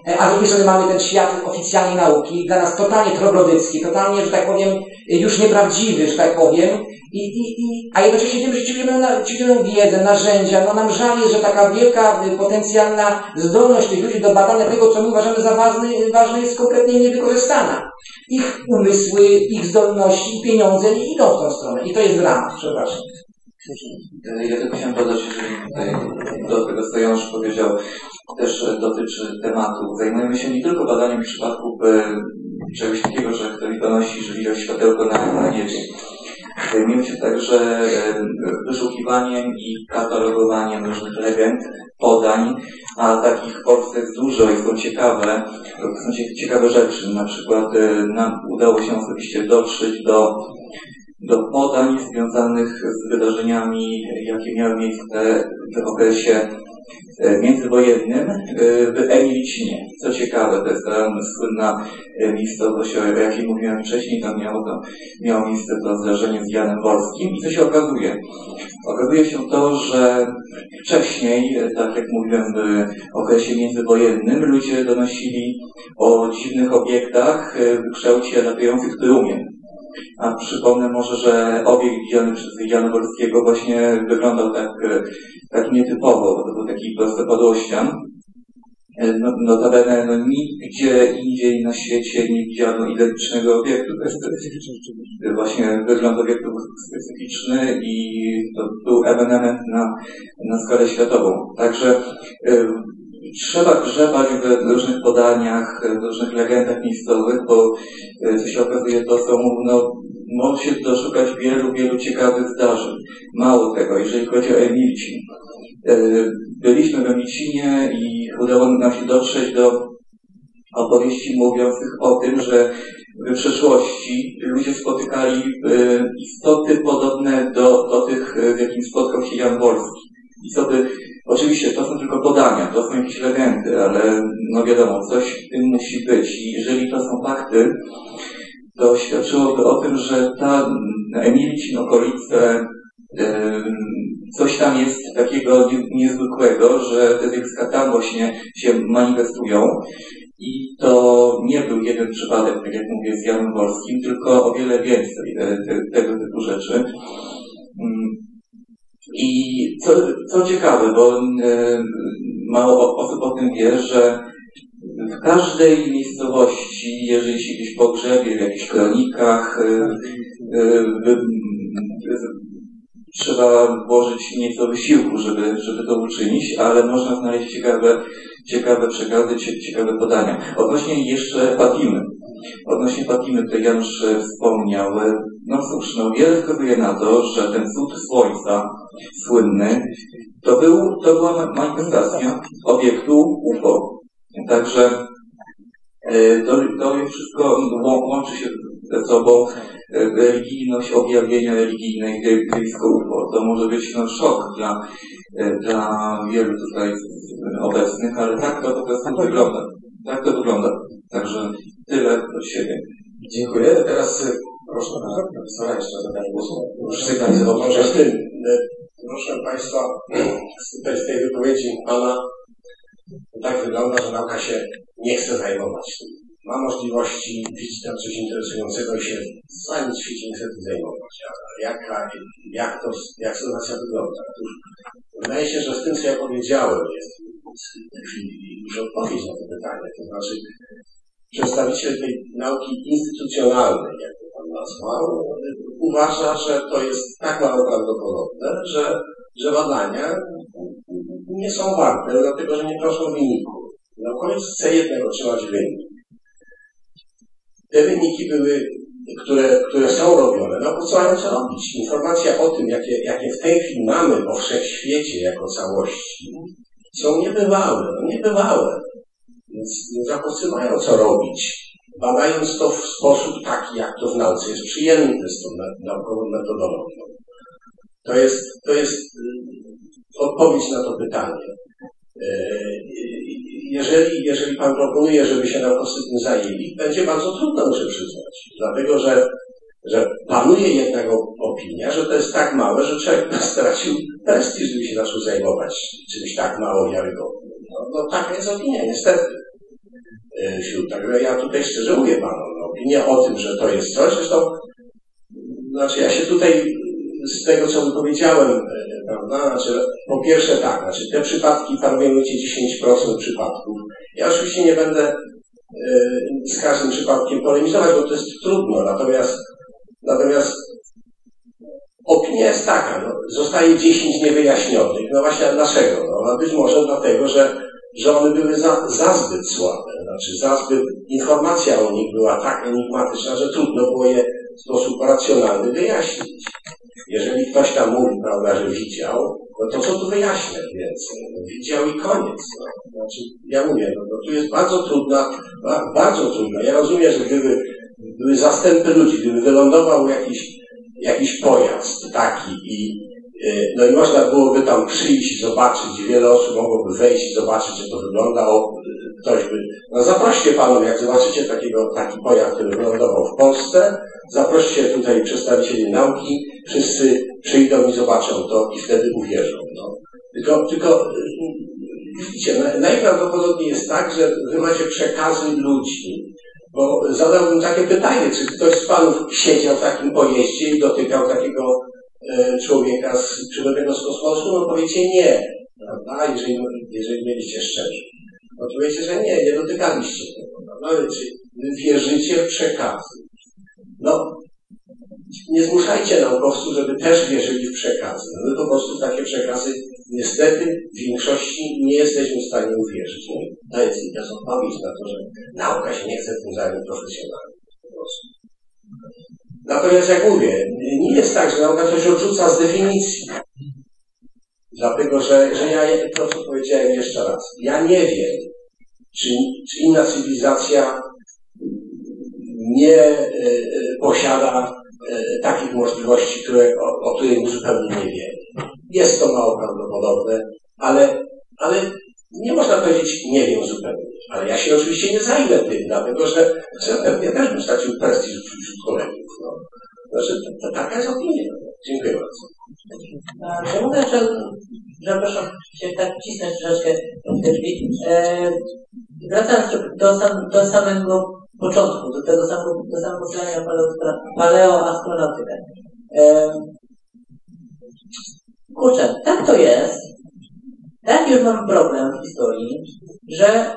E, a z drugiej strony mamy ten świat oficjalnej nauki, dla nas totalnie troglodycki, totalnie, że tak powiem, już nieprawdziwy, że tak powiem, i, i, i, a jednocześnie wiemy, że ćwiczymy wiedzę, narzędzia, no nam żal jest, że taka wielka, y, potencjalna zdolność tych ludzi do badania tego, co my uważamy za ważne, ważne jest kompletnie niewykorzystana. Ich umysły, ich zdolności pieniądze nie idą w tą stronę. I to jest dramat, przepraszam. Ja tylko chciałem dodać, jeżeli tutaj do tego, co Janusz powiedział, też dotyczy tematu. Zajmujemy się nie tylko badaniem przypadków e, czegoś takiego, że ktoś donosi, że widział światełko na, na niebie. Zajmujemy się także e, wyszukiwaniem i katalogowaniem różnych legend, podań, a takich w jest dużo i są ciekawe, są ciekawe rzeczy. Na przykład e, nam udało się osobiście dotrzeć do do podań związanych z wydarzeniami, jakie miały miejsce w okresie e, międzywojennym e, w Emilicinie. Co ciekawe, to jest ta słynna e, miejscowość, o jakiej mówiłem wcześniej, tam miało, miało miejsce to zdarzenie z Janem Wolskim. I co się okazuje? Okazuje się to, że wcześniej, tak jak mówiłem w okresie międzywojennym, ludzie donosili o dziwnych obiektach w kształcie latających trumien. A przypomnę może, że obiekt widziany przez Jana Wolskiego właśnie wyglądał tak, tak nietypowo, to był taki prostopadłościan. E, no, notabene no, nigdzie indziej na świecie nie widziano identycznego obiektu. To jest, właśnie wygląd obiektu specyficzny i to był ewenement na, na skalę światową. Także y, trzeba grzebać w różnych podaniach, w różnych legendach miejscowych, bo y, co się okazuje, to są no, może się doszukać wielu, wielu ciekawych zdarzeń. Mało tego, jeżeli chodzi o Emilcin, E, byliśmy w Emicinie i udało nam się dotrzeć do opowieści mówiących o tym, że w przeszłości ludzie spotykali e, istoty podobne do, do tych, w jakim spotkał się Jan Wolski. Istoty, oczywiście to są tylko podania, to są jakieś legendy, ale no wiadomo, coś w tym musi być. I jeżeli to są fakty, to świadczyłoby o tym, że ta Emilicin, okolice, coś tam jest takiego niezwykłego, że te zjawiska tam właśnie się manifestują. I to nie był jeden przypadek, tak jak mówię, z Janem Wolskim, tylko o wiele więcej e, te, tego typu rzeczy. I co, co ciekawe, bo e, mało osób o tym wie, że w każdej miejscowości, jeżeli się gdzieś pogrzebie, w jakichś kronikach, e, trzeba włożyć nieco wysiłku, żeby, żeby to uczynić, ale można znaleźć ciekawe, ciekawe przekazy, ciekawe podania. Odnośnie jeszcze Fatimy. Odnośnie Fatimy, tutaj Janusz wspomniał, no cóż, no wiele wskazuje na to, że ten cud słońca, słynny, to, był, to była manifestacja obiektu UFO. Także e, to, to wszystko łączy się ze sobą religijność objawienia religijnej blisko UFO. To może być no, szok dla, e, dla wielu tutaj obecnych, ale tak to po prostu wygląda. Tak to wygląda. Także tyle od siebie. Dziękuję. Teraz e, proszę pana profesora jeszcze o zadanie głosu. Sygnalizował może tym. E, proszę Państwa, z tej wypowiedzi Pana tak wygląda, że nauka się nie chce zajmować ma możliwości, widzi tam coś interesującego i się całym świecie nie chce tym zajmować. A jaka, jak, to, jak sytuacja wygląda? Wydaje się, że z tym, co ja powiedziałem, jest w tej chwili już odpowiedź na to pytanie. To znaczy, przedstawiciel tej nauki instytucjonalnej, jak to pan nazwał, uważa, że to jest tak mało prawdopodobne, że, że badania nie są warte, dlatego że nie proszą wyników. Naukowiec chce jednego otrzymać wynik te wyniki były, które, które są robione, no po co mają co robić? Informacja o tym, jakie, jakie w tej chwili mamy o wszechświecie jako całości, są niebywałe, no niebywałe. Mają co robić, badając to w sposób taki, jak to w nauce jest przyjęte z tą naukową metodologią. To jest, to jest y, odpowiedź na to pytanie. E, jeżeli, jeżeli Pan proponuje, żeby się naukowcy tym zajęli, będzie bardzo trudno, muszę przyznać. Dlatego, że, że panuje jednak opinia, że to jest tak małe, że człowiek stracił prestiż, gdyby się zaczął zajmować czymś tak mało wiarygodnym. No, no taka jest opinia, niestety. E, także ja tutaj szczerze mówię Panu, no, opinia o tym, że to jest coś, zresztą, znaczy ja się tutaj z tego, co wypowiedziałem, e, prawda, znaczy, po pierwsze tak, znaczy te przypadki farmiujecie 10% przypadków. Ja oczywiście nie będę e, z każdym przypadkiem polemizować, bo to jest trudno, natomiast, natomiast opinia jest taka, no, zostaje 10 niewyjaśnionych. No właśnie dlaczego? No, no być może dlatego, że, że one były za, za zbyt słabe, znaczy za zbyt, informacja o nich była tak enigmatyczna, że trudno było je w sposób racjonalny wyjaśnić. Jeżeli ktoś tam mówi, prawda, że widział, no to co tu wyjaśniać więcej? No, widział i koniec. No. Znaczy, ja mówię, no, no tu jest bardzo trudna, bardzo trudna. Ja rozumiem, że gdyby były zastępy ludzi, gdyby wylądował jakiś, jakiś pojazd taki i no i można byłoby tam przyjść, zobaczyć, wiele osób mogłoby wejść i zobaczyć, jak to wygląda, o, ktoś by, no zaproście panu, jak zobaczycie takiego, taki pojazd, który wylądował w Polsce, zaproście tutaj przedstawicieli nauki, wszyscy przyjdą i zobaczą to i wtedy uwierzą. No. Tylko, tylko widzicie, najprawdopodobniej jest tak, że wy macie przekazy ludzi, bo zadałbym takie pytanie, czy ktoś z panów siedział w takim pojeździe i dotykał takiego e, człowieka z, przybytego z kosmosu? No powiecie nie, prawda, jeżeli, jeżeli mieliście szczerze. Odpowiecie, że nie, nie dotykaliście tego. No ale czy wy wierzycie w przekazy? No, nie zmuszajcie naukowców, żeby też wierzyli w przekazy. No, my po prostu takie przekazy niestety w większości nie jesteśmy w stanie uwierzyć. No, to to jest odpowiedź na to, że nauka się nie chce tym zająć profesjonalnie. Natomiast jak mówię, nie jest tak, że nauka coś odrzuca z definicji. Dlatego, że, że ja to, co powiedziałem jeszcze raz, ja nie wiem, czy, czy inna cywilizacja nie e, e, posiada e, takich możliwości, które, o, o których zupełnie nie wiemy. Jest to mało prawdopodobne, ale, ale nie można powiedzieć nie wiem zupełnie. Ale ja się oczywiście nie zajmę tym, dlatego że, że pewnie też bym stracił prestiż wśród kolegów. No. Znaczy, to, to taka jest opinia. Dziękuję bardzo. Ja mówię, że zapraszam się tak cisnąć troszeczkę te drzwi. E, wracając do, sam, do samego początku, do tego samego, do samego zdania paleoastronautykę. E, kurczę, tak to jest, tak już mam problem w historii, że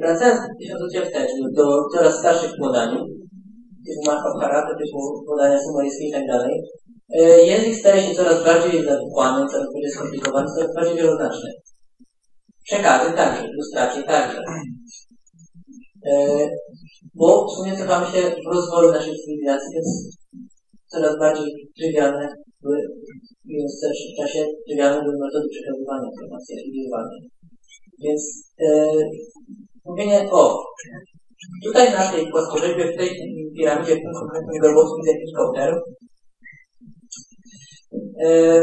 wracając tysiąclecia wstecz do coraz starszych podań, typu Marka Karate, typu podania sumaryjskie i tak dalej, E, język staje się coraz bardziej zawikłany, coraz bardziej skomplikowany, coraz bardziej wieloznaczny. Przekazy także, ilustracje także. E, bo w sumie cofamy się w rozwoju naszej cywilizacji, więc coraz bardziej trywialne były, w starszym czasie trywialne były metody przekazywania informacji archiwizowanej. Więc e, mówienie o tutaj na tej płaskorzeźbie, w tej piramidzie, w konkretnym grobowcu widzę jakiś kopter, E,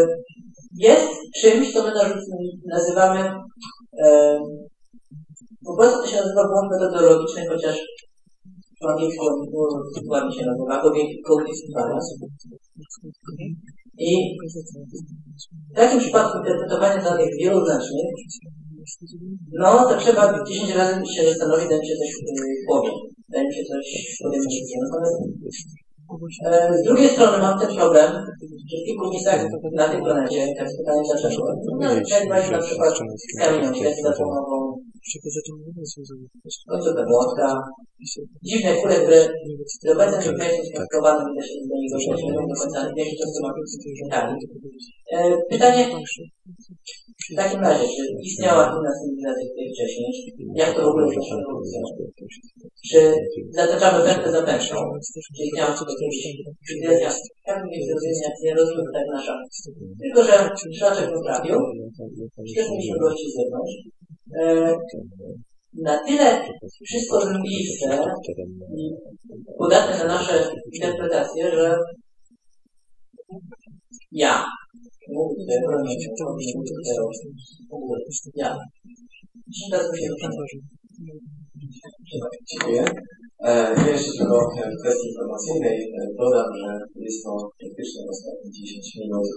jest czymś, co my nazywamy e, po prostu to się nazywa błąd metodologiczny, chociaż po angielsku ładnie się nazywa, cognitive bias. I w takim przypadku interpretowania danych wieloznacznych, no to trzeba 10 razy się zastanowić, zanim się coś powie, zanim się coś podejmie. Natomiast E, z drugiej strony mam ten problem, że w kilku miejscach na tej planecie, tak pytanie dlaczego, no, jak weźmy na przykład kamienią śledź atomową, końcówkę młotka, dziwne kule, które wykręciem skonstruowane, nie da się do nich dostać, nie do końca, w jakiej często ma Pytanie, w takim razie, czy istniała inna cywilizacja tutaj wcześniej? Jak to w ogóle wygląda ewolucja? Czy zataczamy wędkę za pęczą? Czy istniała cywilizacja? Tak mniej więcej rozumienia nie rozumiem tak nasza. Tylko, że szlaczek poprawił, też mieliśmy gości z zewnątrz. E, na tyle wszystko zrobiliście i podatne na nasze interpretacje, że ja ja. Dziękuję. E, ja jeszcze tylko w kwestii informacyjnej e, dodam, że jest to faktycznie ostatnie 10 minut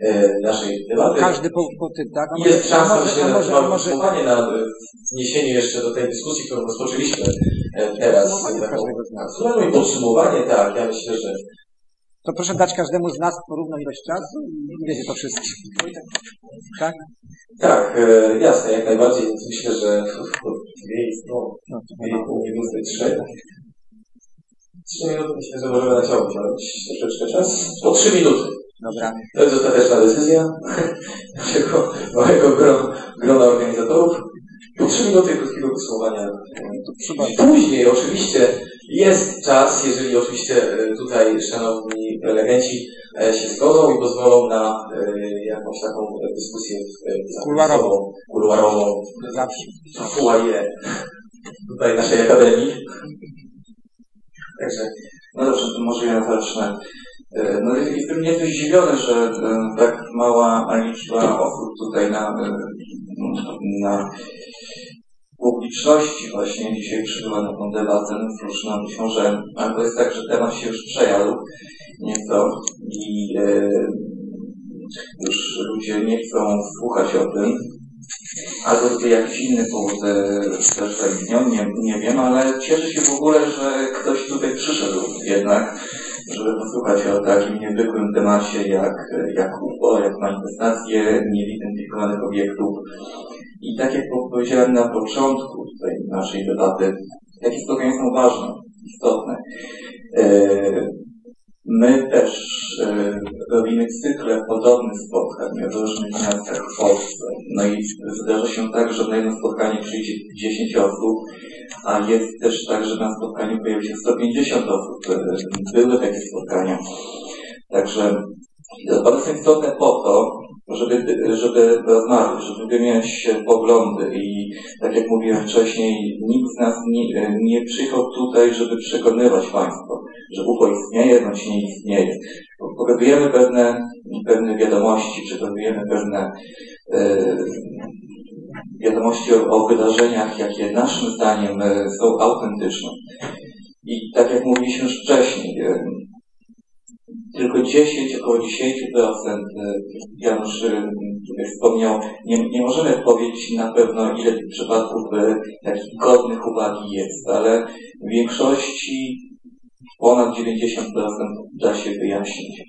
e, naszej debaty. Każdy po, po tym, tak? A jest szansa, myślę, na może, na wniesienie jeszcze do tej dyskusji, którą rozpoczęliśmy teraz. Taką, i podsumowanie, tak, ja myślę, że to proszę dać każdemu z nas porówną ilość czasu i będzie to wszystko. Tak? Tak, e, jasne, jak najbardziej. Myślę, że dwie, no, dwie i pół minuty, trzy. Trzy minuty myślę, że możemy na ciągu wziąć troszeczkę czas. Po trzy minuty. Dobra. To jest ostateczna decyzja naszego małego grona organizatorów. Po trzy minuty krótkiego podsumowania. Później oczywiście jest czas, jeżeli oczywiście e, tutaj szanowni prelegenci e, się zgodzą i pozwolą na e, jakąś taką dyskusję kuluarową, kuluarową fuaje tutaj naszej akademii. Także, no dobrze, to może ja zacznę. No jestem nieco zdziwiony, że tak mała liczba osób tutaj na, na publiczności właśnie dzisiaj przybyła na tą debatę. No być może, albo jest tak, że temat się już przejadł nieco i e, już ludzie nie chcą słuchać o tym. Albo tutaj jakiś inny powód e, też zaistniał, nie, nie wiem, ale cieszę się w ogóle, że ktoś tutaj przyszedł jednak, żeby posłuchać o takim niezwykłym temacie jak, jak UFO, jak manifestacje niezidentyfikowanych obiektów I tak jak powiedziałem na początku tej naszej debaty, takie spotkania są ważne, istotne. E, my też e, robimy cykle podobnych spotkań w różnych miastach w Polsce. No i zdarza się tak, że na jedno spotkanie przyjdzie 10 osób, a jest też tak, że na spotkaniu pojawi się 150 osób. Były takie spotkania. Także są istotne po to, żeby, żeby rozmawiać, żeby wymieniać poglądy i tak jak mówiłem wcześniej, nikt z nas nie, nie przyjechał tutaj, żeby przekonywać Państwo, że UFO istnieje, bądź nie istnieje. Pokazujemy pewne, pewne wiadomości, przekazujemy pewne e, wiadomości o, o wydarzeniach, jakie naszym zdaniem e, są autentyczne. I tak jak mówiliśmy już wcześniej, e, tylko 10, około 10%, e, Janusz e, tutaj wspomniał, nie, nie możemy powiedzieć na pewno, ile tych przypadków e, takich godnych uwagi jest, ale w większości ponad 90% da się wyjaśnić.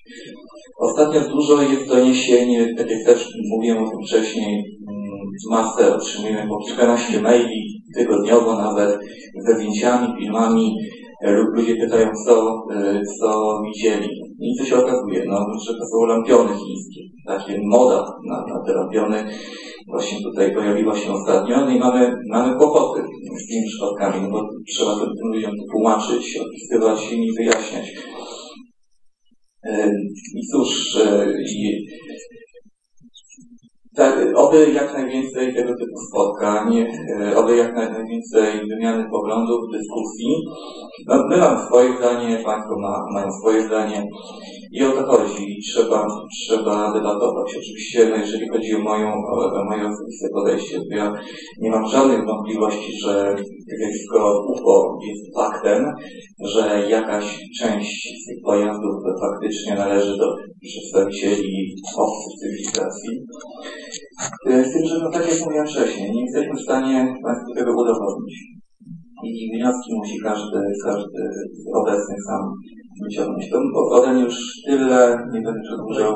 Ostatnio dużo jest doniesień, tak jak też mówiłem o tym wcześniej, mm, masę otrzymujemy po kilkanaście maili tygodniowo nawet, ze zdjęciami, filmami, ludzie pytają, co, co widzieli. I co się okazuje? No, że to są lampiony chińskie. Takie moda na, na te lampiony właśnie tutaj pojawiła się ostatnio. No i mamy, mamy kłopoty z tymi przypadkami, no bo trzeba to tym ludziom tłumaczyć, opisywać i wyjaśniać. I cóż, i tak, oby jak najwięcej tego typu spotkań, e, oby jak najwięcej wymiany poglądów, dyskusji. No, my mamy swoje zdanie, Państwo ma, mają swoje zdanie i o to chodzi. Trzeba, trzeba debatować. Oczywiście, no, jeżeli chodzi o, moją, o moje osobiste podejście, to ja nie mam żadnych wątpliwości, że zjawisko UFO jest faktem, że jakaś część z tych pojazdów faktycznie należy do przedstawicieli obcych cywilizacji. E, z tym, że no tak jak mówiłem wcześniej, nie jesteśmy w stanie tego udowodnić. I wnioski musi każdy, każdy z sam wyciągnąć. To ode już tyle, nie będę przedłużał.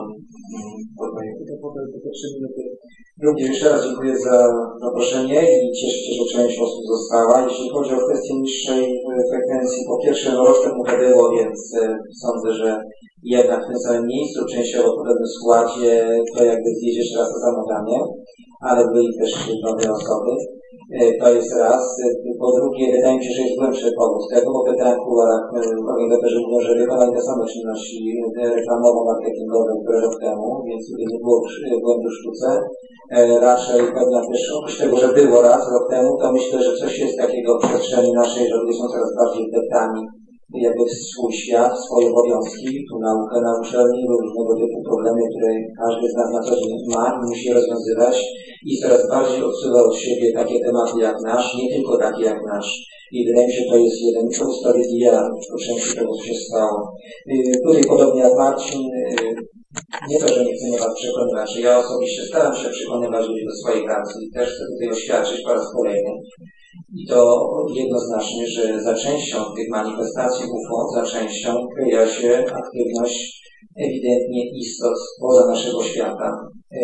Jeszcze raz dziękuję za zaproszenie i cieszę się, że część osób została. Jeśli chodzi o kwestię niższej frekwencji, po pierwsze rok temu było, więc e, sądzę, że jednak w tym samym miejscu, częściowo w podobnym składzie, to jakby zjeść jeszcze raz to zamówienie, ale byli też nowe osoby. E, to jest raz. E, po drugie, wydaje mi się, że jest głębszy powód tego, bo pytałem w kuluarach organizatorzy mówią, że wykonali te same czynności reklamowo-marketingowe, które rok temu, więc tutaj nie było błędu sztuce. E, raczej pewna oprócz tego, że było raz rok temu, to myślę, że coś jest takiego w przestrzeni naszej, że ludzie są coraz bardziej wdeptani jakby swój świat, swoje obowiązki, tu naukę na uczelni, różnego typu problemy, które każdy z nas na co dzień ma i musi rozwiązywać i coraz bardziej odsuwa od siebie takie tematy jak nasz, nie tylko takie jak nasz. I wydaje mi się, to jest jeden z usprawiedliwia po części tego, co się stało. Y, tutaj podobnie jak Marcin, y, nie to, że nie chcę was przekonywać, ja osobiście staram się przekonywać ludzi do swojej racji. Też chcę tutaj oświadczyć po raz kolejny, i to jednoznacznie, że za częścią tych manifestacji UFO, za częścią kryje się aktywność ewidentnie istot poza naszego świata, e,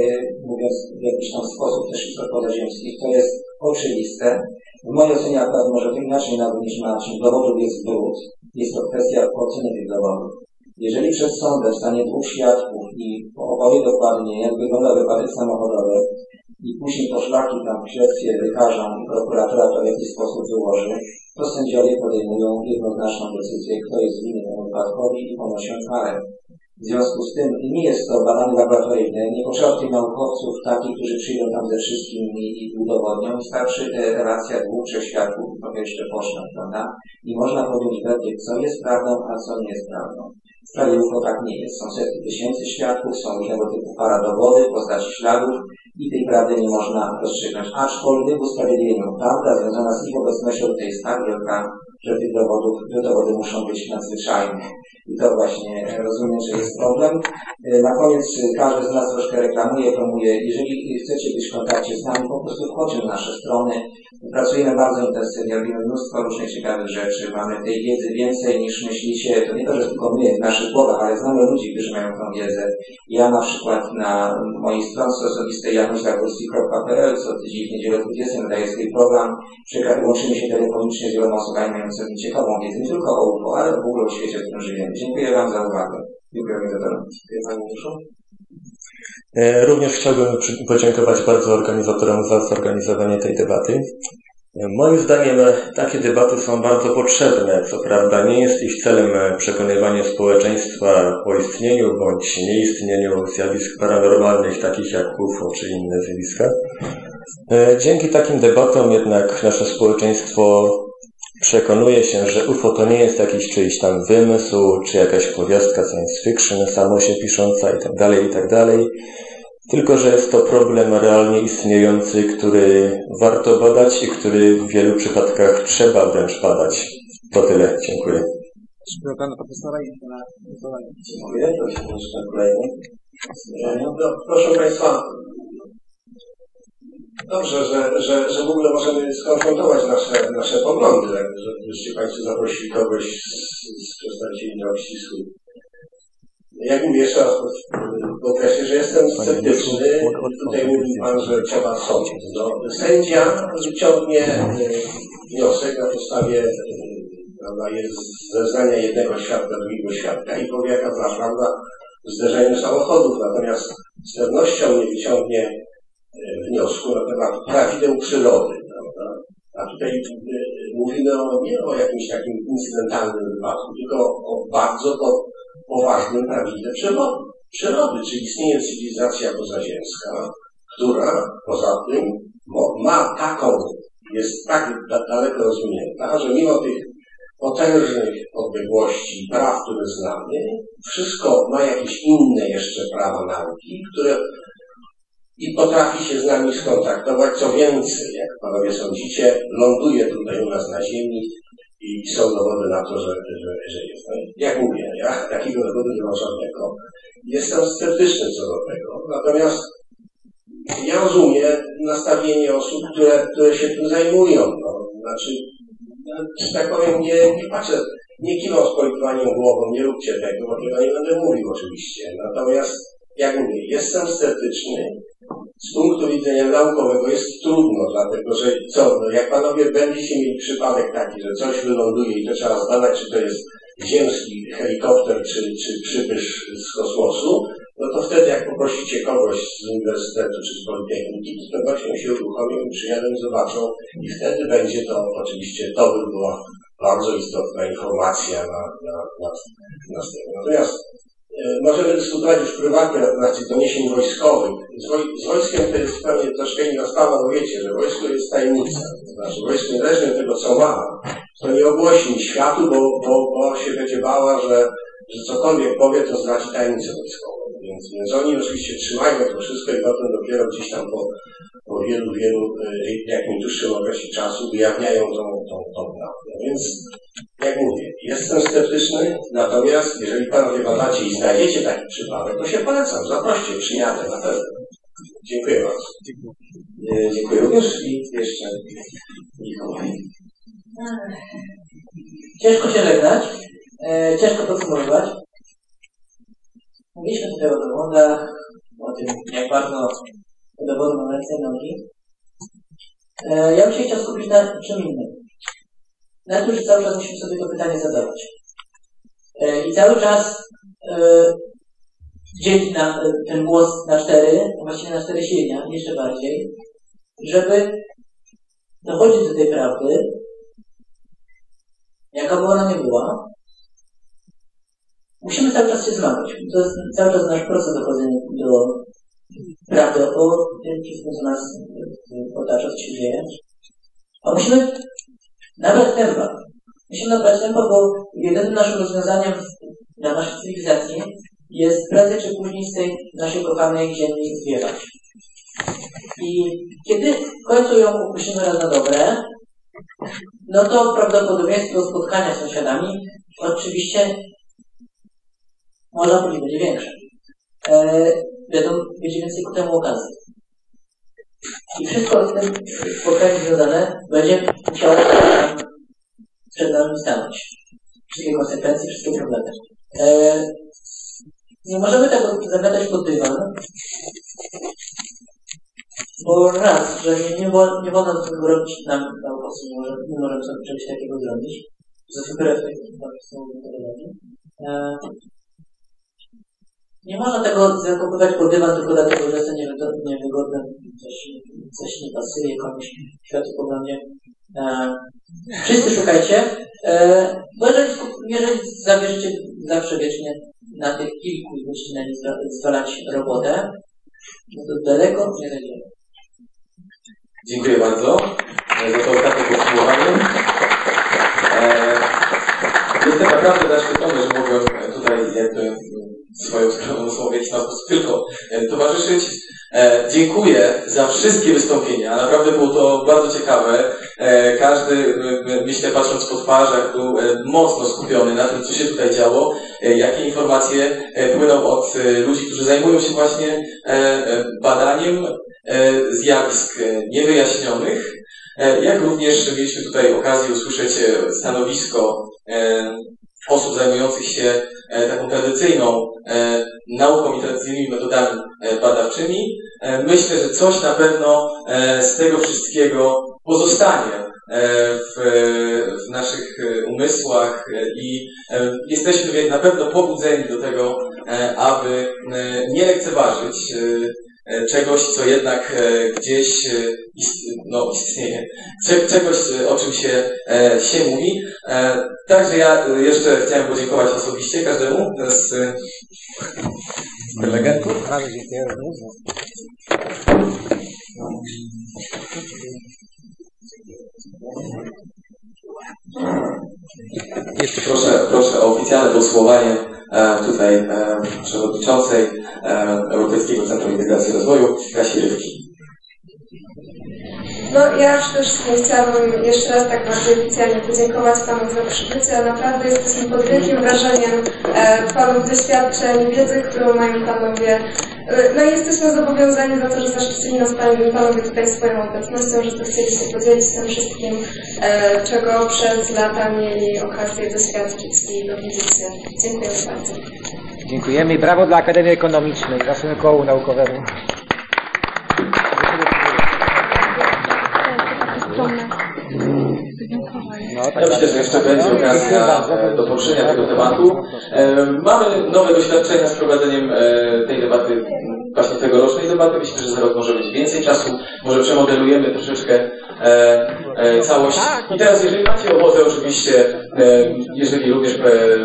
mówiąc w jakiś tam sposób też istot pozaziemskich. To jest oczywiste. W mojej ocenie akurat może to inaczej nawet niż Marcin. Dowodów jest brud. Jest to kwestia oceny tych dowodów. Jeżeli przed sądem stanie dwóch świadków i opowie dokładnie, jak wygląda wypadek samochodowy, i później to szlaki tam w śledztwie wykażą i prokuratura to w jakiś sposób wyłoży, to sędziowie podejmują jednoznaczną decyzję, kto jest winny temu wypadkowi i ponosi karę. W związku z tym nie jest to badanie laboratoryjne, nie potrzeba tych naukowców takich, którzy przyjdą tam ze wszystkim i, udowodnią. Wystarczy relacja dwóch, trzech świadków trochę jeszcze poszło, prawda? I można powiedzieć wiedzieć, co jest prawdą, a co nie jest prawdą. W sprawie UFO tak nie jest. Są setki tysięcy świadków, są różnego typu paradowody, postaci śladów, i tej prawdy nie można rozstrzygnąć. Aczkolwiek w prawda związana z ich obecnością tutaj jest tak wielka, że tych dowodów, te dowody muszą być nadzwyczajne. I to właśnie rozumiem, że jest problem. Na koniec każdy z nas troszkę reklamuje, promuje. Jeżeli chcecie być w kontakcie z nami, po prostu wchodźcie na nasze strony. Pracujemy bardzo intensywnie, robimy mnóstwo różnych ciekawych rzeczy. Mamy tej wiedzy więcej niż myślicie. To nie to, że tylko my w naszych głowach, ale znamy ludzi, którzy mają tą wiedzę. Ja na przykład na mojej stronce osobistej co tydzień w niedzielę 20 wydaję swój program. Łączymy się telefonicznie z wieloma osobami ciekawą wiedzę, nie tylko o UFO, ale w ogóle o świecie, w którym żyjemy. Dziękuję Wam za uwagę. Dziękuję organizatorom. Dziękuję Pani Juszu. E, również chciałbym podziękować bardzo organizatorom za zorganizowanie tej debaty. E, moim zdaniem takie debaty są bardzo potrzebne. Co prawda nie jest ich celem przekonywanie społeczeństwa o istnieniu bądź nieistnieniu zjawisk paranormalnych takich jak UFO czy inne zjawiska. E, dzięki takim debatom jednak nasze społeczeństwo przekonuje się, że UFO to nie jest jakiś czyjś tam wymysł, czy jakaś powiastka science fiction, samo się pisząca i tak dalej, i tak dalej. Tylko, że jest to problem realnie istniejący, który warto badać i który w wielu przypadkach trzeba wręcz badać. To tyle. Dziękuję. Dziękuję Pana Profesora i Pana Dziękuję. Proszę Państwa, Dobrze, że, że, że w ogóle możemy skonfrontować nasze, nasze poglądy, żebyście Państwo zaprosili kogoś z, z przedstawicieli nieobcisłych. Jak mówię jeszcze raz podkreślę, że jestem sceptyczny. Tutaj mówił Pan, że trzeba sądzić. No, sędzia wyciągnie e, wniosek na podstawie e, prawda, jest zeznania jednego świadka, drugiego świadka i powie, jaka była prawda w zderzeniu samochodów. Natomiast z pewnością nie wyciągnie wniosku na temat prawideł przyrody. Prawda? A tutaj e, mówimy o, nie o jakimś takim incydentalnym wypadku, tylko o bardzo poważnym prawidle przyrody, czyli istnieje cywilizacja pozaziemska, która poza tym ma taką, jest tak daleko rozwinięta, że mimo tych potężnych odległości praw, które znamy, wszystko ma jakieś inne jeszcze prawa nauki, które i potrafi się z nami skontaktować. Co więcej, jak panowie sądzicie, ląduje tutaj u nas na ziemi i są dowody na to, że, że, że jest. No, jak mówię, ja takiego dowodu nie mam żadnego. Jestem sceptyczny co do tego. Natomiast ja rozumiem nastawienie osób, które, które się tym zajmują. No, znaczy, że tak powiem, nie, nie patrzę, nie kiwam z politywaniem głową, nie róbcie tego, bo tego nie będę mówił oczywiście. Natomiast, jak mówię, jestem sceptyczny, z punktu widzenia naukowego jest trudno, dlatego że co, no jak panowie będziecie mieli przypadek taki, że coś wyląduje i to trzeba zbadać, czy to jest ziemski helikopter, czy, czy przybysz z kosmosu, no to wtedy jak poprosicie kogoś z uniwersytetu czy z politechniki, to właśnie się uruchomią przyjadą zobaczą i wtedy będzie to oczywiście, to by była bardzo istotna informacja na, na, na, na Natomiast E, możemy dyskutować już prywatnie na temat doniesień wojskowych. Z, woj z wojskiem to jest zupełnie troszkę inna sprawa, bo wiecie, że wojsko jest tajemnica. Znaczy wojsko niezależnie od tego, co ma, to nie ogłosi światu, bo, bo, bo się będzie bała, że, że cokolwiek powie, to zdradzi tajemnicę wojskową. Więc, więc oni oczywiście trzymają to wszystko i potem dopiero gdzieś tam po, po wielu, wielu, e, jakimś dłuższym okresie czasu ujawniają tą, tą, tą prawdę. Więc jak mówię, jestem sceptyczny, natomiast jeżeli panowie badacie i znajdziecie taki przypadek, to się polecam, zaproście, przyjadę na pewno. Dziękuję bardzo. Dziękuję, Dziękuję również i jeszcze Mikołaj. Ciężko się żegnać, e, ciężko podsumowywać. Mówiliśmy tutaj o dowodach, o tym, jak bardzo te dowody mamy ręce nogi. E, ja bym się chciał skupić na czym innym na tym, że cały czas musimy sobie to pytanie zadawać. E, I cały czas e, dzielić na, e, ten głos na cztery, właściwie na cztery silnia, jeszcze bardziej, żeby dochodzić do tej prawdy, jaka by ona nie była, musimy cały czas się zmagać. To jest cały czas nasz proces dochodzenia do prawdy o tym co nas otacza, co się dzieje. A musimy nawet tempa. Musimy nabrać tempa, bo jedynym naszym rozwiązaniem dla naszej cywilizacji jest prędzej czy później z tej naszej kochanej ziemi zwiewać. I kiedy w końcu ją upuścimy raz na dobre, no to prawdopodobieństwo spotkania z sąsiadami oczywiście można powiedzieć będzie większe. E, będą, będzie więcej ku temu okazji. I wszystko z tym spotkaniem związane będzie musiało przed nami stanąć. Wszystkie konsekwencje, wszystkie problemy. E, nie możemy tego zamiatać pod dywan, bo raz, że nie, nie, nie wolno tego robić nam naukowcom, nie, może, nie możemy sobie czegoś takiego zrobić, ze wbrew metodologii. E, nie można tego zakopywać pod dywan tylko dlatego, że jest to niewygodne, coś, coś nie pasuje komuś światopoglądzie. E, wszyscy szukajcie, e, bo jeżeli, jeżeli zabierzecie zawsze wiecznie na tych kilku godzinach zwalać robotę, no to daleko nie zajdziemy. Dziękuję bardzo za to ostatnie podsumowanie. E, jestem naprawdę zaszczycony, że mogłem tutaj jakby swoją sprawą w jakiś sposób tylko e, towarzyszyć. E, dziękuję za wszystkie wystąpienia. Naprawdę było to bardzo ciekawe. E, każdy, myślę, patrząc po twarzach, był mocno skupiony na tym, co się tutaj działo, jakie informacje płyną od ludzi, którzy zajmują się właśnie badaniem zjawisk niewyjaśnionych. Jak również mieliśmy tutaj okazję usłyszeć stanowisko osób zajmujących się taką tradycyjną e, nauką i tradycyjnymi metodami e, badawczymi. Myślę, że coś na pewno z tego wszystkiego pozostanie w, w naszych umysłach i jesteśmy na pewno pobudzeni do tego, aby nie lekceważyć czegoś, co jednak gdzieś no, istnieje, czegoś, o czym się, się mówi. Także ja jeszcze chciałem podziękować osobiście każdemu z prelegentów. Bardzo dziękuję Jeszcze proszę, proszę o oficjalne podsumowanie tutaj przewodniczącej Europejskiego Centrum Integracji i Rozwoju Kasi Rywki. No ja przede wszystkim chciałabym jeszcze raz tak bardzo oficjalnie podziękować Panu za przybycie. Naprawdę jesteśmy pod wielkim wrażeniem e, Panów doświadczeń, wiedzy, którą mają Panowie. E, no i jesteśmy zobowiązani za to, że zaszczycili nas Panowie tutaj swoją obecnością, że chcieli się podzielić tym wszystkim, e, czego przez lata mieli okazję doświadczyć i dowiedzieć się. Dziękuję bardzo. Dziękujemy i brawo dla Akademii Ekonomicznej, naszemu kołu naukowemu. No, tak ja myślę, że jeszcze będzie okazja do poruszenia tego tematu. E, mamy nowe doświadczenia z prowadzeniem e, tej debaty, właśnie tegorocznej debaty. Myślę, że za rok może być więcej czasu. Może przemodelujemy troszeczkę e, całość. I teraz, jeżeli macie ochotę, oczywiście, jeżeli również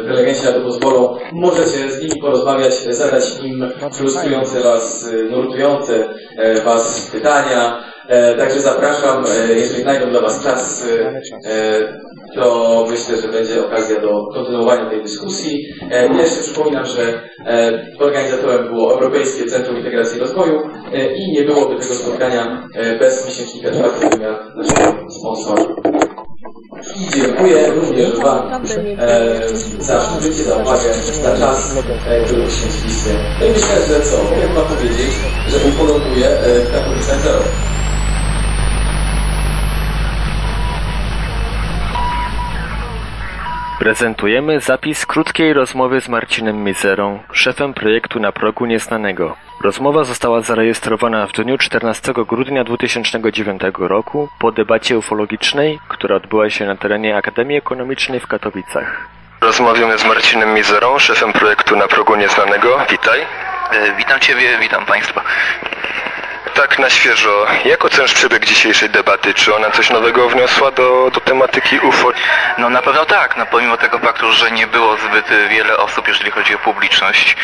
prelegenci na to pozwolą, możecie z nimi porozmawiać, zadać im frustrujące Was, nurtujące Was pytania, E, także zapraszam, e, jeżeli znajdą dla Was czas, e, to myślę, że będzie okazja do kontynuowania tej dyskusji. Jeszcze przypominam, że organizatorem było Europejskie Centrum Integracji i Rozwoju i nie byłoby tego spotkania bez miesięcznika czwarty wymiar naszego sponsora. I dziękuję również Wam za przybycie, za uwagę, za czas, który poświęciliście. No i myślę, że co, mogę Wam powiedzieć, że ufologuje Katowice Zero. Prezentujemy zapis krótkiej rozmowy z Marcinem Mizerą, szefem projektu Na progu nieznanego. Rozmowa została zarejestrowana w dniu 14 grudnia 2009 roku po debacie ufologicznej, która odbyła się na terenie Akademii Ekonomicznej w Katowicach. Rozmawiamy z Marcinem Mizerą, szefem projektu Na progu nieznanego. Witaj. E, witam Ciebie, witam Państwa. Tak na świeżo, jak ocenisz przebieg dzisiejszej debaty? Czy ona coś nowego wniosła do, do tematyki UFO? No na pewno tak, no pomimo tego faktu, że nie było zbyt wiele osób, jeżeli chodzi o publiczność,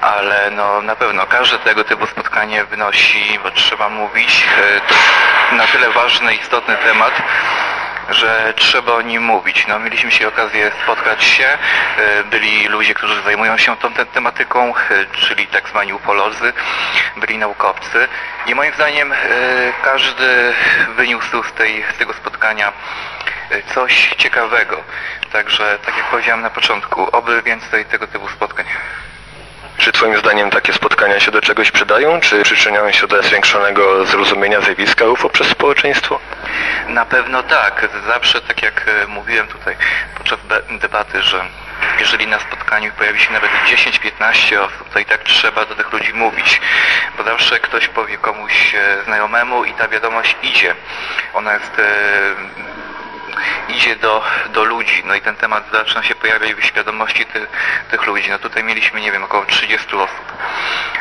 ale no na pewno każde tego typu spotkanie wnosi, bo trzeba mówić, e, to na tyle ważny, istotny temat, że trzeba o nim mówić. No, mieliśmy się okazję spotkać się, e, byli ludzie, którzy zajmują się tą tematyką, e, czyli tak zwani upolodzy, byli naukowcy i moim zdaniem e, każdy wyniósł z, tej, z tego spotkania coś ciekawego. Także, tak jak powiedziałem na początku, oby więcej tego typu spotkań. Czy Twoim zdaniem takie spotkania się do czegoś przydają? Czy przyczyniają się do zwiększonego zrozumienia zjawiska UFO przez społeczeństwo? Na pewno tak. Zawsze, tak jak e, mówiłem tutaj podczas debaty, że jeżeli na spotkaniu pojawi się nawet 10-15 osób, to i tak trzeba do tych ludzi mówić, bo zawsze ktoś powie komuś e, znajomemu i ta wiadomość idzie. Ona jest e, idzie do, do ludzi, no i ten temat zaczyna się pojawiać w świadomości ty, tych ludzi. No tutaj mieliśmy, nie wiem, około 30 osób,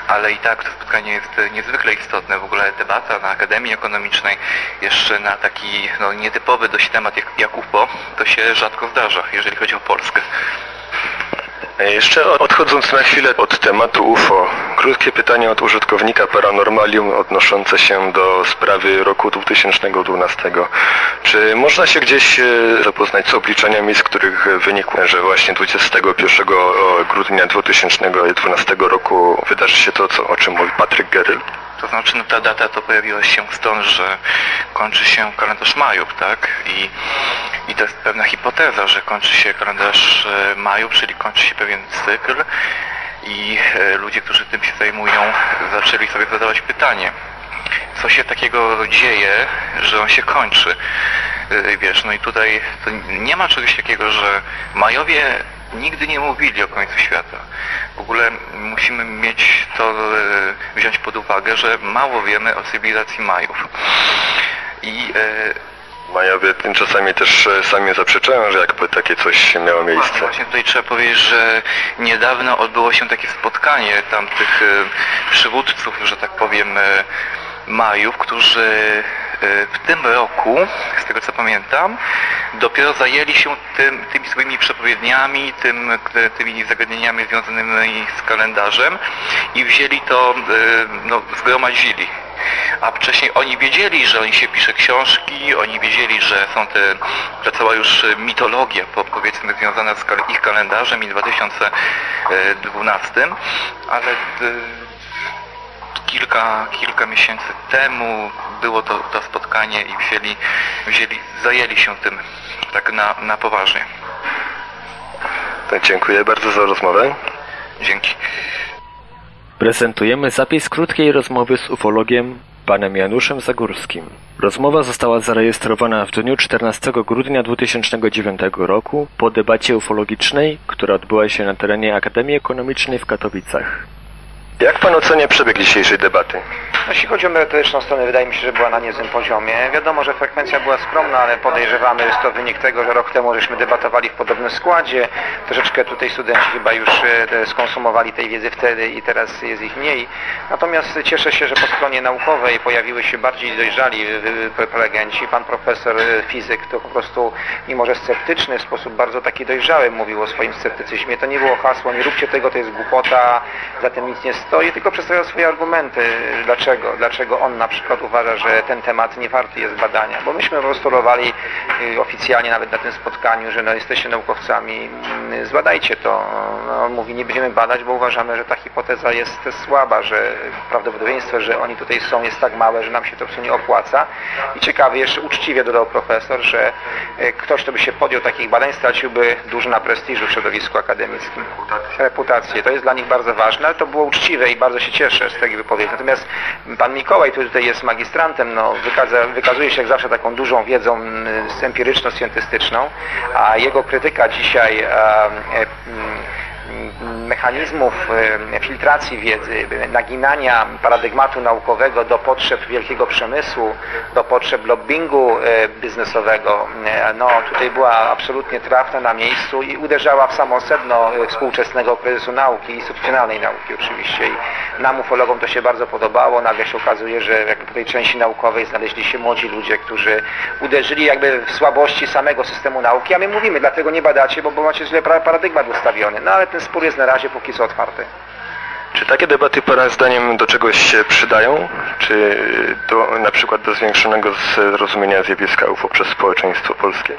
ale i tak to spotkanie jest niezwykle istotne. W ogóle debata na Akademii Ekonomicznej jeszcze na taki no, nietypowy dość temat jak, jak UFO, to się rzadko zdarza, jeżeli chodzi o Polskę. E, jeszcze odchodząc na chwilę od tematu UFO, krótkie pytanie od użytkownika Paranormalium odnoszące się do sprawy roku 2012. Czy można się gdzieś e, zapoznać z obliczeniami, z których wynikło, że właśnie 21 grudnia 2012 roku wydarzy się to, co, o czym mówi Patryk Geryl? To znaczy, no ta data to pojawiła się stąd, że kończy się kalendarz Majów, tak? I, I to jest pewna hipoteza, że kończy się kalendarz e, Majów, czyli kończy się pewien cykl i e, ludzie, którzy tym się zajmują, zaczęli sobie zadawać pytanie, co się takiego dzieje, że on się kończy. E, wiesz, no i tutaj nie ma czegoś takiego, że Majowie nigdy nie mówili o końcu świata. W ogóle musimy mieć to, e, wziąć pod uwagę, że mało wiemy o cywilizacji Majów. I e, Majowie tym czasami też e, sami zaprzeczają, że jakby takie coś miało miejsce. Właśnie tutaj trzeba powiedzieć, że niedawno odbyło się takie spotkanie tamtych przywódców, że tak powiem, Majów, którzy w tym roku, z tego co pamiętam, dopiero zajęli się tym, tymi swoimi przepowiedniami, tym, tymi zagadnieniami związanymi z kalendarzem i wzięli to, e, no, zgromadzili. A wcześniej oni wiedzieli, że oni się pisze książki, oni wiedzieli, że są te, ta cała już mitologia, powiedzmy, związana z ich kalendarzem i 2012, ale e, kilka, kilka miesięcy temu było to, to spotkanie i wzięli, wzięli, zajęli się tym tak na, na poważnie. Tak, dziękuję bardzo za rozmowę. Dzięki. Prezentujemy zapis krótkiej rozmowy z ufologiem panem Januszem Zagórskim. Rozmowa została zarejestrowana w dniu 14 grudnia 2009 roku po debacie ufologicznej, która odbyła się na terenie Akademii Ekonomicznej w Katowicach. Jak pan ocenia przebieg dzisiejszej debaty? No, jeśli chodzi o merytoryczną stronę, wydaje mi się, że była na niezłym poziomie. Wiadomo, że frekwencja była skromna, ale podejrzewamy, że to wynik tego, że rok temu żeśmy debatowali w podobnym składzie. Troszeczkę tutaj studenci chyba już e, skonsumowali tej wiedzy wtedy i teraz jest ich mniej. Natomiast cieszę się, że po stronie naukowej pojawiły się bardziej dojrzali prelegenci. Pan profesor e, fizyk to po prostu, mimo że sceptyczny, w sposób bardzo taki dojrzały mówił o swoim sceptycyzmie. To nie było hasło, nie róbcie tego, to jest głupota, za tym nic nie stoi, tylko przedstawia swoje argumenty, dlaczego, dlaczego on na przykład uważa, że ten temat nie warty jest badania. Bo myśmy postulowali y, oficjalnie nawet na tym spotkaniu, że no, jesteście naukowcami, mm, zbadajcie to. No, on mówi, nie będziemy badać, bo uważamy, że ta hipoteza jest słaba, że prawdopodobieństwo, że oni tutaj są jest tak małe, że nam się to w sumie opłaca. I ciekawie, jeszcze uczciwie dodał profesor, że y, ktoś, kto by się podjął takich badań, straciłby dużo na prestiżu w środowisku akademickim. Reputację. To jest dla nich bardzo ważne, ale to było uczciwe i bardzo się cieszę z tej wypowiedzi. Natomiast pan Mikołaj, który tutaj jest magistrantem, no, wykaza, wykazuje się jak zawsze taką dużą wiedzą empiryczno-scientystyczną, a jego krytyka dzisiaj e, mechanizmów e, filtracji wiedzy, naginania paradygmatu naukowego do potrzeb wielkiego przemysłu, do potrzeb lobbingu e, biznesowego, no tutaj była absolutnie trafna na miejscu i uderzała w samo sedno współczesnego kryzysu nauki, instytucjonalnej nauki oczywiście. I nam ufologom to się bardzo podobało. Nagle się okazuje, że w tej części naukowej znaleźli się młodzi ludzie, którzy uderzyli jakby w słabości samego systemu nauki, a my mówimy, dlatego nie badacie, bo macie źle paradygmat ustawiony. No ale ten spór jest na razie póki co otwarty. Czy takie debaty Pana zdaniem do czegoś się przydają? Czy do, na przykład do zwiększonego zrozumienia zjawiska UFO przez społeczeństwo polskie?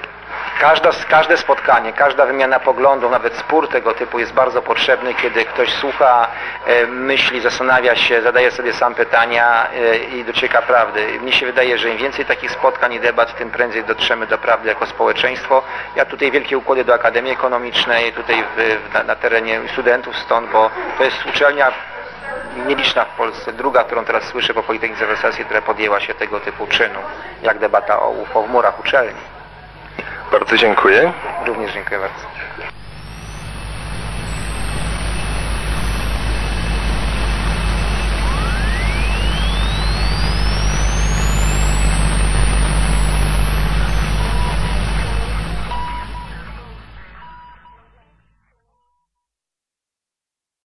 Każda, każde spotkanie, każda wymiana poglądów, nawet spór tego typu jest bardzo potrzebny, kiedy ktoś słucha, e, myśli, zastanawia się, zadaje sobie sam pytania e, i docieka prawdy. Mnie się wydaje, że im więcej takich spotkań i debat, tym prędzej dotrzemy do prawdy jako społeczeństwo. Ja tutaj wielkie układy do Akademii Ekonomicznej, tutaj w, na, na terenie studentów stąd, bo to jest uczelnia nieliczna w Polsce, druga, którą teraz słyszę po Politechnice Wersacji, która podjęła się tego typu czynu, jak debata o UFO w murach uczelni. Bardzo dziękuję. Również dziękuję bardzo.